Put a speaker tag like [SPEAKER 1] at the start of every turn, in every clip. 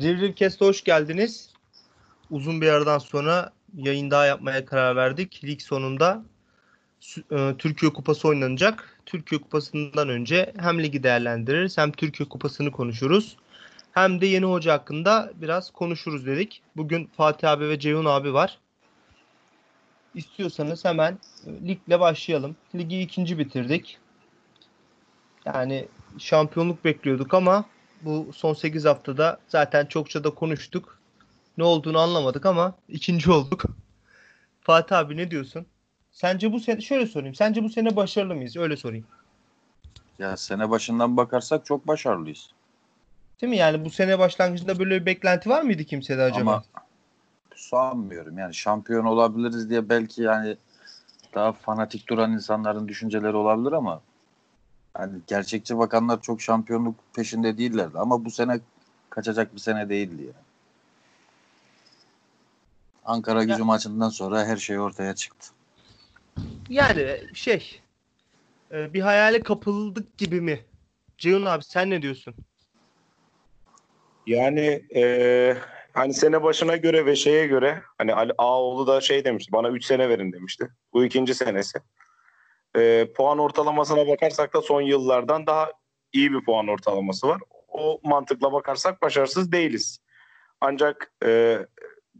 [SPEAKER 1] Drillcast'a hoş geldiniz. Uzun bir aradan sonra yayın daha yapmaya karar verdik. Lig sonunda e, Türkiye Kupası oynanacak. Türkiye Kupası'ndan önce hem ligi değerlendiririz hem Türkiye Kupası'nı konuşuruz. Hem de yeni hoca hakkında biraz konuşuruz dedik. Bugün Fatih abi ve Ceyhun abi var. İstiyorsanız hemen e, ligle başlayalım. Ligi ikinci bitirdik. Yani şampiyonluk bekliyorduk ama bu son 8 haftada zaten çokça da konuştuk. Ne olduğunu anlamadık ama ikinci olduk. Fatih abi ne diyorsun? Sence bu sene şöyle sorayım. Sence bu sene başarılı mıyız? Öyle sorayım.
[SPEAKER 2] Ya sene başından bakarsak çok başarılıyız.
[SPEAKER 1] Değil mi? Yani bu sene başlangıcında böyle bir beklenti var mıydı kimsede acaba?
[SPEAKER 2] Ama sanmıyorum. Yani şampiyon olabiliriz diye belki yani daha fanatik duran insanların düşünceleri olabilir ama yani gerçekçi bakanlar çok şampiyonluk peşinde değillerdi. Ama bu sene kaçacak bir sene değildi yani. Ankara gücü ya. maçından sonra her şey ortaya çıktı.
[SPEAKER 1] Yani şey e, bir hayale kapıldık gibi mi? Ceyhun abi sen ne diyorsun?
[SPEAKER 3] Yani e, hani sene başına göre ve şeye göre hani Ali Ağoğlu da şey demişti bana 3 sene verin demişti. Bu ikinci senesi. E, puan ortalamasına bakarsak da son yıllardan daha iyi bir puan ortalaması var. O mantıkla bakarsak başarısız değiliz. Ancak e,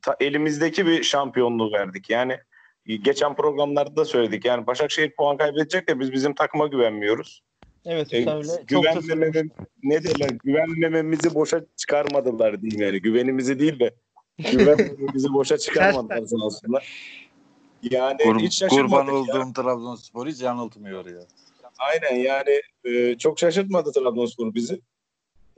[SPEAKER 3] ta, elimizdeki bir şampiyonluğu verdik. Yani geçen programlarda da söyledik. Yani Başakşehir puan kaybedecek de biz bizim takıma güvenmiyoruz.
[SPEAKER 1] Evet e, öyle.
[SPEAKER 3] Güvenmeme, ne derler? Güvenmememizi boşa çıkarmadılar diyeyim yani. Güvenimizi değil de güvenmememizi boşa çıkarmadılar aslında.
[SPEAKER 2] Yani Kur, hiç kurban olduğum Trabzonspor hiç yanıltmıyor ya.
[SPEAKER 3] Aynen yani e, çok şaşırtmadı Trabzonspor bizi.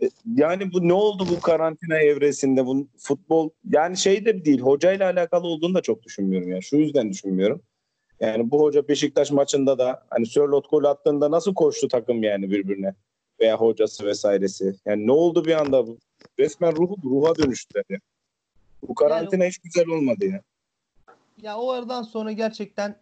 [SPEAKER 3] E, yani bu ne oldu bu karantina evresinde bu futbol yani şey de değil hocayla alakalı olduğunu da çok düşünmüyorum ya. Şu yüzden düşünmüyorum. Yani bu hoca Beşiktaş maçında da hani Sörlot gol attığında nasıl koştu takım yani birbirine veya hocası vesairesi. Yani ne oldu bir anda bu? Resmen ruhu ruha dönüştüler ya. Bu karantina yani, hiç güzel olmadı ya.
[SPEAKER 1] Ya o aradan sonra gerçekten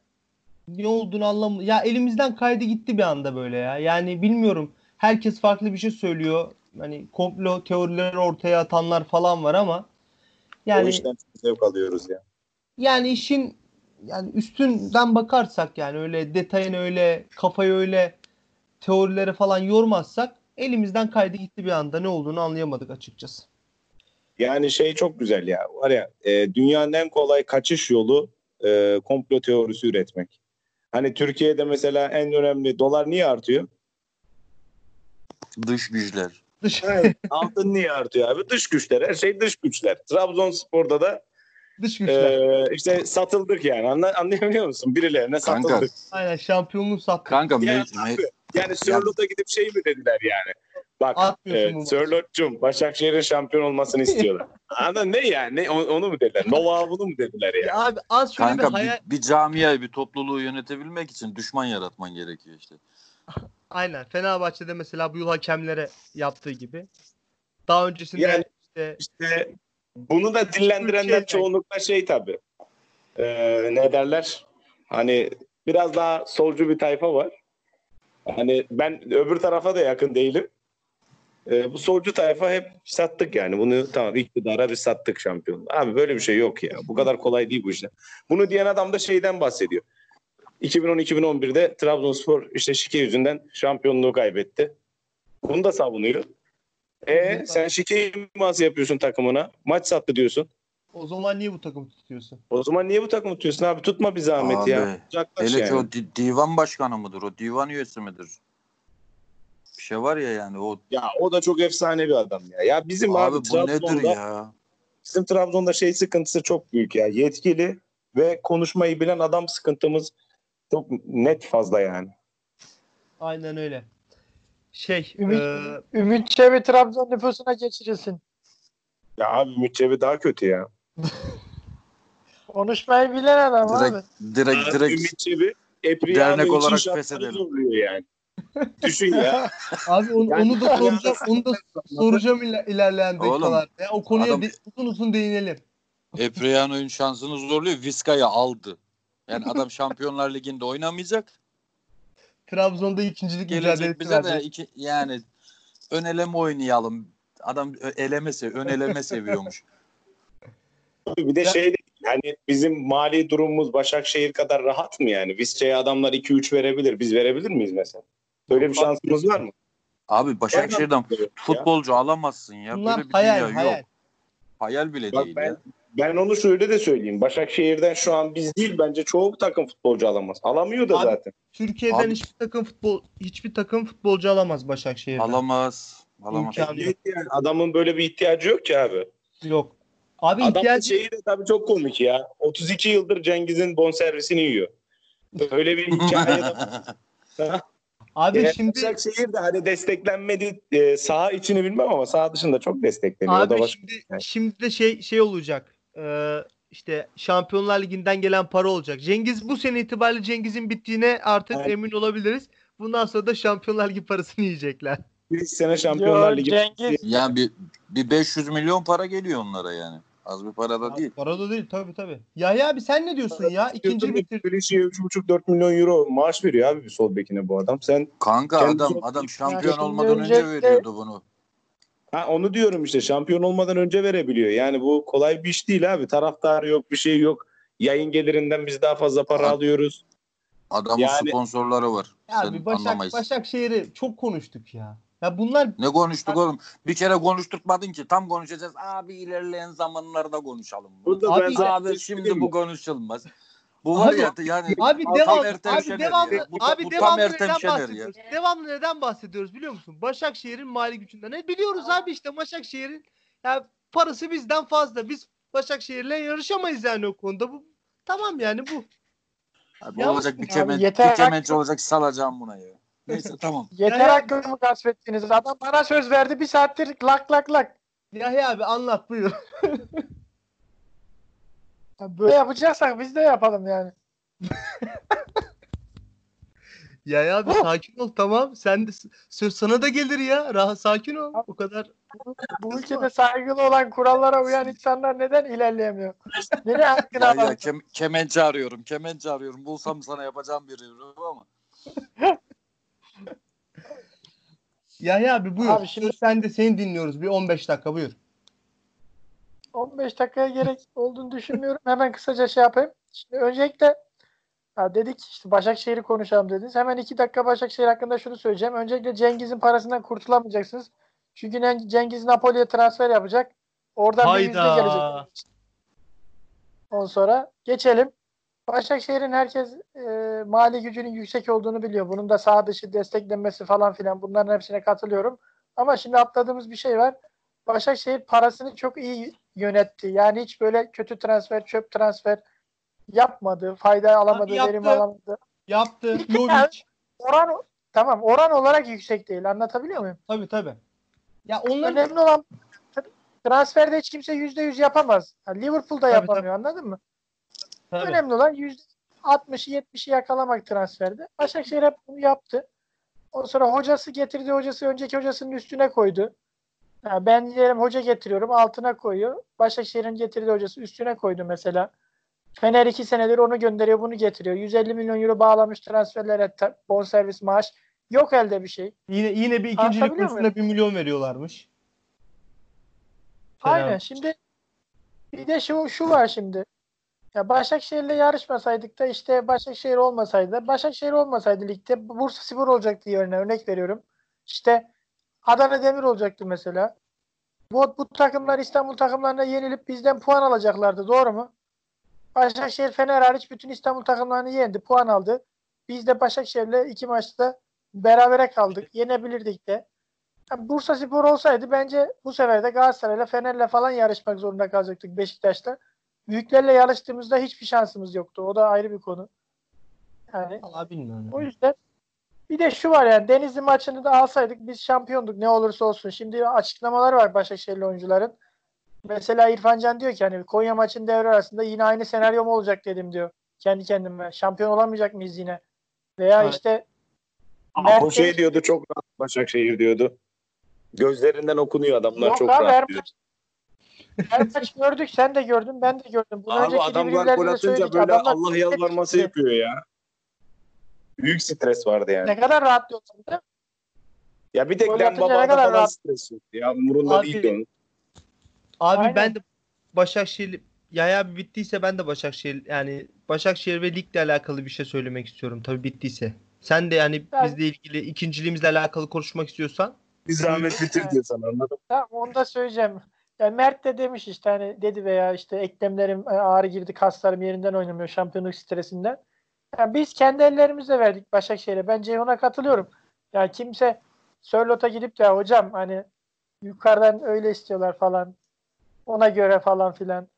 [SPEAKER 1] ne olduğunu anlam ya elimizden kaydı gitti bir anda böyle ya. Yani bilmiyorum. Herkes farklı bir şey söylüyor. Hani komplo teorileri ortaya atanlar falan var ama
[SPEAKER 3] yani o işten zevk alıyoruz ya.
[SPEAKER 1] Yani işin yani üstünden bakarsak yani öyle detayını öyle kafayı öyle teorilere falan yormazsak elimizden kaydı gitti bir anda ne olduğunu anlayamadık açıkçası.
[SPEAKER 3] Yani şey çok güzel ya var ya e, dünyanın en kolay kaçış yolu e, komplo teorisi üretmek. Hani Türkiye'de mesela en önemli dolar niye artıyor?
[SPEAKER 2] Dış güçler.
[SPEAKER 3] Dış. Evet, altın niye artıyor abi? Dış güçler. Her şey dış güçler. Trabzonspor'da da Dış güçler. Ee, işte satıldık yani. Anla, anlayabiliyor musun? Birilerine Kanka. satıldık.
[SPEAKER 1] Aynen şampiyonluğu sattık.
[SPEAKER 2] Kanka
[SPEAKER 3] yani, me- me- yani Sörlot'a gidip şey mi dediler yani? Bak e, Sörlot'cum Başakşehir'in şampiyon olmasını istiyorlar. Anladın ne yani? Ne, onu mu dediler? Nova bunu mu dediler yani? Ya
[SPEAKER 1] abi az şöyle
[SPEAKER 2] Kanka,
[SPEAKER 1] bir hayal...
[SPEAKER 2] Bir, bir camiayı, bir topluluğu yönetebilmek için düşman yaratman gerekiyor işte.
[SPEAKER 1] Aynen. Fenerbahçe'de mesela bu yıl hakemlere yaptığı gibi. Daha öncesinde
[SPEAKER 3] yani, işte, işte bunu da dillendirenler çoğunlukla şey tabii. Ee, ne derler? Hani biraz daha solcu bir tayfa var. Hani ben öbür tarafa da yakın değilim. Ee, bu solcu tayfa hep sattık yani. Bunu tamam iktidara bir sattık şampiyon. Abi böyle bir şey yok ya. Bu kadar kolay değil bu işler. Bunu diyen adam da şeyden bahsediyor. 2010-2011'de Trabzonspor işte şike yüzünden şampiyonluğu kaybetti. Bunu da savunuyor. E sen şike iması yapıyorsun takımına. Maç sattı diyorsun.
[SPEAKER 1] O zaman niye bu takımı tutuyorsun?
[SPEAKER 3] O zaman niye bu takımı tutuyorsun abi? Tutma bir zahmet abi, ya.
[SPEAKER 2] Uzaklaş hele yani. ki o di- divan başkanı mıdır? O divan üyesi midir? Bir şey var ya yani o.
[SPEAKER 3] Ya o da çok efsane bir adam ya. Ya bizim abi, abi bu Trabzon'da, nedir ya? Bizim Trabzon'da şey sıkıntısı çok büyük ya. Yetkili ve konuşmayı bilen adam sıkıntımız çok net fazla yani.
[SPEAKER 1] Aynen öyle. Şey,
[SPEAKER 4] Ümit, e... Ümit Çevi Trabzon nüfusuna geçirilsin.
[SPEAKER 3] Ya abi Ümit Çevi daha kötü ya.
[SPEAKER 4] Konuşmayı bilen adam
[SPEAKER 2] direkt,
[SPEAKER 4] abi.
[SPEAKER 2] Direkt direkt
[SPEAKER 3] Ümit Çevi
[SPEAKER 2] dernek olarak feshedelim.
[SPEAKER 3] yani. Düşün ya.
[SPEAKER 1] Abi onu, yani, onu da soracağım, onu da soracağım iler, ilerleyen dakikalarda. o konuya adam, uzun uzun değinelim.
[SPEAKER 2] Epriano'nun şansını zorluyor. Vizca'yı aldı. Yani adam Şampiyonlar Ligi'nde oynamayacak.
[SPEAKER 1] Trabzon'da ikincilik mücadelesi
[SPEAKER 2] bize de iki, yani ön eleme oynayalım. Adam eleme sev, ön eleme seviyormuş.
[SPEAKER 3] Bir de
[SPEAKER 1] Ya-
[SPEAKER 3] şey yani bizim mali durumumuz Başakşehir kadar rahat mı yani? Visca'ya adamlar 2-3 verebilir. Biz verebilir miyiz mesela? Böyle bir şansımız var mı?
[SPEAKER 2] Abi Başakşehir'den
[SPEAKER 3] Ya.
[SPEAKER 2] futbolcu alamazsın ya.
[SPEAKER 1] Bunlar
[SPEAKER 2] Böyle bir
[SPEAKER 1] hayal
[SPEAKER 2] dünya
[SPEAKER 1] hayal.
[SPEAKER 2] yok. Hayal bile
[SPEAKER 3] Bak
[SPEAKER 2] değil
[SPEAKER 3] ben-
[SPEAKER 2] ya.
[SPEAKER 3] Ben onu şöyle de söyleyeyim. Başakşehir'den şu an biz değil bence çoğu takım futbolcu alamaz. Alamıyor da
[SPEAKER 1] Abi-
[SPEAKER 3] zaten.
[SPEAKER 1] Türkiye'den
[SPEAKER 2] Abi-
[SPEAKER 1] hiçbir takım futbol hiçbir takım futbolcu alamaz Başakşehir'den.
[SPEAKER 2] Alamaz. Alamaz.
[SPEAKER 3] Yani adamın böyle bir ihtiyacı yok ki abi.
[SPEAKER 1] Yok. Abi
[SPEAKER 3] Adamın
[SPEAKER 1] ihtiyacı
[SPEAKER 3] şeyi de tabii çok komik ya. 32 yıldır Cengiz'in bonservisini yiyor. Öyle bir hikaye
[SPEAKER 1] abi
[SPEAKER 3] Yani
[SPEAKER 1] şimdi
[SPEAKER 3] Başakşehir de hani desteklenmedi e, saha içini bilmem ama saha dışında çok destekleniyor. da
[SPEAKER 1] abi şimdi
[SPEAKER 3] Yani.
[SPEAKER 1] şimdi de şey şey olacak. Ee, işte Şampiyonlar Ligi'nden gelen para olacak. Cengiz bu sene itibariyle Cengiz'in bittiğine artık
[SPEAKER 3] Evet.
[SPEAKER 1] emin olabiliriz. Bundan sonra da Şampiyonlar Ligi parasını yiyecekler.
[SPEAKER 3] bir sene Şampiyonlar
[SPEAKER 4] Yo,
[SPEAKER 3] Ligi
[SPEAKER 4] Cengiz
[SPEAKER 2] yani bir, bir 500 milyon para geliyor onlara yani. Az bir para da
[SPEAKER 1] Abi
[SPEAKER 2] değil.
[SPEAKER 1] Para da değil tabii tabii. Yahya abi sen ne diyorsun ya? İkinci bitir.
[SPEAKER 3] Klişeye 3,5-4 milyon euro maaş veriyor abi bir sol bekine bu adam. Sen
[SPEAKER 2] Kanka adam adam şampiyon olmadan önce
[SPEAKER 4] öncelikle-
[SPEAKER 2] veriyordu bunu.
[SPEAKER 3] ha onu diyorum işte şampiyon olmadan önce verebiliyor. Yani bu kolay bir iş değil abi. Taraftarı yok, bir şey yok. Yayın gelirinden biz daha fazla para
[SPEAKER 2] Abi,
[SPEAKER 3] alıyoruz.
[SPEAKER 2] Adamın
[SPEAKER 3] Yani-
[SPEAKER 2] sponsorları var. Sen
[SPEAKER 1] Abi Başak,
[SPEAKER 2] anlamayız.
[SPEAKER 1] Başakşehir'i çok konuştuk ya. Ya bunlar
[SPEAKER 2] Ne konuştuk oğlum? Bir kere konuşturtmadın ki. Tam konuşacağız. Abi ilerleyen zamanlarda konuşalım. bunu.
[SPEAKER 1] Abi-
[SPEAKER 2] Abi şimdi bu konuşulmaz. Bu var
[SPEAKER 1] Abi-
[SPEAKER 2] ya yani
[SPEAKER 1] Abi devam,
[SPEAKER 2] Ertem
[SPEAKER 1] abi
[SPEAKER 2] Şener
[SPEAKER 1] devamlı,
[SPEAKER 2] ya. Bu,
[SPEAKER 1] abi
[SPEAKER 2] bu
[SPEAKER 1] devamlı neden
[SPEAKER 2] Şener ya.
[SPEAKER 1] bahsediyoruz? Devamlı neden bahsediyoruz biliyor musun? Başakşehir'in mali gücünden. Ne biliyoruz abi işte Başakşehir'in ya parası bizden fazla. Biz Başakşehir'le yarışamayız yani o konuda. Bu tamam yani bu.
[SPEAKER 2] Abi
[SPEAKER 1] Ya
[SPEAKER 2] olacak bir
[SPEAKER 4] abi
[SPEAKER 2] kemen,
[SPEAKER 4] yeter
[SPEAKER 2] bir kemençe olacak salacağım buna ya. Neyse tamam.
[SPEAKER 4] yeter
[SPEAKER 1] Ya-
[SPEAKER 4] hakkımı gasp ettiniz. Adam bana söz verdi bir saattir lak lak lak.
[SPEAKER 1] Yahya abi anlat buyur.
[SPEAKER 4] Ya Böyle yapacaksak biz de yapalım yani.
[SPEAKER 1] Yahya abi sakin ol tamam. Sen de söz sana da gelir ya. Rahat sakin ol. O kadar.
[SPEAKER 4] Bu ülkede saygılı olan kurallara uyan insanlar neden ilerleyemiyor? Nereye hakkını
[SPEAKER 2] Ya, ya kem, kemençe arıyorum. Kemençe arıyorum. Bulsam sana yapacağım bir ama.
[SPEAKER 1] Yahya abi buyur.
[SPEAKER 4] Abi şimdi-
[SPEAKER 1] sen de seni dinliyoruz. Bir 15 dakika buyur.
[SPEAKER 4] 15 dakikaya gerek olduğunu düşünmüyorum. Hemen kısaca şey yapayım. Şimdi öncelikle ya dedik işte Başakşehir'i konuşalım dediniz. Hemen 2 dakika Başakşehir hakkında şunu söyleyeceğim. Öncelikle Cengiz'in parasından kurtulamayacaksınız. Çünkü Cengiz Napoli'ye transfer yapacak. Oradan bir yüzde
[SPEAKER 1] Hayda.
[SPEAKER 4] gelecek. Ondan sonra geçelim. Başakşehir'in herkes e, mali gücünün yüksek olduğunu biliyor. Bunun da sağ dışı desteklenmesi falan filan bunların hepsine katılıyorum. Ama şimdi atladığımız bir şey var. Başakşehir parasını çok iyi yönetti. Yani hiç böyle kötü transfer, çöp transfer yapmadı. Fayda alamadı,
[SPEAKER 1] yaptı.
[SPEAKER 4] verim alamadı.
[SPEAKER 1] Yaptı. Jovic.
[SPEAKER 4] Oran tamam oran olarak yüksek değil. Anlatabiliyor muyum?
[SPEAKER 1] tabii tabii. Ya onların
[SPEAKER 4] Önemli olan transferde hiç kimse yüzde yüz yapamaz. Ha, Liverpool'da
[SPEAKER 1] Tabii,
[SPEAKER 4] yapamıyor anladın mı?
[SPEAKER 1] Tabii.
[SPEAKER 4] Önemli olan yüzde 60'ı 70'i yakalamak transferde. Başakşehir hep bunu yaptı. Ondan sonra hocası getirdi hocası önceki hocasının üstüne koydu. Ha, ben diyelim hoca getiriyorum altına koyuyor. Başakşehir'in getirdiği hocası üstüne koydu mesela. Fener iki senedir onu gönderiyor bunu getiriyor. 150 milyon euro bağlamış transferlere bonservis maaş. Yok elde bir şey.
[SPEAKER 1] Yine yine bir ikincilik kursuna bir milyon veriyorlarmış.
[SPEAKER 4] Aynen. Şimdi bir de şu şu var şimdi. Ya Başakşehir'le yarışmasaydık da işte Başakşehir olmasaydı Başakşehir olmasaydı ligde Bursa Spor olacaktı yerine örnek veriyorum. İşte Adana Demir olacaktı mesela. Bu, bu takımlar İstanbul takımlarına yenilip bizden puan alacaklardı. Doğru mu? Başakşehir Fener hariç bütün İstanbul takımlarını yendi. Puan aldı. Biz de Başakşehir'le iki maçta berabere kaldık. Yenebilirdik de. Yani Bursa Spor olsaydı bence bu sefer de Galatasaray'la Fener'le falan yarışmak zorunda kalacaktık Beşiktaş'ta. Büyüklerle yarıştığımızda hiçbir şansımız yoktu. O da ayrı bir konu. Yani
[SPEAKER 1] Vallahi bilmiyorum.
[SPEAKER 4] o yüzden bir de şu var yani Denizli maçını da alsaydık biz şampiyonduk ne olursa olsun. Şimdi açıklamalar var Başakşehirli oyuncuların. Mesela İrfan Can diyor ki hani Konya maçın devre arasında yine aynı senaryo mu olacak dedim diyor. Kendi kendime. Şampiyon olamayacak mıyız yine? Veya
[SPEAKER 1] Evet.
[SPEAKER 4] işte
[SPEAKER 3] Ama o
[SPEAKER 4] Mert'in-
[SPEAKER 3] şey diyordu çok rahat Başakşehir diyordu. Gözlerinden okunuyor adamlar
[SPEAKER 4] Yok
[SPEAKER 3] çok
[SPEAKER 4] abi her
[SPEAKER 3] rahat diyor.
[SPEAKER 4] maç, her maç gördük. Sen de gördün. Ben de gördüm. Bundan
[SPEAKER 3] Abi
[SPEAKER 4] önceki
[SPEAKER 3] adamlar gol
[SPEAKER 4] de
[SPEAKER 3] atınca böyle
[SPEAKER 4] Adamlar
[SPEAKER 3] Allah yalvarması
[SPEAKER 4] etti.
[SPEAKER 3] yapıyor ya. Büyük stres vardı yani.
[SPEAKER 4] Ne kadar rahatlıyorlar değil mi?
[SPEAKER 3] Ya bir tek
[SPEAKER 4] Gol
[SPEAKER 3] Dem
[SPEAKER 4] atınca ne
[SPEAKER 3] Baba'da
[SPEAKER 4] kadar
[SPEAKER 3] falan
[SPEAKER 4] rahat.
[SPEAKER 3] stres yok. Ya umurunda
[SPEAKER 1] Abi,
[SPEAKER 3] değil onun.
[SPEAKER 1] Abi
[SPEAKER 4] Aynen.
[SPEAKER 1] ben de Başakşehir Yaya abi bittiyse ben de Başakşehir yani Başakşehir ve ligle alakalı bir şey söylemek istiyorum tabii bittiyse. Sen de yani
[SPEAKER 4] Ben-
[SPEAKER 1] bizle ilgili ikinciliğimizle alakalı konuşmak istiyorsan
[SPEAKER 3] Bir zahmet bitir diyor sana anladın mı?
[SPEAKER 4] Tamam onu da söyleyeceğim. Yani Mert de demiş işte hani dedi veya işte eklemlerim e, ağrı girdi kaslarım yerinden oynamıyor şampiyonluk stresinden. Yani biz kendi ellerimizle verdik Başakşehir'e. Ben Ceyhun'a katılıyorum. Yani kimse Sörlot'a gidip de hocam hani yukarıdan öyle istiyorlar falan ona göre falan filan.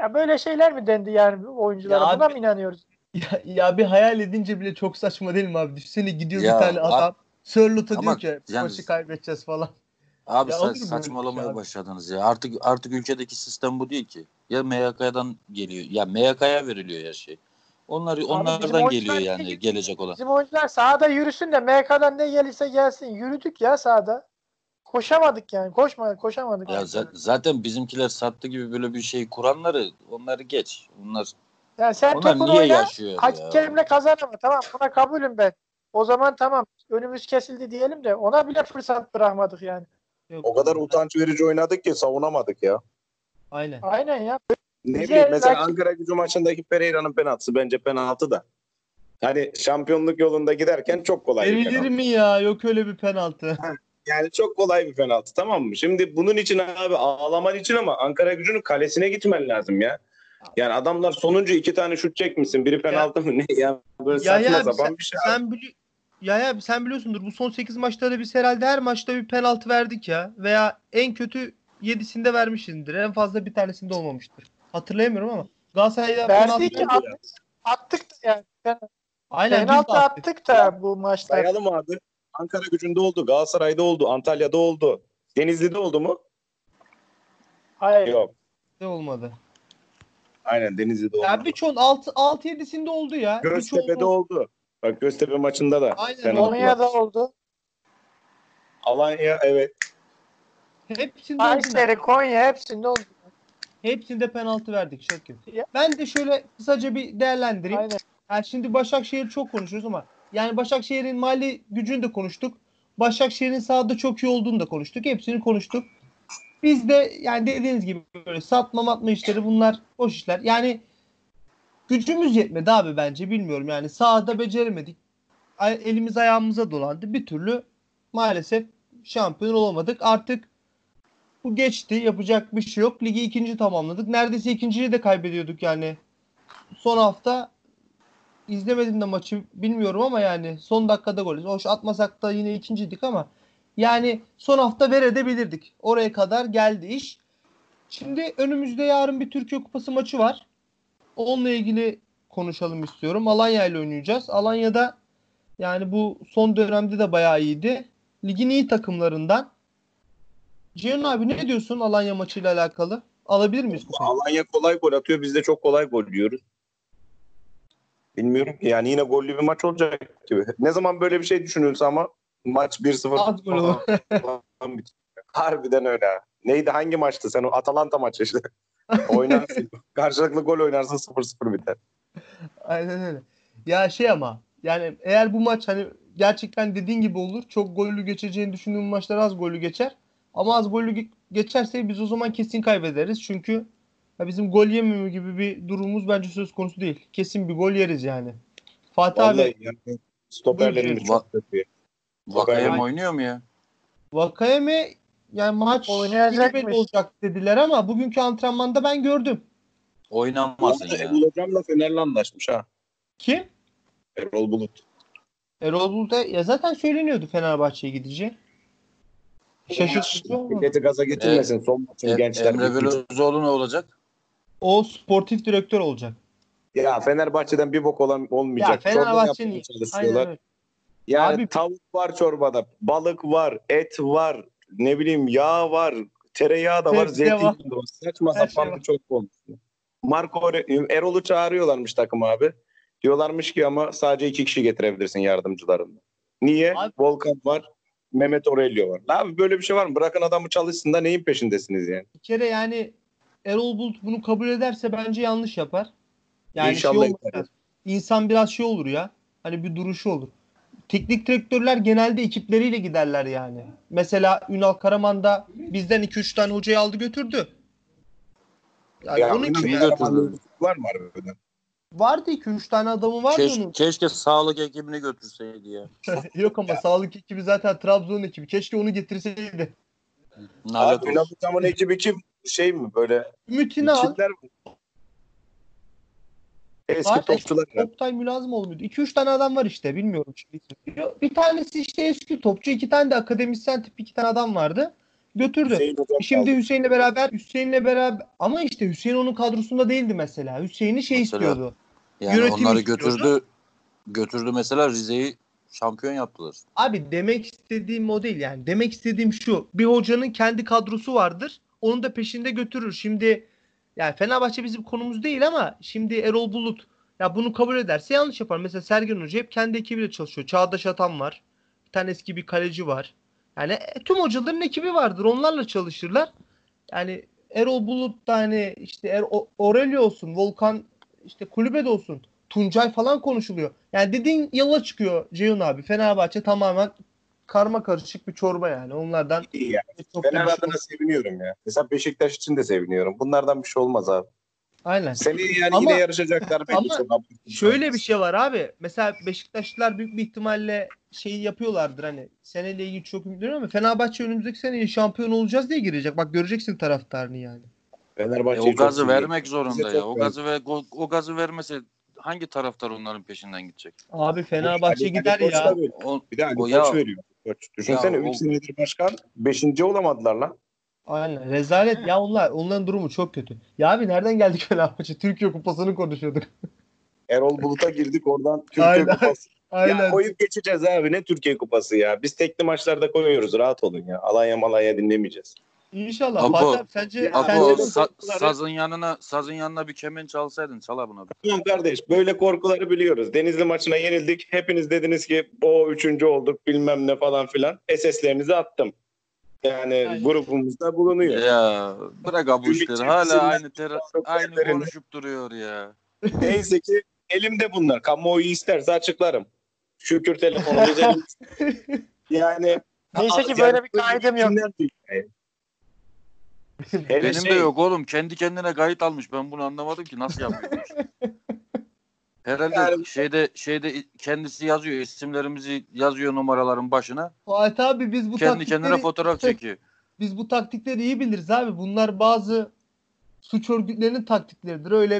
[SPEAKER 4] Ya böyle şeyler mi dendi yani oyunculara?
[SPEAKER 1] Ya
[SPEAKER 4] Buna
[SPEAKER 1] abi-
[SPEAKER 4] mı inanıyoruz?
[SPEAKER 1] ya, ya bir hayal edince bile çok saçma değil mi abi? Düşünsene gidiyor
[SPEAKER 2] Ya,
[SPEAKER 1] bir tane adam Sörlot'a diyor ki maçı kaybedeceğiz falan.
[SPEAKER 2] Abi
[SPEAKER 1] Ya
[SPEAKER 2] sa- saçmalamaya
[SPEAKER 1] şey abi?
[SPEAKER 2] başladınız ya. Artık artık ülkedeki sistem bu değil ki. Ya MYK'dan geliyor. Ya MYK'ya veriliyor ya şey. Onlar onlardan geliyor yani
[SPEAKER 4] gidiyor?
[SPEAKER 2] gelecek olan.
[SPEAKER 4] Bizim oyuncular sahada yürüsün de MK'dan ne gelirse gelsin. Yürüdük ya sahada. Koşamadık yani. Koşmadık, koşamadık.
[SPEAKER 2] Ya za- zaten bizimkiler sattı gibi böyle bir şey kuranları onları geç. Onlar
[SPEAKER 4] Yani sen
[SPEAKER 2] onlar niye
[SPEAKER 4] oyna,
[SPEAKER 2] yaşıyor ya?
[SPEAKER 4] hakemle kazanama. Tamam buna kabulüm ben. O zaman tamam önümüz kesildi diyelim de ona bile fırsat bırakmadık yani.
[SPEAKER 1] Yok,
[SPEAKER 3] O kadar utanç verici oynadık ki savunamadık ya.
[SPEAKER 1] Aynen.
[SPEAKER 4] Aynen ya.
[SPEAKER 3] Ne
[SPEAKER 4] Bize
[SPEAKER 3] bileyim mesela
[SPEAKER 4] rakip-
[SPEAKER 3] Ankara gücü maçındaki Pereira'nın penaltısı bence penaltı da. Hani şampiyonluk yolunda giderken çok kolay bir
[SPEAKER 1] Verilir
[SPEAKER 3] penaltı.
[SPEAKER 1] mi ya? Yok öyle bir penaltı.
[SPEAKER 3] Yani çok kolay bir penaltı tamam mı? Şimdi bunun için abi ağlaman için ama Ankara gücünün kalesine gitmen lazım ya. Yani adamlar sonuncu iki tane şut çekmişsin. Biri penaltı mı ne ya? Böyle
[SPEAKER 1] Ya
[SPEAKER 3] saçma
[SPEAKER 1] ya
[SPEAKER 3] sapan
[SPEAKER 1] sen,
[SPEAKER 3] bir şey.
[SPEAKER 1] sen bili ya ya sen biliyorsundur bu son 8 maçta da biz herhalde her maçta bir penaltı verdik ya veya en kötü 7'sinde vermişizdir. En fazla bir tanesinde olmamıştır. Hatırlayamıyorum ama Galatasaray'da
[SPEAKER 4] Verdik
[SPEAKER 1] penaltı-
[SPEAKER 4] attık, attık da yani.
[SPEAKER 1] Aynen de
[SPEAKER 4] Penaltı
[SPEAKER 1] attık.
[SPEAKER 4] attık da bu maçta.
[SPEAKER 3] Sayalım abi. Ankara gücünde oldu, Galatasaray'da oldu, Antalya'da oldu. Denizli'de oldu mu?
[SPEAKER 4] Hayır.
[SPEAKER 3] Yok.
[SPEAKER 1] Ne olmadı.
[SPEAKER 3] Aynen Denizli'de oldu.
[SPEAKER 1] Ya birçoğun 6 6 7'sinde oldu ya.
[SPEAKER 3] Göztepe'de
[SPEAKER 1] Birçoğun-
[SPEAKER 3] oldu. Bak Göztepe maçında da.
[SPEAKER 1] Aynen.
[SPEAKER 4] Konya'da oldu.
[SPEAKER 3] Alanya evet.
[SPEAKER 1] Hepsinde oldu.
[SPEAKER 4] Kayseri, Konya hepsinde oldu.
[SPEAKER 1] Hepsinde penaltı verdik Şakir.
[SPEAKER 4] Ya.
[SPEAKER 1] Ben de şöyle kısaca bir değerlendireyim.
[SPEAKER 4] Aynen.
[SPEAKER 1] Yani şimdi Başakşehir çok konuşuyoruz ama yani Başakşehir'in mali gücünü de konuştuk. Başakşehir'in sahada çok iyi olduğunu da konuştuk. Hepsini konuştuk. Biz de yani dediğiniz gibi böyle satma matma işleri bunlar boş işler. Yani gücümüz yetmedi abi bence bilmiyorum yani sahada beceremedik. Elimiz ayağımıza dolandı. Bir türlü maalesef şampiyon olamadık. Artık bu geçti. Yapacak bir şey yok. Ligi ikinci tamamladık. Neredeyse ikinciyi de kaybediyorduk yani. Son hafta izlemedim de maçı bilmiyorum ama yani son dakikada gol. Hoş atmasak da yine ikinciydik ama yani son hafta verebilirdik. Oraya kadar geldi iş. Şimdi önümüzde yarın bir Türkiye Kupası maçı var. Onunla ilgili konuşalım istiyorum. Alanya ile oynayacağız. Alanya'da yani bu son dönemde de bayağı iyiydi. Ligin iyi takımlarından. Cihan abi ne diyorsun Alanya maçıyla alakalı? Alabilir miyiz kupayı?
[SPEAKER 3] Alanya kolay gol atıyor. Biz de çok kolay gol yiyoruz. Bilmiyorum ki yani yine gollü bir maç olacak gibi. Ne zaman böyle bir şey düşünülse ama maç 1-0
[SPEAKER 1] Az gol olur.
[SPEAKER 3] falan bitiyor. Harbiden öyle. Neydi hangi maçtı sen o Atalanta maçı işte. Oynarsın. Karşılıklı gol oynarsın 0-0 biter.
[SPEAKER 1] Aynen öyle. Ya şey ama yani eğer bu maç hani gerçekten dediğin gibi olur. Çok gollü geçeceğini düşündüğüm maçlar az gollü geçer. Ama az gollü ge- geçerse biz o zaman kesin kaybederiz. Çünkü ya bizim gol yememe gibi bir durumumuz bence söz konusu değil. Kesin bir gol yeriz yani. Fatih
[SPEAKER 3] Vallahi
[SPEAKER 1] abi
[SPEAKER 3] yani stoperlerimiz
[SPEAKER 2] Buyur.
[SPEAKER 3] çok kötü.
[SPEAKER 2] Vakayem oynuyor mu ya?
[SPEAKER 1] Vakayeme yani maç belli olacak dediler ama bugünkü antrenmanda ben gördüm.
[SPEAKER 2] Oynamazsın ya.
[SPEAKER 3] Erol Hocam'la Fener'le anlaşmış ha.
[SPEAKER 1] Kim?
[SPEAKER 3] Erol Bulut.
[SPEAKER 1] Erol Bulut ya zaten söyleniyordu Fenerbahçe'ye gideceği. Şaşırtıcı olmadı.
[SPEAKER 3] Milleti gaza getirmesin. Son maçın
[SPEAKER 2] E-
[SPEAKER 3] gençler.
[SPEAKER 2] Emre Belözoğlu ne olacak?
[SPEAKER 1] O sportif direktör olacak.
[SPEAKER 3] Ya Fenerbahçe'den bir bok olan olmayacak.
[SPEAKER 1] Ya Fenerbahçe'nin
[SPEAKER 3] yapmaya
[SPEAKER 1] aynen
[SPEAKER 3] çalışıyorlar.
[SPEAKER 1] öyle.
[SPEAKER 3] Yani
[SPEAKER 1] Abi-
[SPEAKER 3] tavuk var çorbada, balık var, et var, ne bileyim yağ var, tereyağı da var,
[SPEAKER 1] Sebze var.
[SPEAKER 3] zeytin de var. Saçma
[SPEAKER 1] Her
[SPEAKER 3] sapan
[SPEAKER 1] şey
[SPEAKER 3] çorba olmuş. Marco Erol'u çağırıyorlarmış takım abi. Diyorlarmış ki ama sadece iki kişi getirebilirsin yardımcılarından. Niye?
[SPEAKER 1] Abi-
[SPEAKER 3] Volkan var, Mehmet Aurelio var. Abi böyle bir şey var mı? Bırakın adamı çalışsın da neyin peşindesiniz yani?
[SPEAKER 1] Bir kere yani Erol Bulut bunu kabul ederse bence yanlış yapar. Yani
[SPEAKER 3] İnşallah
[SPEAKER 1] şey olmaz. İnsan biraz şey olur ya. Hani bir duruşu olur. Teknik direktörler genelde ekipleriyle giderler yani. Mesela Ünal Karaman da bizden 2-3 tane hocayı aldı götürdü. Yani
[SPEAKER 3] Ya,
[SPEAKER 1] onun
[SPEAKER 2] götürdü.
[SPEAKER 3] Var mı harbiden?
[SPEAKER 1] vardı 2-3 tane adamı vardı
[SPEAKER 2] Keş-
[SPEAKER 1] onun.
[SPEAKER 2] keşke sağlık ekibini götürseydi ya.
[SPEAKER 1] Yok ama sağlık ekibi zaten Trabzon ekibi. Keşke onu getirseydi.
[SPEAKER 2] Nalet
[SPEAKER 3] Abi Ünal. Hocam'ın ekibi kim? Şey mi böyle?
[SPEAKER 1] Ümit'ini al.
[SPEAKER 3] Kimler mi? Eski
[SPEAKER 1] Var,
[SPEAKER 3] topçular. mı?
[SPEAKER 1] Oktay Mülazım olmuyordu. 2-3 tane adam var işte bilmiyorum. şimdi. Bir tanesi işte eski topçu. iki tane de akademisyen tip iki tane adam vardı. Götürdü.
[SPEAKER 3] Hüseyin Hocam
[SPEAKER 1] Şimdi
[SPEAKER 3] kaldı.
[SPEAKER 1] Hüseyin'le beraber Hüseyin'le beraber ama işte Hüseyin onun kadrosunda değildi mesela. Hüseyin'i şey
[SPEAKER 2] Mesela.
[SPEAKER 1] istiyordu.
[SPEAKER 2] Yani
[SPEAKER 1] yönetim
[SPEAKER 2] onları
[SPEAKER 1] istiyordu.
[SPEAKER 2] götürdü. Götürdü mesela Rize'yi şampiyon yaptılar.
[SPEAKER 1] Abi demek istediğim o değil yani. Demek istediğim şu. Bir hocanın kendi kadrosu vardır. Onu da peşinde götürür. Şimdi yani Fenerbahçe bizim konumuz değil ama şimdi Erol Bulut ya bunu kabul ederse yanlış yapar. Mesela Sergen Hoca hep kendi ekibiyle çalışıyor. Çağdaş Atan var. Bir tane eski bir kaleci var. Yani e, tüm hocaların ekibi vardır. Onlarla çalışırlar. Yani Erol Bulut da hani işte er, Aurelio olsun, Volkan işte kulübede olsun. Tuncay falan konuşuluyor. Yani dediğin yola çıkıyor Ceyhun abi. Fenerbahçe tamamen karma karışık bir çorba yani. Onlardan
[SPEAKER 3] İyi ya.
[SPEAKER 1] çok
[SPEAKER 3] Fener
[SPEAKER 1] şey
[SPEAKER 3] adına seviniyorum ya. Mesela Beşiktaş için de seviniyorum. Bunlardan bir şey olmaz abi.
[SPEAKER 1] Aynen.
[SPEAKER 3] Seni yani
[SPEAKER 1] Ama-
[SPEAKER 3] yine yarışacaklar.
[SPEAKER 1] ama. Şöyle bir şey var abi. Mesela Beşiktaşlılar büyük bir ihtimalle şeyi yapıyorlardır hani seneyle ilgili çok ümitliyim ama Fenerbahçe önümüzdeki sene şampiyon olacağız diye girecek. Bak göreceksin taraftarını yani.
[SPEAKER 2] E,
[SPEAKER 3] Fenerbahçe'yi
[SPEAKER 2] o gazı
[SPEAKER 3] çok
[SPEAKER 2] vermek zorunda
[SPEAKER 3] Bize
[SPEAKER 2] ya. O gazı ve o, o gazı vermese hangi taraftar onların peşinden gidecek?
[SPEAKER 1] Abi Fenerbahçe
[SPEAKER 3] Ali-
[SPEAKER 1] gider
[SPEAKER 3] Ali
[SPEAKER 1] ya.
[SPEAKER 2] O,
[SPEAKER 3] Bir de Ali
[SPEAKER 2] O
[SPEAKER 3] Koç
[SPEAKER 2] ya-
[SPEAKER 3] veriyor. Koç. Düşünsene
[SPEAKER 2] Ya
[SPEAKER 3] 3
[SPEAKER 2] o-
[SPEAKER 3] senedir başkan 5. olamadılar lan.
[SPEAKER 1] Aynen. Rezalet. Ya onlar onların durumu çok kötü. Ya abi nereden geldik Fenerbahçe? Türkiye Kupası'nı konuşuyorduk.
[SPEAKER 3] Erol Bulut'a girdik oradan Türkiye
[SPEAKER 1] Aynen.
[SPEAKER 3] Kupası.
[SPEAKER 1] Aynen.
[SPEAKER 3] Ya koyup geçeceğiz abi ne Türkiye Kupası ya. Biz tekli maçlarda koyuyoruz rahat olun ya. Alanya malanya dinlemeyeceğiz.
[SPEAKER 1] İnşallah.
[SPEAKER 2] Apo-
[SPEAKER 1] Fatih abi sence
[SPEAKER 3] Ya
[SPEAKER 2] Apo,
[SPEAKER 1] sence
[SPEAKER 3] böyle
[SPEAKER 2] sa- sazın yanına sazın yanına bir kemen çalsaydın çala buna.
[SPEAKER 3] Tamam kardeş böyle korkuları biliyoruz. Denizli maçına yenildik. Hepiniz dediniz ki o üçüncü olduk bilmem ne falan filan. SS'lerinizi attım. Yani
[SPEAKER 1] Aynen.
[SPEAKER 3] grubumuzda bulunuyor.
[SPEAKER 2] Ya bırak abi işleri. Hala aynı ter aynı konuşup duruyor ya.
[SPEAKER 3] Neyse ki elimde bunlar. Kamuoyu isterse açıklarım. Şükür telefonumuz elimizde. Yani
[SPEAKER 4] Neyse ki
[SPEAKER 3] yani
[SPEAKER 4] böyle bir kaydım yok.
[SPEAKER 2] Benim
[SPEAKER 3] şey,
[SPEAKER 2] de yok oğlum. Kendi kendine kayıt almış. Ben bunu anlamadım ki nasıl yapıyormuş. Herhalde
[SPEAKER 3] Yani-
[SPEAKER 2] şeyde şeyde kendisi yazıyor isimlerimizi yazıyor numaraların başına.
[SPEAKER 1] Fatih abi biz bu
[SPEAKER 2] kendi kendine
[SPEAKER 1] taktikleri
[SPEAKER 2] fotoğraf çekiyor.
[SPEAKER 1] biz bu taktikleri iyi biliriz abi. Bunlar bazı suç örgütlerinin taktikleridir. Öyle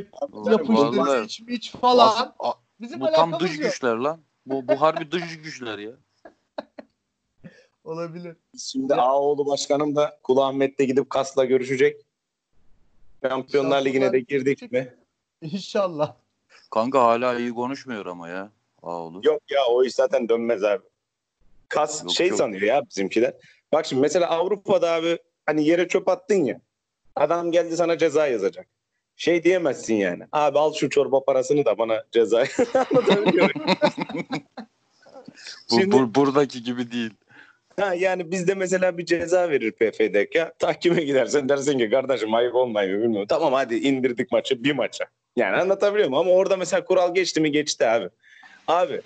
[SPEAKER 1] yapıştır, iç falan.
[SPEAKER 2] As- a-
[SPEAKER 1] Bizim
[SPEAKER 2] bu tam dış
[SPEAKER 1] yok.
[SPEAKER 2] güçler lan. Bu, bu harbi dış güçler ya.
[SPEAKER 1] Olabilir.
[SPEAKER 3] Şimdi Ağoğlu başkanım da Kulu Ahmet'te gidip Kas'la görüşecek. Şampiyonlar
[SPEAKER 1] İnşallah
[SPEAKER 3] Ligi'ne de girdik mi?
[SPEAKER 1] İnşallah.
[SPEAKER 2] Kanka hala iyi konuşmuyor ama ya. Ağoğlu.
[SPEAKER 3] Yok ya o iş zaten dönmez abi. Kas
[SPEAKER 2] Yok,
[SPEAKER 3] şey
[SPEAKER 2] yok.
[SPEAKER 3] sanıyor ya bizimkiler. Bak şimdi mesela Avrupa'da abi hani yere çöp attın ya. Adam geldi sana ceza yazacak. Şey diyemezsin yani. Abi al şu çorba parasını da bana ceza. Anlatabiliyor muyum?
[SPEAKER 2] Bu,
[SPEAKER 3] Şimdi-
[SPEAKER 2] bu- buradaki gibi değil.
[SPEAKER 3] Ha, yani bizde mesela bir ceza verir PFDK. Tahkime gidersen dersin ki kardeşim ayıp olmayı bilmiyorum. Tamam hadi indirdik maçı bir maça. Yani anlatabiliyor muyum? Ama orada mesela kural geçti mi geçti abi. Abi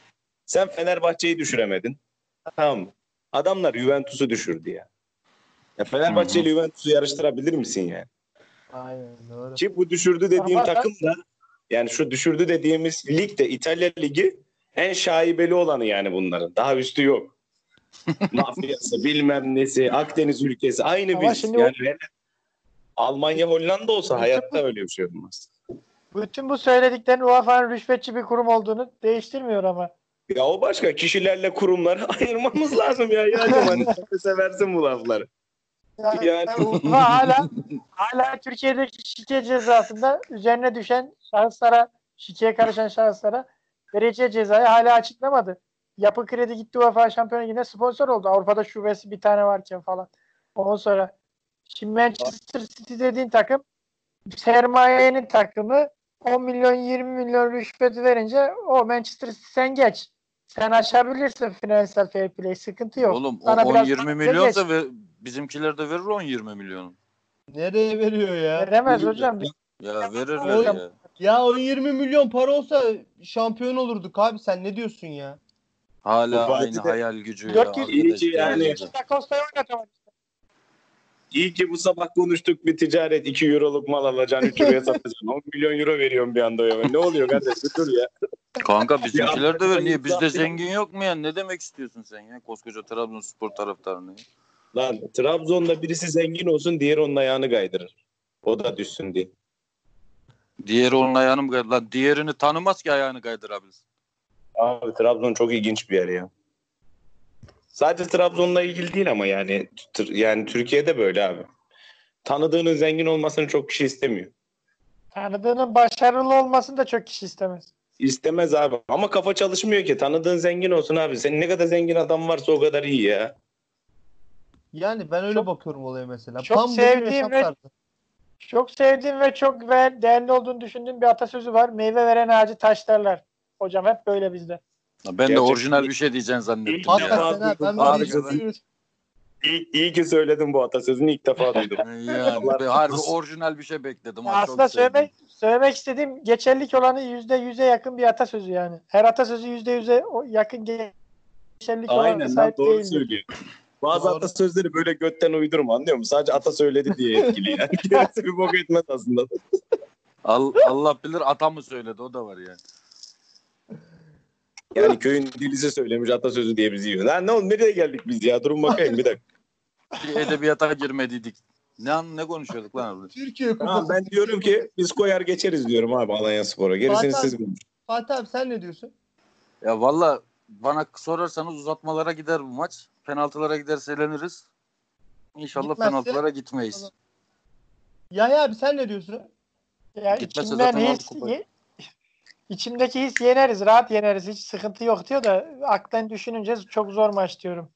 [SPEAKER 3] sen Fenerbahçe'yi düşüremedin. Tamam mı? Adamlar Juventus'u düşürdü ya. ya Fenerbahçe ile Juventus'u yarıştırabilir misin yani?
[SPEAKER 1] Aynen doğru.
[SPEAKER 3] Ki bu düşürdü dediğim
[SPEAKER 4] Ama
[SPEAKER 3] takım da yani şu düşürdü dediğimiz lig de İtalya Ligi en şaibeli olanı yani bunların. Daha üstü yok. Mafyası bilmem nesi Akdeniz ülkesi aynı
[SPEAKER 4] Ama
[SPEAKER 3] biz.
[SPEAKER 4] şimdi
[SPEAKER 3] yani hele Almanya Hollanda olsa hayatta öyle bir şey olmaz.
[SPEAKER 4] Bütün bu söylediklerin UEFA'nın rüşvetçi bir kurum olduğunu değiştirmiyor ama.
[SPEAKER 3] Ya o başka kişilerle kurumları ayırmamız lazım ya. Yani hani seversin bu lafları.
[SPEAKER 4] Yani,
[SPEAKER 3] Yani-
[SPEAKER 4] UEFA hala hala Türkiye'deki şike cezasında üzerine düşen şahıslara, şikeye karışan şahıslara vereceği cezayı hala açıklamadı. Yapı Kredi gitti UEFA Şampiyonlar Ligi'ne sponsor oldu. Avrupa'da şubesi bir tane varken falan. Ondan sonra şimdi Manchester City dediğin takım sermayenin takımı 10 milyon 20 milyon rüşvet verince o Manchester City sen geç. Sen aşabilirsin finansal fair play. Sıkıntı yok.
[SPEAKER 2] Oğlum o
[SPEAKER 4] Sana biraz
[SPEAKER 2] 10-20
[SPEAKER 4] daha
[SPEAKER 2] milyonsa ve bizimkiler de verir 10-20 milyonu.
[SPEAKER 1] Nereye veriyor ya?
[SPEAKER 4] Veremez hocam.
[SPEAKER 2] Ya verirler ya.
[SPEAKER 1] Ya o 20 milyon para olsa şampiyon olurduk abi sen ne diyorsun ya?
[SPEAKER 5] Hala
[SPEAKER 3] Bu
[SPEAKER 5] aynı
[SPEAKER 3] de-
[SPEAKER 5] hayal gücüyle.
[SPEAKER 4] 400
[SPEAKER 3] İyi ki yani.
[SPEAKER 4] Costa'yı oynatamadı.
[SPEAKER 3] İyi ki bu sabah konuştuk bir ticaret 2 euroluk mal alacaksın 3 euroya satacaksın. 10 milyon euro veriyorum bir anda ya. Ne oluyor kardeş dur ya.
[SPEAKER 5] Kanka bizimkiler de ver. Niye bizde zengin yok mu ya? Ne demek istiyorsun sen ya? Koskoca Trabzonspor taraftarını.
[SPEAKER 3] Lan Trabzon'da birisi zengin olsun diğeri onun ayağını kaydırır. O da düşsün diye.
[SPEAKER 5] Diğeri onun ayağını mı kaydır? Lan diğerini tanımaz ki ayağını kaydırabilsin.
[SPEAKER 3] Abi Trabzon çok ilginç bir yer ya. Sadece Trabzon'la ilgili değil ama yani yani Türkiye'de böyle abi. Tanıdığının zengin olmasını çok kişi istemiyor.
[SPEAKER 4] Tanıdığının başarılı olmasını da çok kişi istemez.
[SPEAKER 3] İstemez abi. Ama kafa çalışmıyor ki. Tanıdığın zengin olsun abi. Senin ne kadar zengin adam varsa o kadar iyi ya.
[SPEAKER 1] Yani ben öyle
[SPEAKER 4] Çok-
[SPEAKER 1] bakıyorum olaya mesela.
[SPEAKER 4] çok
[SPEAKER 1] Tam
[SPEAKER 4] sevdiğim ve-
[SPEAKER 1] tarzı.
[SPEAKER 4] Çok sevdiğim ve çok değerli olduğunu düşündüğüm bir atasözü var. Meyve veren ağacı taşlarlar. Hocam hep böyle bizde.
[SPEAKER 5] Ben de
[SPEAKER 3] Gerçekten-
[SPEAKER 5] orijinal bir şey diyeceğini zannettim
[SPEAKER 3] İlk
[SPEAKER 5] ya.
[SPEAKER 1] ben.
[SPEAKER 3] Abi,
[SPEAKER 1] böyle
[SPEAKER 3] sözü-
[SPEAKER 1] düşünüyorum.
[SPEAKER 3] İyi, iyi ki söyledim bu atasözünü ilk defa duydum.
[SPEAKER 5] Yani harbi orijinal bir şey bekledim. Çok
[SPEAKER 4] Aslında söylemek, söylemek istediğim geçerlik olanı yüzde yüze yakın bir atasözü yani. Her atasözü yüzde yüze o- yakın geçerlik
[SPEAKER 3] Aynen lan
[SPEAKER 4] sahip
[SPEAKER 3] doğru
[SPEAKER 4] değildir.
[SPEAKER 3] söylüyor. Bazı
[SPEAKER 1] Doğru.
[SPEAKER 3] atasözleri böyle götten uydurma anlıyor musun? Sadece ata söyledi diye etkili yani. Gerisi bir bok etmez aslında.
[SPEAKER 5] Al- Allah bilir ata mı söyledi o da var yani.
[SPEAKER 3] Yani köyün dilisi söylemiş atasözü diye bizi yiyor. Lan ne oldu nereye geldik biz ya? Durun bakayım bir dakika.
[SPEAKER 5] Bir edebiyata girmediydik. Ne an- ne konuşuyorduk lan orada?
[SPEAKER 1] Türkiye
[SPEAKER 3] Ha,
[SPEAKER 1] Kupası.
[SPEAKER 3] ben diyorum ki biz koyar geçeriz diyorum abi Alanya Spor'a. Gerisini
[SPEAKER 1] Fatih
[SPEAKER 3] siz konuşun.
[SPEAKER 1] Fatih abi sen ne diyorsun?
[SPEAKER 5] Ya valla bana sorarsanız uzatmalara gider bu maç. Penaltılara giderse eleniriz. İnşallah
[SPEAKER 1] Gitmezse-
[SPEAKER 5] penaltılara gitmeyiz.
[SPEAKER 1] Yahya abi sen ne diyorsun?
[SPEAKER 4] Ya
[SPEAKER 5] Gitmezse
[SPEAKER 4] içimden
[SPEAKER 5] zaten aldı
[SPEAKER 4] his,
[SPEAKER 5] kupayı.
[SPEAKER 4] İçimdeki his yeneriz, rahat yeneriz. Hiç sıkıntı yok diyor da aklen düşününce çok zor maç diyorum.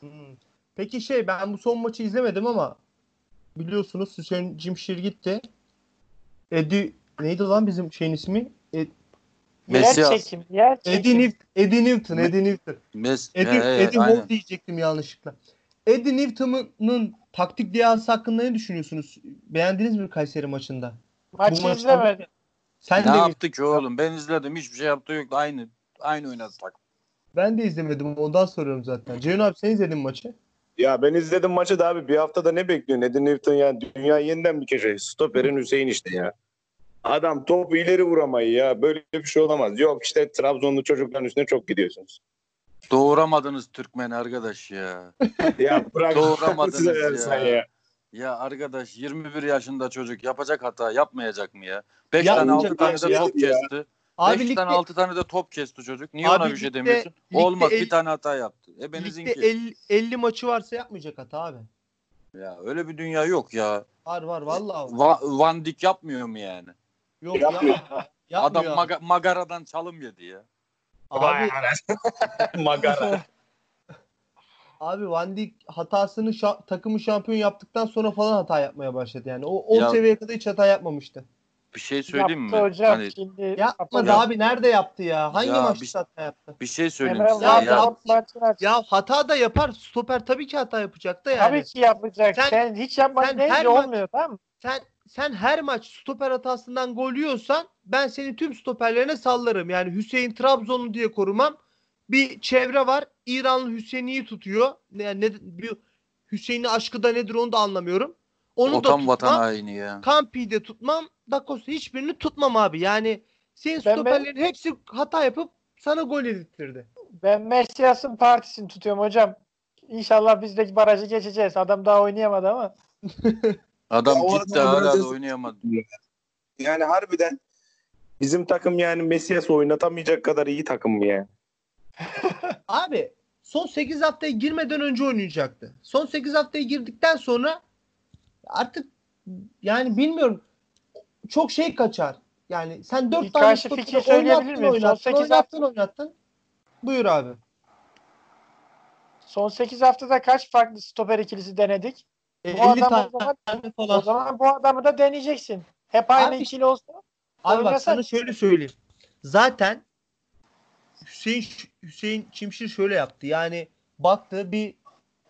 [SPEAKER 1] Hmm. Peki şey ben bu son maçı izlemedim ama biliyorsunuz Hüseyin Cimşir gitti. Edi neydi lan bizim şeyin ismi? E,
[SPEAKER 5] Messi
[SPEAKER 4] yer çekim, yer çekim.
[SPEAKER 1] Eddie, Newt, Eddie Newton, Eddie Newton.
[SPEAKER 5] Mes
[SPEAKER 1] Eddie,
[SPEAKER 5] he,
[SPEAKER 1] Eddie. Hall diyecektim yanlışlıkla. Eddie Newton'un taktik dehası hakkında ne düşünüyorsunuz? Beğendiniz mi Kayseri maçında?
[SPEAKER 4] Maçı
[SPEAKER 1] Bu maçta-
[SPEAKER 4] izlemedim.
[SPEAKER 1] Sen
[SPEAKER 5] Ne
[SPEAKER 1] de
[SPEAKER 5] yaptı ki oğlum? Ben izledim. Hiçbir şey yaptı yok. Aynı aynı oynadı takım.
[SPEAKER 1] ben de izlemedim ondan soruyorum zaten. Ceyhun abi sen izledin maçı?
[SPEAKER 3] Ya ben izledim maçı da abi bir haftada ne bekliyorsun? Edin Newton ya dünya yeniden bir kere. Stoperin Hüseyin işte ya. Adam topu ileri vuramayı ya. Böyle bir şey olamaz. Yok işte Trabzonlu çocukların üstüne çok gidiyorsunuz.
[SPEAKER 5] Doğuramadınız Türkmen arkadaş ya.
[SPEAKER 3] Ya bırak.
[SPEAKER 5] Doğuramadınız ya.
[SPEAKER 3] Ya
[SPEAKER 5] arkadaş 21 yaşında çocuk yapacak hata yapmayacak mı ya? 5
[SPEAKER 1] Ya
[SPEAKER 5] tane 6
[SPEAKER 1] olacak
[SPEAKER 5] tane
[SPEAKER 3] ya,
[SPEAKER 5] de
[SPEAKER 3] ya.
[SPEAKER 5] top kesti.
[SPEAKER 1] Abi
[SPEAKER 5] 5
[SPEAKER 1] ligde,
[SPEAKER 5] tane 6 tane de top kesti çocuk. Niye
[SPEAKER 1] Abi
[SPEAKER 5] ona bir şey
[SPEAKER 1] ligde-
[SPEAKER 5] demiyorsun?
[SPEAKER 1] ligde
[SPEAKER 5] Olmaz
[SPEAKER 1] el-
[SPEAKER 5] bir tane hata yaptı. E
[SPEAKER 1] ligde 50, 50 maçı varsa yapmayacak hata abi.
[SPEAKER 5] Ya öyle bir dünya yok ya.
[SPEAKER 1] Var var vallahi var.
[SPEAKER 5] Va- Van Dijk yapmıyor mu yani?
[SPEAKER 1] Yok
[SPEAKER 3] Yapmıyor.
[SPEAKER 1] yapmıyor.
[SPEAKER 5] Adam
[SPEAKER 1] Yapmıyor.
[SPEAKER 5] maga- magaradan çalım yedi ya.
[SPEAKER 1] Abi,
[SPEAKER 3] Magara.
[SPEAKER 1] abi Van Dijk hatasını şa- takımı şampiyon yaptıktan sonra falan hata yapmaya başladı yani. O, o
[SPEAKER 5] Ya-
[SPEAKER 1] seviyeye kadar hiç hata yapmamıştı.
[SPEAKER 5] Bir şey söyleyeyim
[SPEAKER 4] Yaptı
[SPEAKER 5] mi?
[SPEAKER 4] hocam
[SPEAKER 5] Hani
[SPEAKER 4] şimdi.
[SPEAKER 1] Yapmadı
[SPEAKER 5] Ya-
[SPEAKER 1] abi nerede yaptı ya? Hangi
[SPEAKER 5] Ya
[SPEAKER 1] maçta
[SPEAKER 5] bir-
[SPEAKER 1] hata yaptı?
[SPEAKER 5] bir şey söyleyeyim
[SPEAKER 4] Emre
[SPEAKER 5] size.
[SPEAKER 1] Ya-
[SPEAKER 5] Ya,
[SPEAKER 4] Var,
[SPEAKER 1] Ya hata da yapar. Stoper tabii ki hata yapacak da yani.
[SPEAKER 4] Tabii ki yapacak.
[SPEAKER 1] Sen-
[SPEAKER 4] Sen, hiç yapmadın
[SPEAKER 1] sen
[SPEAKER 4] deyince
[SPEAKER 1] her maç-
[SPEAKER 4] olmuyor tamam mı?
[SPEAKER 1] Sen sen her maç stoper hatasından gol yiyorsan ben seni tüm stoperlerine sallarım. Yani Hüseyin Trabzonlu diye korumam. Bir çevre var. İranlı Hüseyin'i tutuyor. Yani ne, bir Hüseyin'i aşkı da nedir onu da anlamıyorum. Onu
[SPEAKER 5] o
[SPEAKER 1] da
[SPEAKER 5] tam
[SPEAKER 1] tutmam.
[SPEAKER 5] vatan haini ya.
[SPEAKER 1] Kampi'yi de tutmam. Dakosta hiçbirini tutmam abi. Yani senin
[SPEAKER 4] Ben-
[SPEAKER 1] stoperlerin hepsi hata yapıp sana gol yedirtirdi.
[SPEAKER 4] Ben Messias'ın partisini tutuyorum hocam. İnşallah biz de barajı geçeceğiz. Adam daha oynayamadı ama.
[SPEAKER 5] Adam
[SPEAKER 3] Ya
[SPEAKER 5] gitti hala da oynayamadı.
[SPEAKER 3] Yani harbiden bizim takım yani Messias oynatamayacak kadar iyi takım mı ya?
[SPEAKER 1] Abi son 8 haftaya girmeden önce oynayacaktı. Son 8 haftaya girdikten sonra artık yani bilmiyorum çok şey kaçar. Yani sen 4
[SPEAKER 4] Bir
[SPEAKER 1] tane
[SPEAKER 4] karşı fikir söyleyebilir
[SPEAKER 1] oynattın,
[SPEAKER 4] miyim? Son
[SPEAKER 1] oynattın,
[SPEAKER 4] sekiz
[SPEAKER 1] oynattın, oynattın. Buyur abi.
[SPEAKER 4] Son 8 haftada kaç farklı stoper ikilisi denedik?
[SPEAKER 1] 50
[SPEAKER 4] adam o
[SPEAKER 1] tane
[SPEAKER 4] zaman- O
[SPEAKER 1] falan.
[SPEAKER 4] zaman bu adamı da deneyeceksin. Hep aynı
[SPEAKER 1] Abi-
[SPEAKER 4] ikili olsa.
[SPEAKER 1] Abi bak sana şöyle söyleyeyim. Zaten Hüseyin Hüseyin Çimşir şöyle yaptı. Yani baktı bir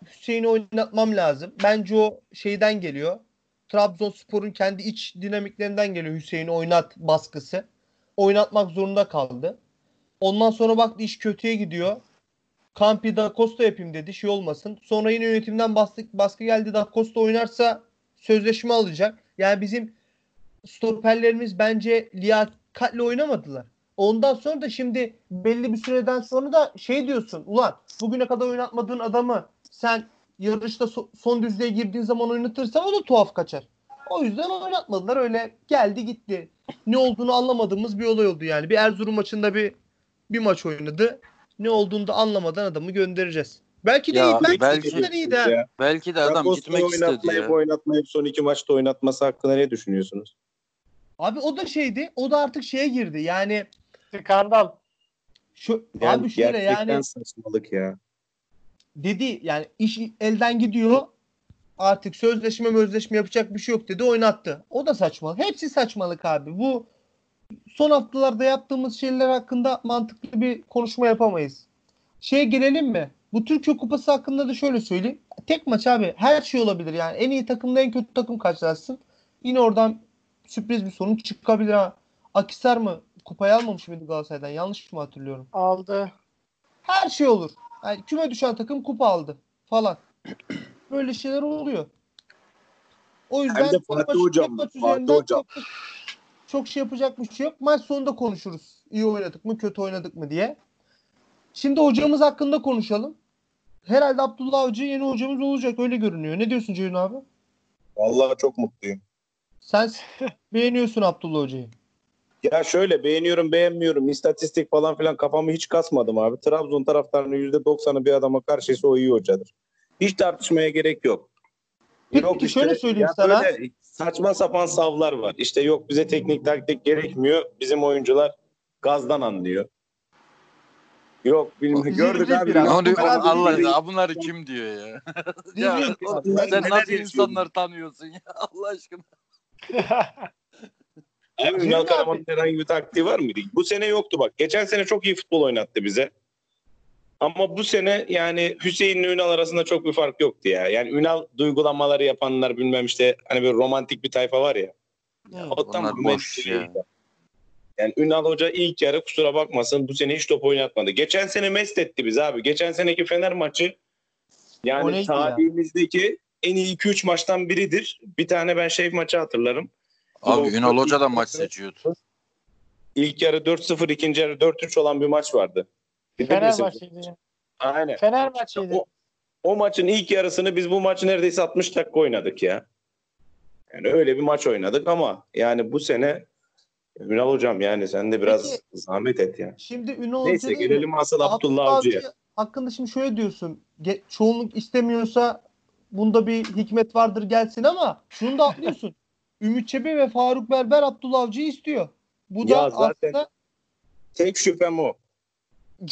[SPEAKER 1] Hüseyin'i oynatmam lazım. Bence o şeyden geliyor. Trabzonspor'un kendi iç dinamiklerinden geliyor Hüseyin'i oynat baskısı. Oynatmak zorunda kaldı. Ondan sonra baktı iş kötüye gidiyor. Campi da Costa yapayım dedi. Şey olmasın. Sonra yine yönetimden baskı, baskı geldi. Da Costa oynarsa sözleşme alacak. Yani bizim stoperlerimiz bence liyakatli oynamadılar. Ondan sonra da şimdi belli bir süreden sonra da şey diyorsun. Ulan bugüne kadar oynatmadığın adamı sen yarışta so- son düzlüğe girdiğin zaman oynatırsan o da tuhaf kaçar. O yüzden oynatmadılar. Öyle geldi gitti. Ne olduğunu anlamadığımız bir olay oldu yani. Bir Erzurum maçında bir bir maç oynadı. Ne olduğunu da anlamadan adamı göndereceğiz. Belki de
[SPEAKER 5] Ya,
[SPEAKER 1] iyi. Belki,
[SPEAKER 5] belki-
[SPEAKER 1] de iyi de. ha.
[SPEAKER 3] Ya,
[SPEAKER 5] Belki de adam
[SPEAKER 3] Rakos'u
[SPEAKER 5] gitmek istedi
[SPEAKER 3] oynatmayıp
[SPEAKER 5] ya.
[SPEAKER 3] oynatmayıp son iki maçta oynatması hakkında ne düşünüyorsunuz?
[SPEAKER 1] Abi o da şeydi. O da artık şeye girdi. Yani
[SPEAKER 4] Skandal.
[SPEAKER 1] şu
[SPEAKER 3] Yani
[SPEAKER 1] abi şöyle
[SPEAKER 3] gerçekten
[SPEAKER 1] yani
[SPEAKER 3] saçmalık ya.
[SPEAKER 1] dedi yani iş elden gidiyor. Artık sözleşme sözleşme yapacak bir şey yok dedi oynattı. O da saçmalık. Hepsi saçmalık abi. Bu son haftalarda yaptığımız şeyler hakkında mantıklı bir konuşma yapamayız. Şeye gelelim mi? Bu Türkiye Kupası hakkında da şöyle söyleyeyim. Tek maç abi. Her şey olabilir yani. En iyi takımla en kötü takım karşılaşsın. Yine oradan sürpriz bir sonuç çıkabilir ha. Akisar mı? Kupayı almamış mıydı Galatasaray'dan? Yanlış mı hatırlıyorum?
[SPEAKER 4] Aldı.
[SPEAKER 1] Her şey olur. Yani küme düşen takım kupa aldı falan. Böyle şeyler oluyor. O yüzden
[SPEAKER 3] Hem de Fatih
[SPEAKER 1] maç-
[SPEAKER 3] Hocam
[SPEAKER 1] maç
[SPEAKER 3] Fatih Hocam.
[SPEAKER 1] Çok, çok şey yapacak bir şey yok. Maç sonunda konuşuruz. İyi oynadık mı, kötü oynadık mı diye. Şimdi hocamız hakkında konuşalım. Herhalde Abdullah Avcı yeni hocamız olacak. Öyle görünüyor. Ne diyorsun Ceyhun abi?
[SPEAKER 3] Vallahi çok mutluyum.
[SPEAKER 1] Sen beğeniyorsun Abdullah Hoca'yı.
[SPEAKER 3] Ya şöyle beğeniyorum beğenmiyorum. İstatistik falan filan kafamı hiç kasmadım abi. Trabzon taraftarının %90'ı bir adama karşıysa o iyi hocadır. Hiç tartışmaya gerek yok.
[SPEAKER 1] Peki şöyle söyleyeyim
[SPEAKER 3] ya
[SPEAKER 1] sana.
[SPEAKER 3] böyle saçma sapan savlar var. İşte yok bize teknik taktik gerekmiyor. Bizim oyuncular gazdan anlıyor. Yok bilmiyorum. Gördük abi.
[SPEAKER 1] biraz.
[SPEAKER 5] Oluyor?
[SPEAKER 1] Biraz
[SPEAKER 5] Allah Allah bunları kim diyor ya? ya oğlum, sen nasıl insanları tanıyorsun ya Allah aşkına?
[SPEAKER 3] Abi Ünal. Karaman'ın herhangi bir taktiği var mıydı? Bu sene yoktu bak. Geçen sene çok iyi futbol oynattı bize. Ama bu sene yani Hüseyin'le Ünal arasında çok bir fark yoktu ya. Yani Ünal duygulamaları yapanlar bilmem işte hani böyle romantik bir tayfa var ya. O
[SPEAKER 5] Onlar
[SPEAKER 3] tamamen
[SPEAKER 5] boş ya.
[SPEAKER 3] Yani Ünal Hoca ilk yarı kusura bakmasın bu sene hiç top oynatmadı. Geçen sene mest etti biz abi. Geçen seneki Fener maçı
[SPEAKER 1] O
[SPEAKER 3] yani
[SPEAKER 1] neydi ya?
[SPEAKER 3] tarihimizdeki en iyi 2-3 maçtan biridir. Bir tane ben şey maçı hatırlarım.
[SPEAKER 5] Abi
[SPEAKER 3] O-
[SPEAKER 5] Ünal Hoca da maç seçiyordu.
[SPEAKER 3] İlk yarı 4-0, ikinci yarı 4-3 olan bir maç vardı. Bilir
[SPEAKER 4] Fener
[SPEAKER 3] misin?
[SPEAKER 4] maçıydı.
[SPEAKER 3] Aynen.
[SPEAKER 4] Fener maçıydı.
[SPEAKER 3] O, o maçın ilk yarısını biz bu maçı neredeyse 60 dakika oynadık ya. Yani öyle bir maç oynadık ama yani bu sene Ünal hocam yani sen de biraz
[SPEAKER 1] Peki-
[SPEAKER 3] zahmet et ya.
[SPEAKER 1] Şimdi Ünal
[SPEAKER 3] Neyse
[SPEAKER 1] Hoca
[SPEAKER 3] gelelim asıl Abdullah Avcı'ya.
[SPEAKER 1] Avcı hakkında şimdi şöyle diyorsun. Ge- çoğunluk istemiyorsa bunda bir hikmet vardır gelsin ama şunu da atlıyorsun. Ümit Çebi ve Faruk Berber Abdullah Avcı'yı istiyor. Bu da
[SPEAKER 3] Ya zaten-
[SPEAKER 1] aslında
[SPEAKER 3] Tek şüphem o.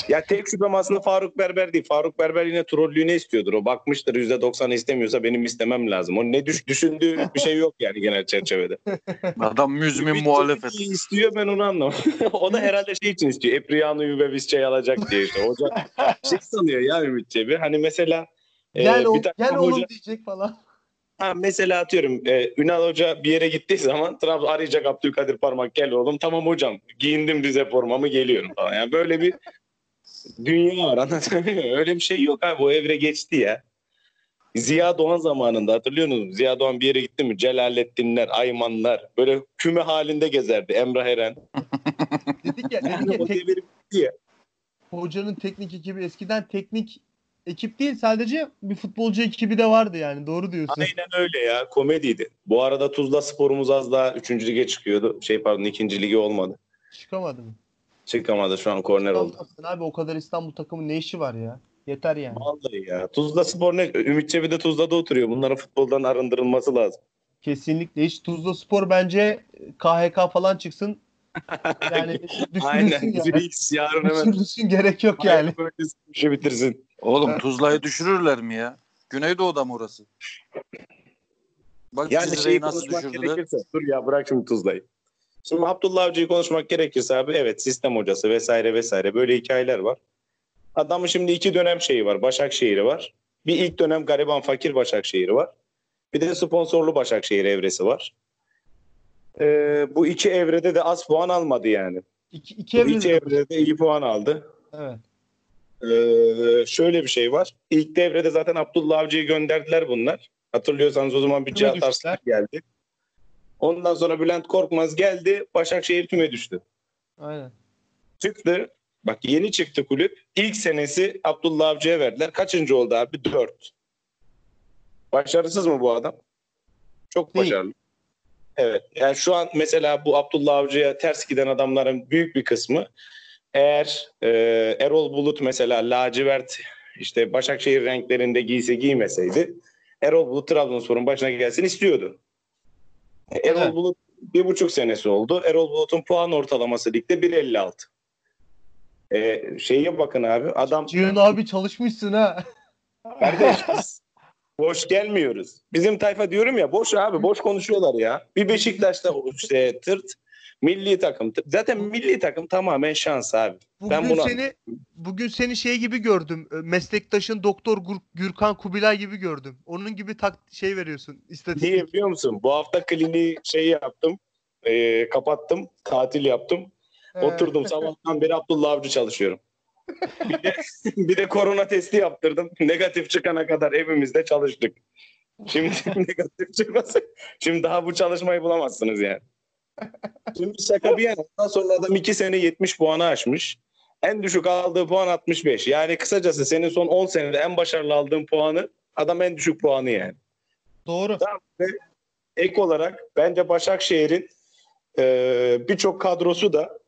[SPEAKER 3] Ya tek şüphem aslında Faruk Berber değil. Faruk Berber yine trollüğüne istiyordur. O bakmıştır %90'ı istemiyorsa benim istemem lazım. O ne düş düşündüğü bir şey yok yani genel çerçevede.
[SPEAKER 5] Adam müzmin muhalefet.
[SPEAKER 3] İstiyor ben onu anlamadım. o da herhalde şey için istiyor. Epriano Juve alacak diye işte. Hoca şey sanıyor ya Ümit Çebi. Hani mesela e,
[SPEAKER 1] gel,
[SPEAKER 3] bir tane
[SPEAKER 1] gel oğlum
[SPEAKER 3] hoca,
[SPEAKER 1] diyecek falan.
[SPEAKER 3] Ha, mesela atıyorum e, Ünal Hoca bir yere gittiği zaman Trabzon arayacak Abdülkadir Parmak gel oğlum tamam hocam giyindim Rize formamı geliyorum falan. Yani böyle bir dünya var anlatabiliyor muyum? Öyle bir şey yok abi o evre geçti ya. Ziya Doğan zamanında hatırlıyor musunuz? Ziya Doğan bir yere gitti mi? Celalettinler, Aymanlar böyle küme halinde gezerdi. Emrah Eren.
[SPEAKER 1] Dedik ya, dedik ya tek- hocanın teknik ekibi eskiden teknik ekip değil sadece bir futbolcu ekibi de vardı yani doğru diyorsun.
[SPEAKER 3] Aynen öyle ya komediydi. Bu arada Tuzla sporumuz az daha 3. lige çıkıyordu. Şey pardon 2. ligi olmadı.
[SPEAKER 1] Çıkamadı mı?
[SPEAKER 3] Çıkamadı şu an korner oldu.
[SPEAKER 1] Abi o kadar İstanbul takımın ne işi var ya? Yeter yani.
[SPEAKER 3] Vallahi ya. Tuzla Spor ne? Ümit Çebi de Tuzla'da oturuyor. Bunların futboldan arındırılması lazım.
[SPEAKER 1] Kesinlikle hiç Tuzla Spor bence KHK falan çıksın. Yani
[SPEAKER 3] Aynen.
[SPEAKER 1] düşürülsün yani.
[SPEAKER 3] Hiç yarın hemen
[SPEAKER 1] Düşürülsün gerek yok yani.
[SPEAKER 3] böyle şey bitirsin.
[SPEAKER 5] Oğlum Tuzla'yı düşürürler mi ya? Güneydoğu'da mı orası? Bak
[SPEAKER 3] Yani şeyi
[SPEAKER 5] nasıl düşürdüler?
[SPEAKER 3] Dur ya bırak şimdi Tuzla'yı. Şimdi Abdullah Avcı'yı konuşmak gerekirse abi evet sistem hocası vesaire vesaire böyle hikayeler var. Adamın şimdi iki dönem şeyi var. Başakşehir'i var. Bir ilk dönem gariban fakir Başakşehir'i var. Bir de sponsorlu Başakşehir evresi var. Ee, bu iki evrede de az puan almadı yani.
[SPEAKER 1] İki, iki evrede
[SPEAKER 3] iki
[SPEAKER 1] de-
[SPEAKER 3] evrede de iyi puan aldı.
[SPEAKER 1] Evet.
[SPEAKER 3] Ee, şöyle bir şey var. İlk devrede zaten Abdullah Avcı'yı gönderdiler bunlar. Hatırlıyorsanız o zaman bir Cihat Arslan geldi. Ondan sonra Bülent Korkmaz geldi. Başakşehir küme düştü.
[SPEAKER 1] Aynen.
[SPEAKER 3] Çıktı. Bak yeni çıktı kulüp. İlk senesi Abdullah Avcı'ya verdiler. Kaçıncı oldu abi? Dört. Başarısız mı bu adam? Çok
[SPEAKER 1] Değil.
[SPEAKER 3] başarılı. Evet. Yani şu an mesela bu Abdullah Avcı'ya ters giden adamların büyük bir kısmı eğer e, Erol Bulut mesela lacivert işte Başakşehir renklerinde giyse giymeseydi Erol Bulut Trabzonspor'un başına gelsin istiyordu. Erol
[SPEAKER 1] Evet.
[SPEAKER 3] Bulut bir buçuk senesi oldu. Erol Bulut'un puan ortalaması ligde 1.56. E, şeye bakın abi adam
[SPEAKER 1] Cihan abi çalışmışsın ha.
[SPEAKER 3] Kardeş biz boş gelmiyoruz. Bizim tayfa diyorum ya boş abi boş konuşuyorlar ya. Bir Beşiktaş'ta işte tırt milli takım. Zaten milli takım tamamen şans abi.
[SPEAKER 1] Bugün
[SPEAKER 3] Ben bunu-
[SPEAKER 1] seni bugün seni şey gibi gördüm. Meslektaşın Doktor Gürkan Kubilay gibi gördüm. Onun gibi tak şey veriyorsun. istatistik.
[SPEAKER 3] Niye biliyor musun? Bu hafta kliniği şey yaptım. e, kapattım. Tatil yaptım.
[SPEAKER 1] He.
[SPEAKER 3] Oturdum sabahtan beri Abdullah Avcı çalışıyorum. Bir de, bir de korona testi yaptırdım. Negatif çıkana kadar evimizde çalıştık. Şimdi negatif çıkmasın. Şimdi daha bu çalışmayı bulamazsınız yani. Şimdi şaka bir yana. Ondan sonra adam 2 sene 70 puanı aşmış. En düşük aldığı puan 65. Yani kısacası senin son 10 senede en başarılı aldığın puanı adam en düşük puanı yani.
[SPEAKER 1] Doğru.
[SPEAKER 3] Ek olarak bence Başakşehir'in e, birçok kadrosu da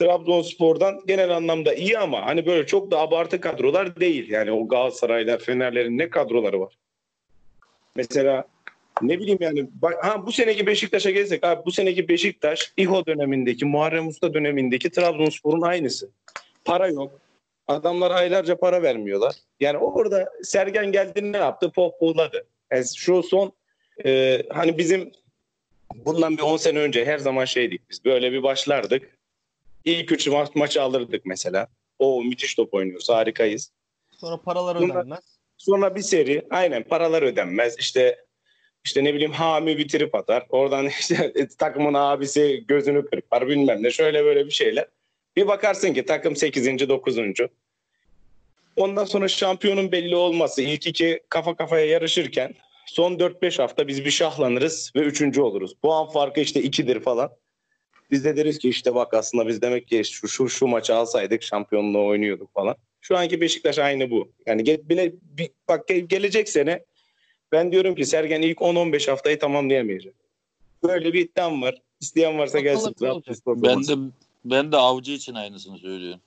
[SPEAKER 3] Trabzonspor'dan genel anlamda iyi ama hani böyle çok da abartı kadrolar değil. Yani o Galatasaray'lar, Fenerlerin ne kadroları var? Mesela ne bileyim yani bak, ha, bu seneki Beşiktaş'a gelsek abi bu seneki Beşiktaş İHO dönemindeki Muharrem Usta dönemindeki Trabzonspor'un aynısı. Para yok. Adamlar aylarca para vermiyorlar. Yani orada Sergen geldi ne yaptı? Pohpohladı. Yani şu son e, hani bizim bundan bir 10 sene önce her zaman şeydik biz. Böyle bir başlardık. İlk üç ma- maçı alırdık mesela. O müthiş top oynuyoruz. Harikayız.
[SPEAKER 1] Sonra paralar
[SPEAKER 3] Bunlar-
[SPEAKER 1] ödenmez.
[SPEAKER 3] Sonra bir seri aynen paralar ödenmez. İşte işte ne bileyim Hami bir trip atar. Oradan işte takımın abisi gözünü kırpar bilmem ne. Şöyle böyle bir şeyler. Bir bakarsın ki takım 8. 9. Ondan sonra şampiyonun belli olması. ilk iki kafa kafaya yarışırken son 4-5 hafta biz bir şahlanırız ve üçüncü oluruz. Puan farkı işte 2'dir falan. Biz de deriz ki işte bak aslında biz demek ki şu şu, şu maçı alsaydık şampiyonluğu oynuyorduk falan. Şu anki Beşiktaş aynı bu. Yani ge- bile bir, bak ge- gelecek sene ben diyorum ki Sergen ilk 10-15 haftayı tamamlayamayacak. Böyle bir iddiam var. İsteyen varsa gelsin.
[SPEAKER 5] Ben de ben de avcı için aynısını söylüyorum.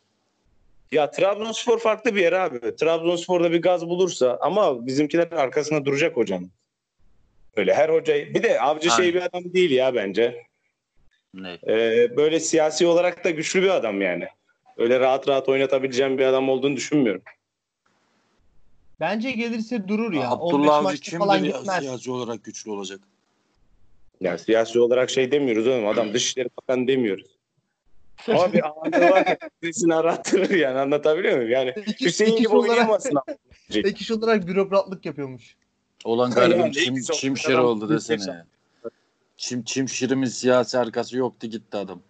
[SPEAKER 3] Ya Trabzonspor farklı bir yer abi. Trabzonspor'da bir gaz bulursa ama bizimkiler arkasında duracak hocanın. Öyle her hocayı bir de avcı şey
[SPEAKER 5] Aynen.
[SPEAKER 3] bir adam değil ya bence.
[SPEAKER 5] Ne?
[SPEAKER 3] Ee, böyle siyasi olarak da güçlü bir adam yani. Öyle rahat rahat oynatabileceğim bir adam olduğunu düşünmüyorum.
[SPEAKER 1] Bence gelirse durur ya. 15
[SPEAKER 5] Abdullah Avcı kim
[SPEAKER 1] falan
[SPEAKER 5] bir
[SPEAKER 1] gitmez.
[SPEAKER 5] siyasi olarak güçlü olacak?
[SPEAKER 3] Yani siyasi olarak şey demiyoruz oğlum. Adam Dışişleri Bakanı demiyoruz. Ama bir anı var ya. Birisini arattırır yani anlatabiliyor muyum? Yani
[SPEAKER 1] Ek,
[SPEAKER 3] Hüseyin gibi abi.
[SPEAKER 1] ek iş olarak bürokratlık yapıyormuş.
[SPEAKER 5] Olan
[SPEAKER 3] Yani son
[SPEAKER 5] çimşir
[SPEAKER 3] adam
[SPEAKER 5] oldu desene. Çim, çimşirimin siyasi arkası yoktu gitti adam.